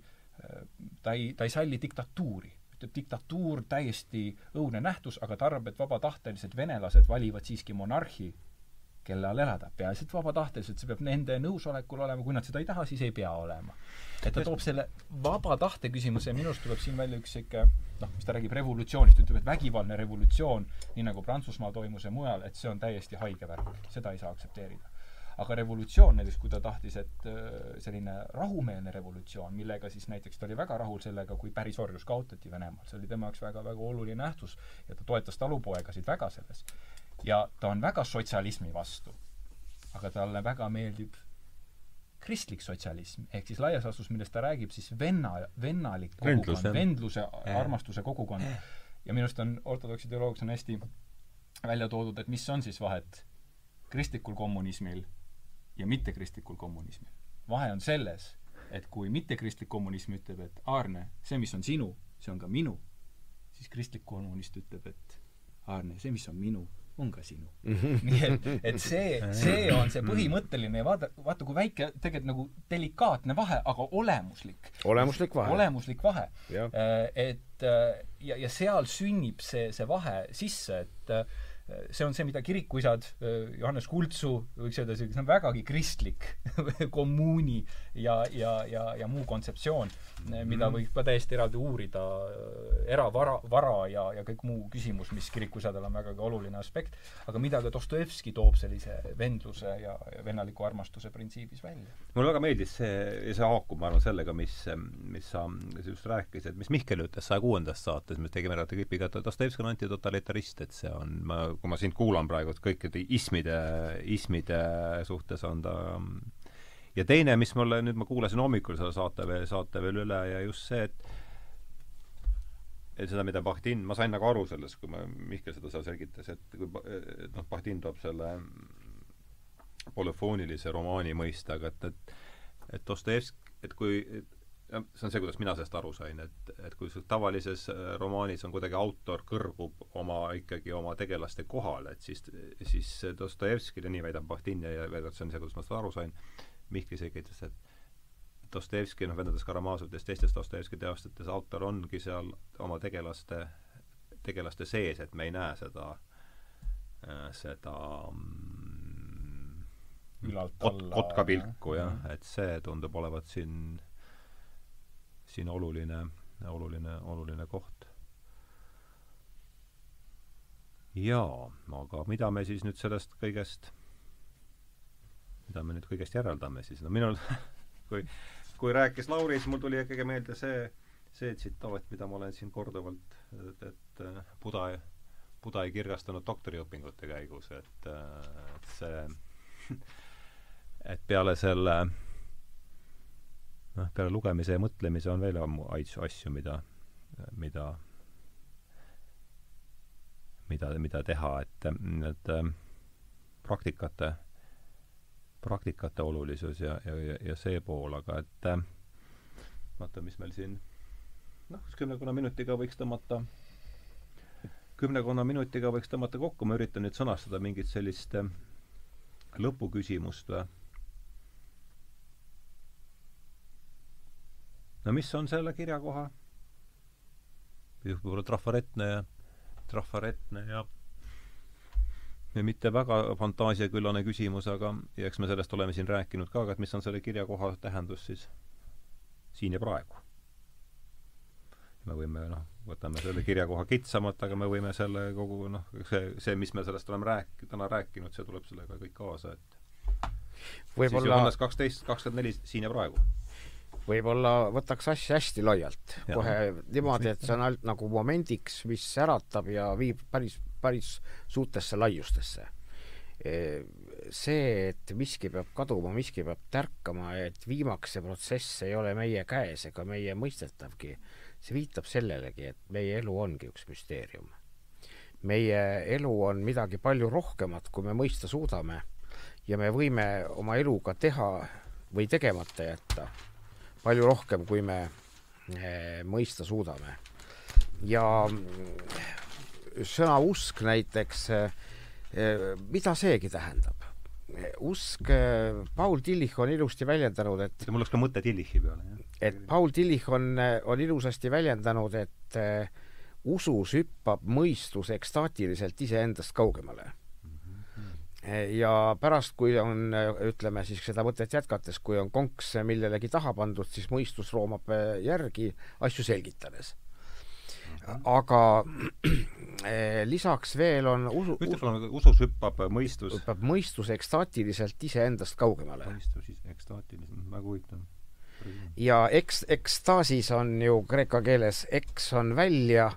ta ei, ta ei salli diktatuuri ütleb, diktatuur täiesti õudne nähtus, aga ta arvab, et vabatahtelised venelased valivad siiski monarhi kelle all elada, peaasi, et vabatahteliselt, see peab nende nõusolekul olema, kui nad seda ei taha, siis ei pea olema. et ta toob selle vaba tahte küsimuse ja minu arust tuleb siin välja üks sihuke noh, mis ta räägib revolutsioonist, ütleb, et vägivaldne revolutsioon, nii nagu Prantsusmaal toimus ja mujal, et see on täiesti haige värk, seda ei saa aktsepteerida. aga revolutsioon näiteks, kui ta tahtis, et äh, selline rahumeelne revolutsioon, millega siis näiteks ta oli väga rahul sellega, kui pärisorjus kaotati Venemaal, see oli tema jaoks väga-väga oluline nähtus ja ta toetas talupoegasid väga selles. ja ta on väga sotsialismi vastu. aga talle väga meeldib kristlik sotsialism, ehk siis laias laastus, millest ta räägib, siis venna, vennalik kogukond, vendluse, armastuse kogukond. ja minu arust on ortodoksi teoloogias on hästi välja toodud, et mis on siis vahet kristlikul kommunismil ja mittekristlikul kommunismil. vahe on selles, et kui mittekristlik kommunism ütleb, et Aarne, see, mis on sinu, see on ka minu, siis kristlik kommunist ütleb, et Aarne, see, mis on minu, on ka sinu nii et, et see, see on see põhimõtteline ja vaata, vaata kui väike, tegelikult nagu delikaatne vahe, aga olemuslik. olemuslik vahe. olemuslik vahe. Äh, et äh, ja, ja seal sünnib see, see vahe sisse, et äh, see on see, mida kirikuisad, Johannes Kultsu, võiks öelda, see on vägagi kristlik kommuuni ja, ja, ja, ja muu kontseptsioon, mida mhm. võib ka täiesti eraldi uurida, eravara, vara ja, ja kõik muu küsimus, mis kirikuisadel on vägagi oluline aspekt, aga mida ka Dostojevski toob sellise vendluse ja, ja vennaliku armastuse printsiibis välja. mulle väga meeldis see, see haakub, ma arvan, sellega, mis, mis sa just rääkisid, mis Mihkel ütles saja kuuendast saates, me tegime eraldi klipiga, et Dostojevski on antitotalitarist, et see on, ma kui ma sind kuulan praegu, et kõikide ismide, ismide suhtes on ta ja teine, mis mulle, nüüd ma kuulasin hommikul selle saate veel, saate veel üle ja just see, et et seda, mida Bahtin, ma sain nagu aru sellest, kui ma, Mihkel seda seal selgitas, et kui noh, Bahtin toob selle polüfoonilise romaani mõiste, aga et, et et Dostojevski, et kui et, see on see, kuidas mina sellest aru sain, et, et kui tavalises äh, romaanis on kuidagi autor kõrgub oma, ikkagi oma tegelaste kohale, et siis, siis Dostojevskil ja nii väidab Bahtin ja, ja väidab, see on see, kuidas ma seda aru sain, Mihkli selgitas, et Dostojevski, noh, vendades Karamazovitest, teistest Dostojevski teostest, autor ongi seal oma tegelaste, tegelaste sees, et me ei näe seda, äh, seda mm, ülalt kot, kotkapilku jah ja., et see tundub olevat siin siin oluline, oluline, oluline koht. jaa, aga mida me siis nüüd sellest kõigest, mida me nüüd kõigest järeldame siis, no minul kui, kui rääkis Lauri, siis mul tuli ikkagi meelde see, see tsitaat, mida ma olen siin korduvalt, et, et Buda, Buda ei kirgastanud doktoriõpingute käigus, et, et see, et peale selle noh, peale lugemise ja mõtlemise on veel asju, mida, mida, mida, mida teha, et, et praktikate, praktikate olulisus ja, ja, ja see pool, aga et vaata, mis meil siin noh, kas kümnekonna minutiga võiks tõmmata, kümnekonna minutiga võiks tõmmata kokku, ma üritan nüüd sõnastada mingit sellist lõpuküsimust või no mis on selle kirjakoha? võib-olla trafaretne ja, trafaretne ja ja mitte väga fantaasiaküllane küsimus, aga eks me sellest oleme siin rääkinud ka, aga et mis on selle kirjakoha tähendus siis siin ja praegu. me võime noh, võtame selle kirjakoha kitsamalt, aga me võime selle kogu noh, see, see, mis me sellest oleme rääk-, täna rääkinud, see tuleb sellega kõik kaasa, et võib-olla siis Johannes kaksteist, kakskümmend neli siin ja praegu. Võib-olla võtaks asja hästi laialt, kohe niimoodi, et see on ainult nagu momendiks, mis äratab ja viib päris, päris suurtesse laiustesse. See, et miski peab kaduma, miski peab tärkama, et viimaks see protsess ei ole meie käes ega meie mõistetavgi, see viitab sellelegi, et meie elu ongi üks müsteerium. meie elu on midagi palju rohkemat, kui me mõista suudame ja me võime oma eluga teha või tegemata jätta palju rohkem, kui me eh, mõista suudame. ja sõna usk näiteks, eh, mida seegi tähendab? usk, eh, Paul Tillich on ilusti väljendanud, et mul läks ka mõte Tillichi peale, jah. et Paul Tillich on, on ilusasti väljendanud, et usus hüppab mõistus ekstaatiliselt iseendast kaugemale ja pärast, kui on, ütleme siis seda mõtet jätkates, kui on konks millelegi taha pandud, siis mõistus roomab järgi asju selgitades. Aga Eh, lisaks veel on usu, ütle palun, usus hüppab mõistus? hüppab mõistus ekstaatiliselt iseendast kaugemale. mõistus ekstaatiliselt, väga huvitav. ja eks, ekstaasis on ju kreeka keeles eks on välja,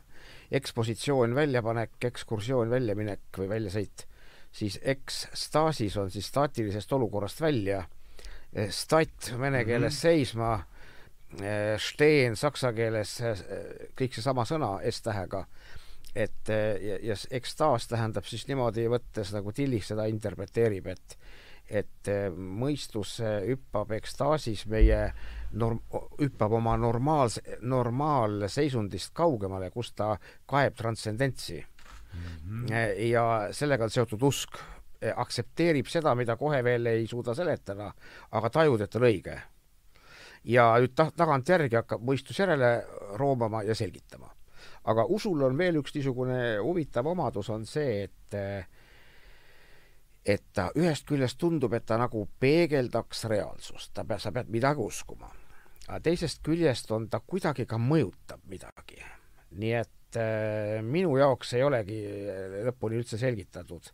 ekspositsioon väljapanek, ekskursioon väljaminek või väljasõit, siis ekstaasis on siis staatilisest olukorrast välja, eh, stat vene keeles mm -hmm. seisma, steen saksa keeles kõik seesama sõna S-tähega et ja, ja ekstaas tähendab siis niimoodi võttes, nagu Tillich seda interpreteerib, et et mõistus hüppab ekstaasis meie norm-, hüppab oma normaalse, normaalseisundist kaugemale, kus ta kaeb transcendentsi mm. -hmm. ja sellega on seotud usk. Aktsepteerib seda, mida kohe veel ei suuda seletada, aga tajud, et on õige. Ja nüüd ta-, tagantjärgi hakkab mõistus järele roomama ja selgitama aga usul on veel üks niisugune huvitav omadus, on see, et et ta ühest küljest tundub, et ta nagu peegeldaks reaalsust, ta peab, sa pead midagi uskuma. aga teisest küljest on ta kuidagi ka mõjutab midagi. nii et äh, minu jaoks ei olegi lõpuni üldse selgitatud.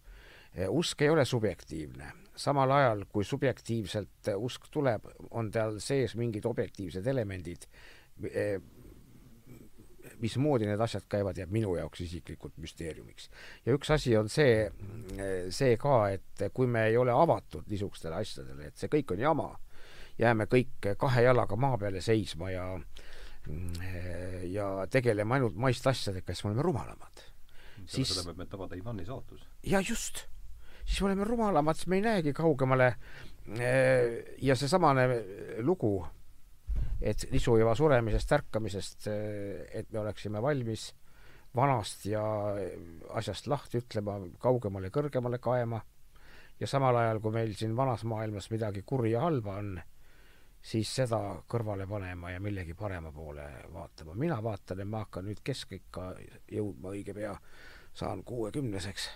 usk ei ole subjektiivne, samal ajal kui subjektiivselt usk tuleb, on tal sees mingid objektiivsed elemendid, mismoodi need asjad käivad, jääb minu jaoks isiklikult müsteeriumiks. ja üks asi on see, see ka, et kui me ei ole avatud niisugustele asjadele, et see kõik on jama, jääme kõik kahe jalaga maa peale seisma ja ja tegeleme ainult maist asjadega, siis me oleme rumalamad. siis seda peab meid tabada Ivani saatus. ja just, siis me oleme rumalamad, siis me ei näegi kaugemale. Ja seesamane lugu et nisuiva suremisest, ärkamisest, et me oleksime valmis vanast ja asjast lahti ütlema, kaugemale, kõrgemale kaema. Ja samal ajal, kui meil siin vanas maailmas midagi kurja halba on, siis seda kõrvale panema ja millegi parema poole vaatama. mina vaatan, et ma hakkan nüüd keskikka jõudma õige pea, saan kuuekümneseks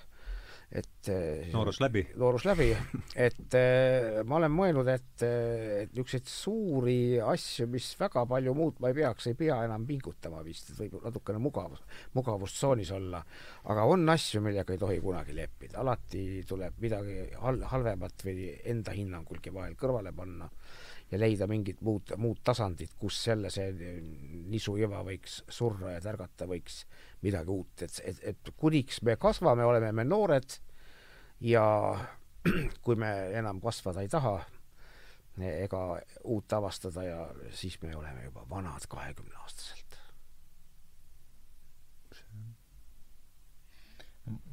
et eh, noorus läbi. noorus läbi, et äh, ma olen mõelnud, et, eh, et niisuguseid suuri asju, mis väga palju muutma ei peaks, ei pea enam pingutama vist, et võib natukene mugavus, mugavustsoonis olla. aga on asju, millega ei tohi kunagi leppida, alati tuleb midagi hal-, halvemat või enda hinnangulgi vahel kõrvale panna ja leida mingit muud, muud tasandit, kus jälle see nisujõva võiks surra ja tärgata võiks midagi uut, et, et, et kuniks me kasvame, oleme me noored ja kui me enam kasvada ei taha ega uut avastada ja siis me oleme juba vanad kahekümneaastaselt.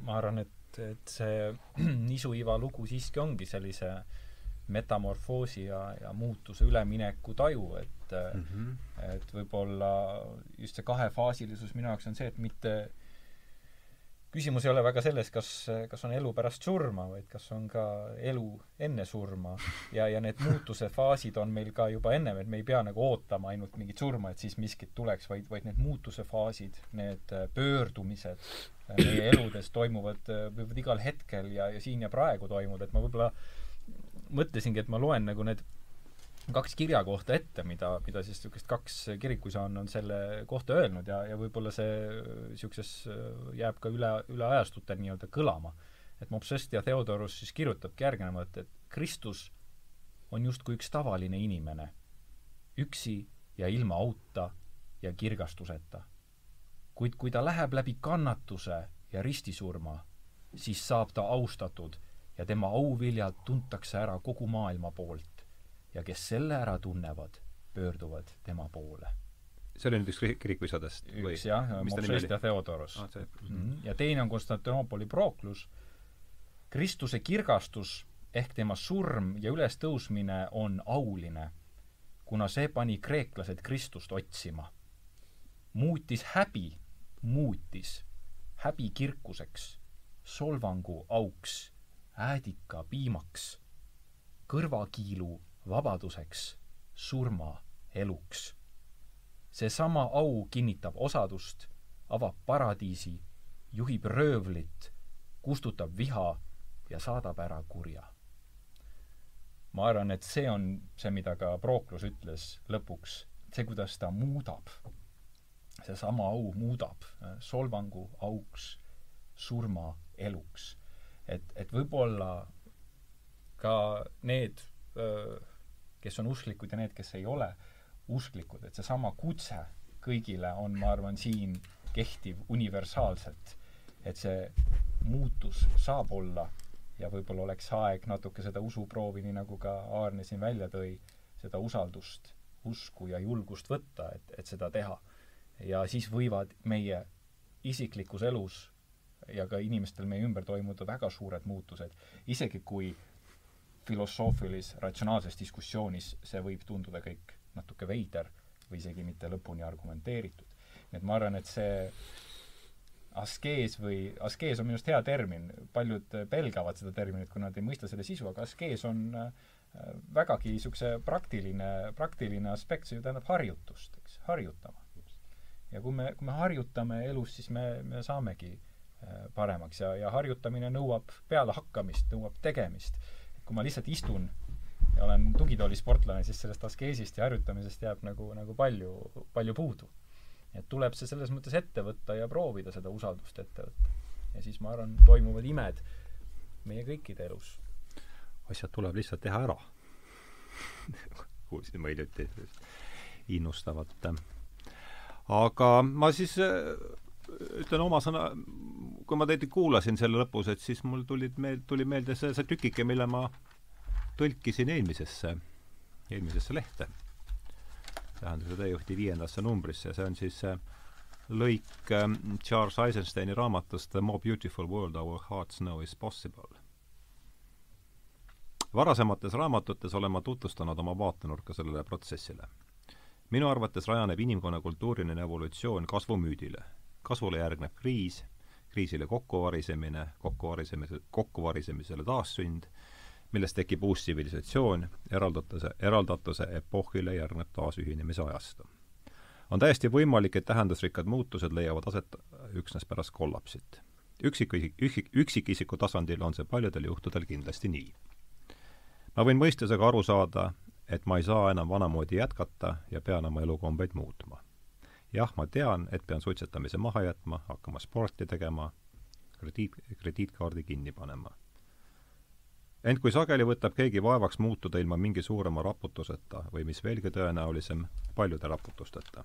ma arvan, et, et see nisuiva lugu siiski ongi sellise äh, metamorfoosi ja, ja muutuse ülemineku taju, et mm, -hmm. et võib-olla just see kahefaasilisus minu jaoks on see, et mitte küsimus ei ole väga selles, kas, kas on elu pärast surma, vaid kas on ka elu enne surma. ja, ja need muutuse faasid on meil ka juba ennem, et me ei pea nagu ootama ainult mingit surma, et siis miskit tuleks, vaid, vaid need muutuse faasid, need pöördumised meie eludes toimuvad, võivad igal hetkel ja, ja siin ja praegu toimuda, et ma võib-olla mõtlesingi, et ma loen nagu need kaks kirjakohta ette, mida, mida siis niisugust kaks kirikuisa on, selle kohta öelnud ja, ja võib-olla see niisuguses jääb ka üle, üle ajastute nii-öelda kõlama. et Mopsest ja Theodorus siis kirjutabki järgnevat, et Kristus on justkui üks tavaline inimene, üksi ja ilma auta ja kirgastuseta. kuid kui ta läheb läbi kannatuse ja ristisurma, siis saab ta austatud ja tema auviljad tuntakse ära kogu maailma poolt ja kes selle ära tunnevad, pöörduvad tema poole. see oli nüüd üks kirikuisadest või? üks jah, Mopsest ja Theodoros ah,. Mm -hmm. ja teine on Konstantinoopoli prooklus. Kristuse kirgastus ehk tema surm ja ülestõusmine on auline, kuna see pani kreeklased Kristust otsima. muutis häbi, muutis häbi kirkuseks, solvangu auks äädika piimaks, kõrvakiilu vabaduseks, surma eluks. seesama au kinnitab osadust, avab paradiisi, juhib röövlit, kustutab viha ja saadab ära kurja. ma arvan, et see on see, mida ka Proklus ütles lõpuks, see, kuidas ta muudab, seesama au muudab solvangu auks, surma eluks. Et, et võib-olla ka need, kes on usklikud ja need, kes ei ole usklikud, et seesama kutse kõigile on, ma arvan, siin kehtiv universaalselt. et see muutus saab olla ja võib-olla oleks aeg natuke seda usuproovi, nii nagu ka Aarne siin välja tõi, seda usaldust, usku ja julgust võtta, et, et seda teha. ja siis võivad meie isiklikus elus ja ka inimestel meie ümber toimuda väga suured muutused, isegi kui filosoofilis, ratsionaalses diskussioonis see võib tunduda kõik natuke veider või isegi mitte lõpuni argumenteeritud. nii et ma arvan, et see askees või, askees on minu arust hea termin, paljud pelgavad seda terminit, kui nad ei mõista selle sisu, aga askees on äh, vägagi niisuguse praktiline, praktiline aspekt, see ju tähendab harjutust, eks, harjutama. ja kui me, kui me harjutame elus, siis me, me saamegi äh, paremaks ja, ja harjutamine nõuab pealehakkamist, nõuab tegemist. kui ma lihtsalt istun ja olen tugitoolisportlane, siis sellest askeesist ja harjutamisest jääb nagu, nagu palju, palju puudu et tuleb see selles mõttes ette võtta ja proovida seda usaldust ette võtta. ja siis ma arvan, toimuvad imed meie kõikide elus. asjad tuleb lihtsalt teha ära kuulsin ma hiljuti innustavat. aga ma siis äh, ütlen oma sõna, kui ma teid kuulasin selle lõpus, et siis mul tulid meel-, tuli meelde see, see tükike, mille ma tõlkisin eelmisesse, eelmisesse lehte tähenduse teejuhti viiendasse numbrisse, see on siis lõik ähm, Charles Eisensteini raamatust The more beautiful world our hearts know is possible. varasemates raamatutes olen ma tutvustanud oma vaatenurka sellele protsessile. minu arvates rajaneb inimkonna kultuuriline evolutsioon kasvumüüdile. Kasvule järgneb kriis, kriisile kokkuvarisemine, kokkuvarisemise, kokkuvarisemisele taassünd millest tekib uus tsivilisatsioon, eraldatuse, eraldatuse epohhile järgneb taasühinemise ajastu. on täiesti võimalik, et tähendusrikkad muutused leiavad aset üksnes pärast kollapsit. üksikisik, üksik, üksikisiku tasandil on see paljudel juhtudel kindlasti nii. ma võin mõistusega aru saada, et ma ei saa enam vanamoodi jätkata ja pean oma elukombeid muutma. Jah, ma tean, et pean suitsetamise maha jätma, hakkama sporti tegema, krediit, krediitkaardi kinni panema ent kui sageli võtab keegi vaevaks muutuda ilma mingi suurema raputuseta või mis veelgi tõenäolisem, paljude raputusteta.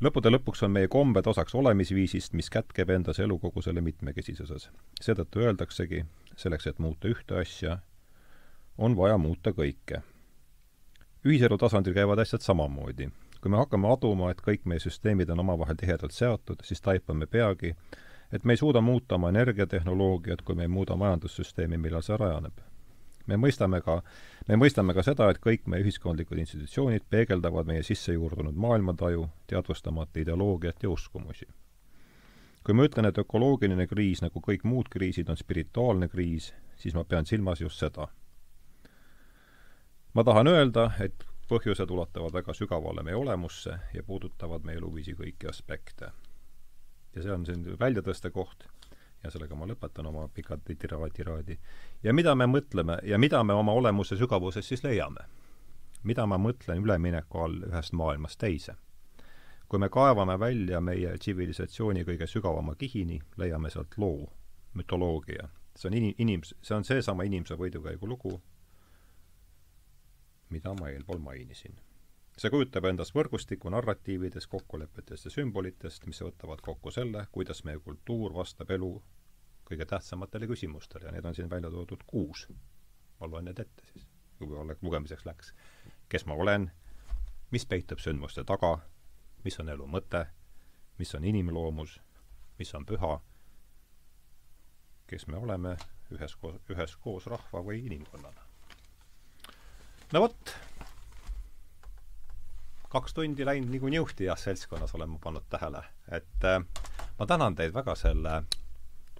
lõppude lõpuks on meie kombed osaks olemisviisist, mis kätkeb endas elu kogu selle mitmekesisuses. seetõttu öeldaksegi, selleks, et muuta ühte asja, on vaja muuta kõike. ühiselu tasandil käivad asjad samamoodi. Kui me hakkame aduma, et kõik meie süsteemid on omavahel tihedalt seotud, siis taipame peagi, et me ei suuda muuta oma energiatehnoloogiat, kui me ei muuda majandussüsteemi, millal see rajaneb. me mõistame ka, me mõistame ka seda, et kõik meie ühiskondlikud institutsioonid peegeldavad meie sisse juurdunud maailmataju, teadvustamata ideoloogiat ja uskumusi. kui ma ütlen, et ökoloogiline kriis, nagu kõik muud kriisid, on spirituaalne kriis, siis ma pean silmas just seda. ma tahan öelda, et põhjused ulatuvad väga sügavale meie olemusse ja puudutavad meie eluviisi kõiki aspekte ja see on selline väljatõste koht ja sellega ma lõpetan oma pika tiraadi. ja mida me mõtleme ja mida me oma olemuse sügavuses siis leiame? mida ma mõtlen ülemineku all ühest maailmast teise? kui me kaevame välja meie tsivilisatsiooni kõige sügavama kihini, leiame sealt loo, mütoloogia. see on inim-, inims-, see on seesama inimese võidukäigu lugu, mida ma eelpool mainisin. See kujutab endast võrgustikku narratiividest, kokkulepetest ja sümbolitest, mis võtavad kokku selle, kuidas meie kultuur vastab elu kõige tähtsamatele küsimustele. Ja need on siin välja toodud kuus. ma loen need ette siis, kui lugemiseks läks. kes ma olen, mis peitub sündmuste taga, mis on elu mõte, mis on inimloomus, mis on püha, kes me oleme üheskoos, üheskoos rahva või inimkonnana. No vot kaks tundi läinud nagu niuhti heas seltskonnas, olen ma pannud tähele. et äh, ma tänan teid väga selle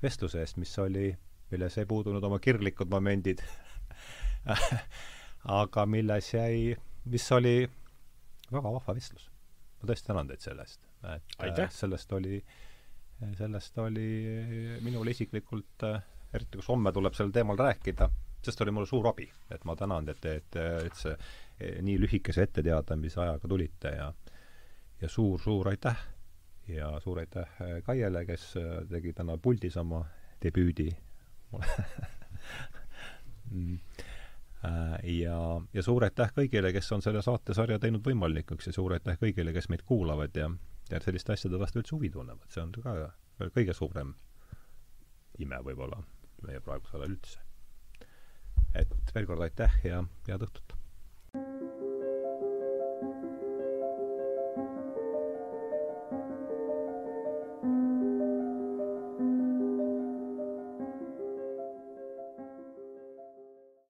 vestluse eest, mis oli, milles ei puudunud oma kirglikud momendid aga milles jäi, mis oli väga vahva vestlus. ma tõesti tänan teid selle eest. et äh, sellest oli, sellest oli minul isiklikult äh, eriti kus homme tuleb sel teemal rääkida, sest oli mulle suur abi, et ma tänan, et, et, et see nii lühikese etteteatamise ajaga tulite ja ja suur-suur aitäh ja suur aitäh Kaiele, kes tegi täna puldis oma debüüdi mm. ja, ja suur aitäh kõigile, kes on selle saatesarja teinud võimalikuks ja suur aitäh kõigile, kes meid kuulavad ja, ja selliste asjade vastu üldse huvi tunnevad, see on ka kõige suurem ime võib-olla meie praegusel ajal üldse. Et veel kord aitäh ja head õhtut!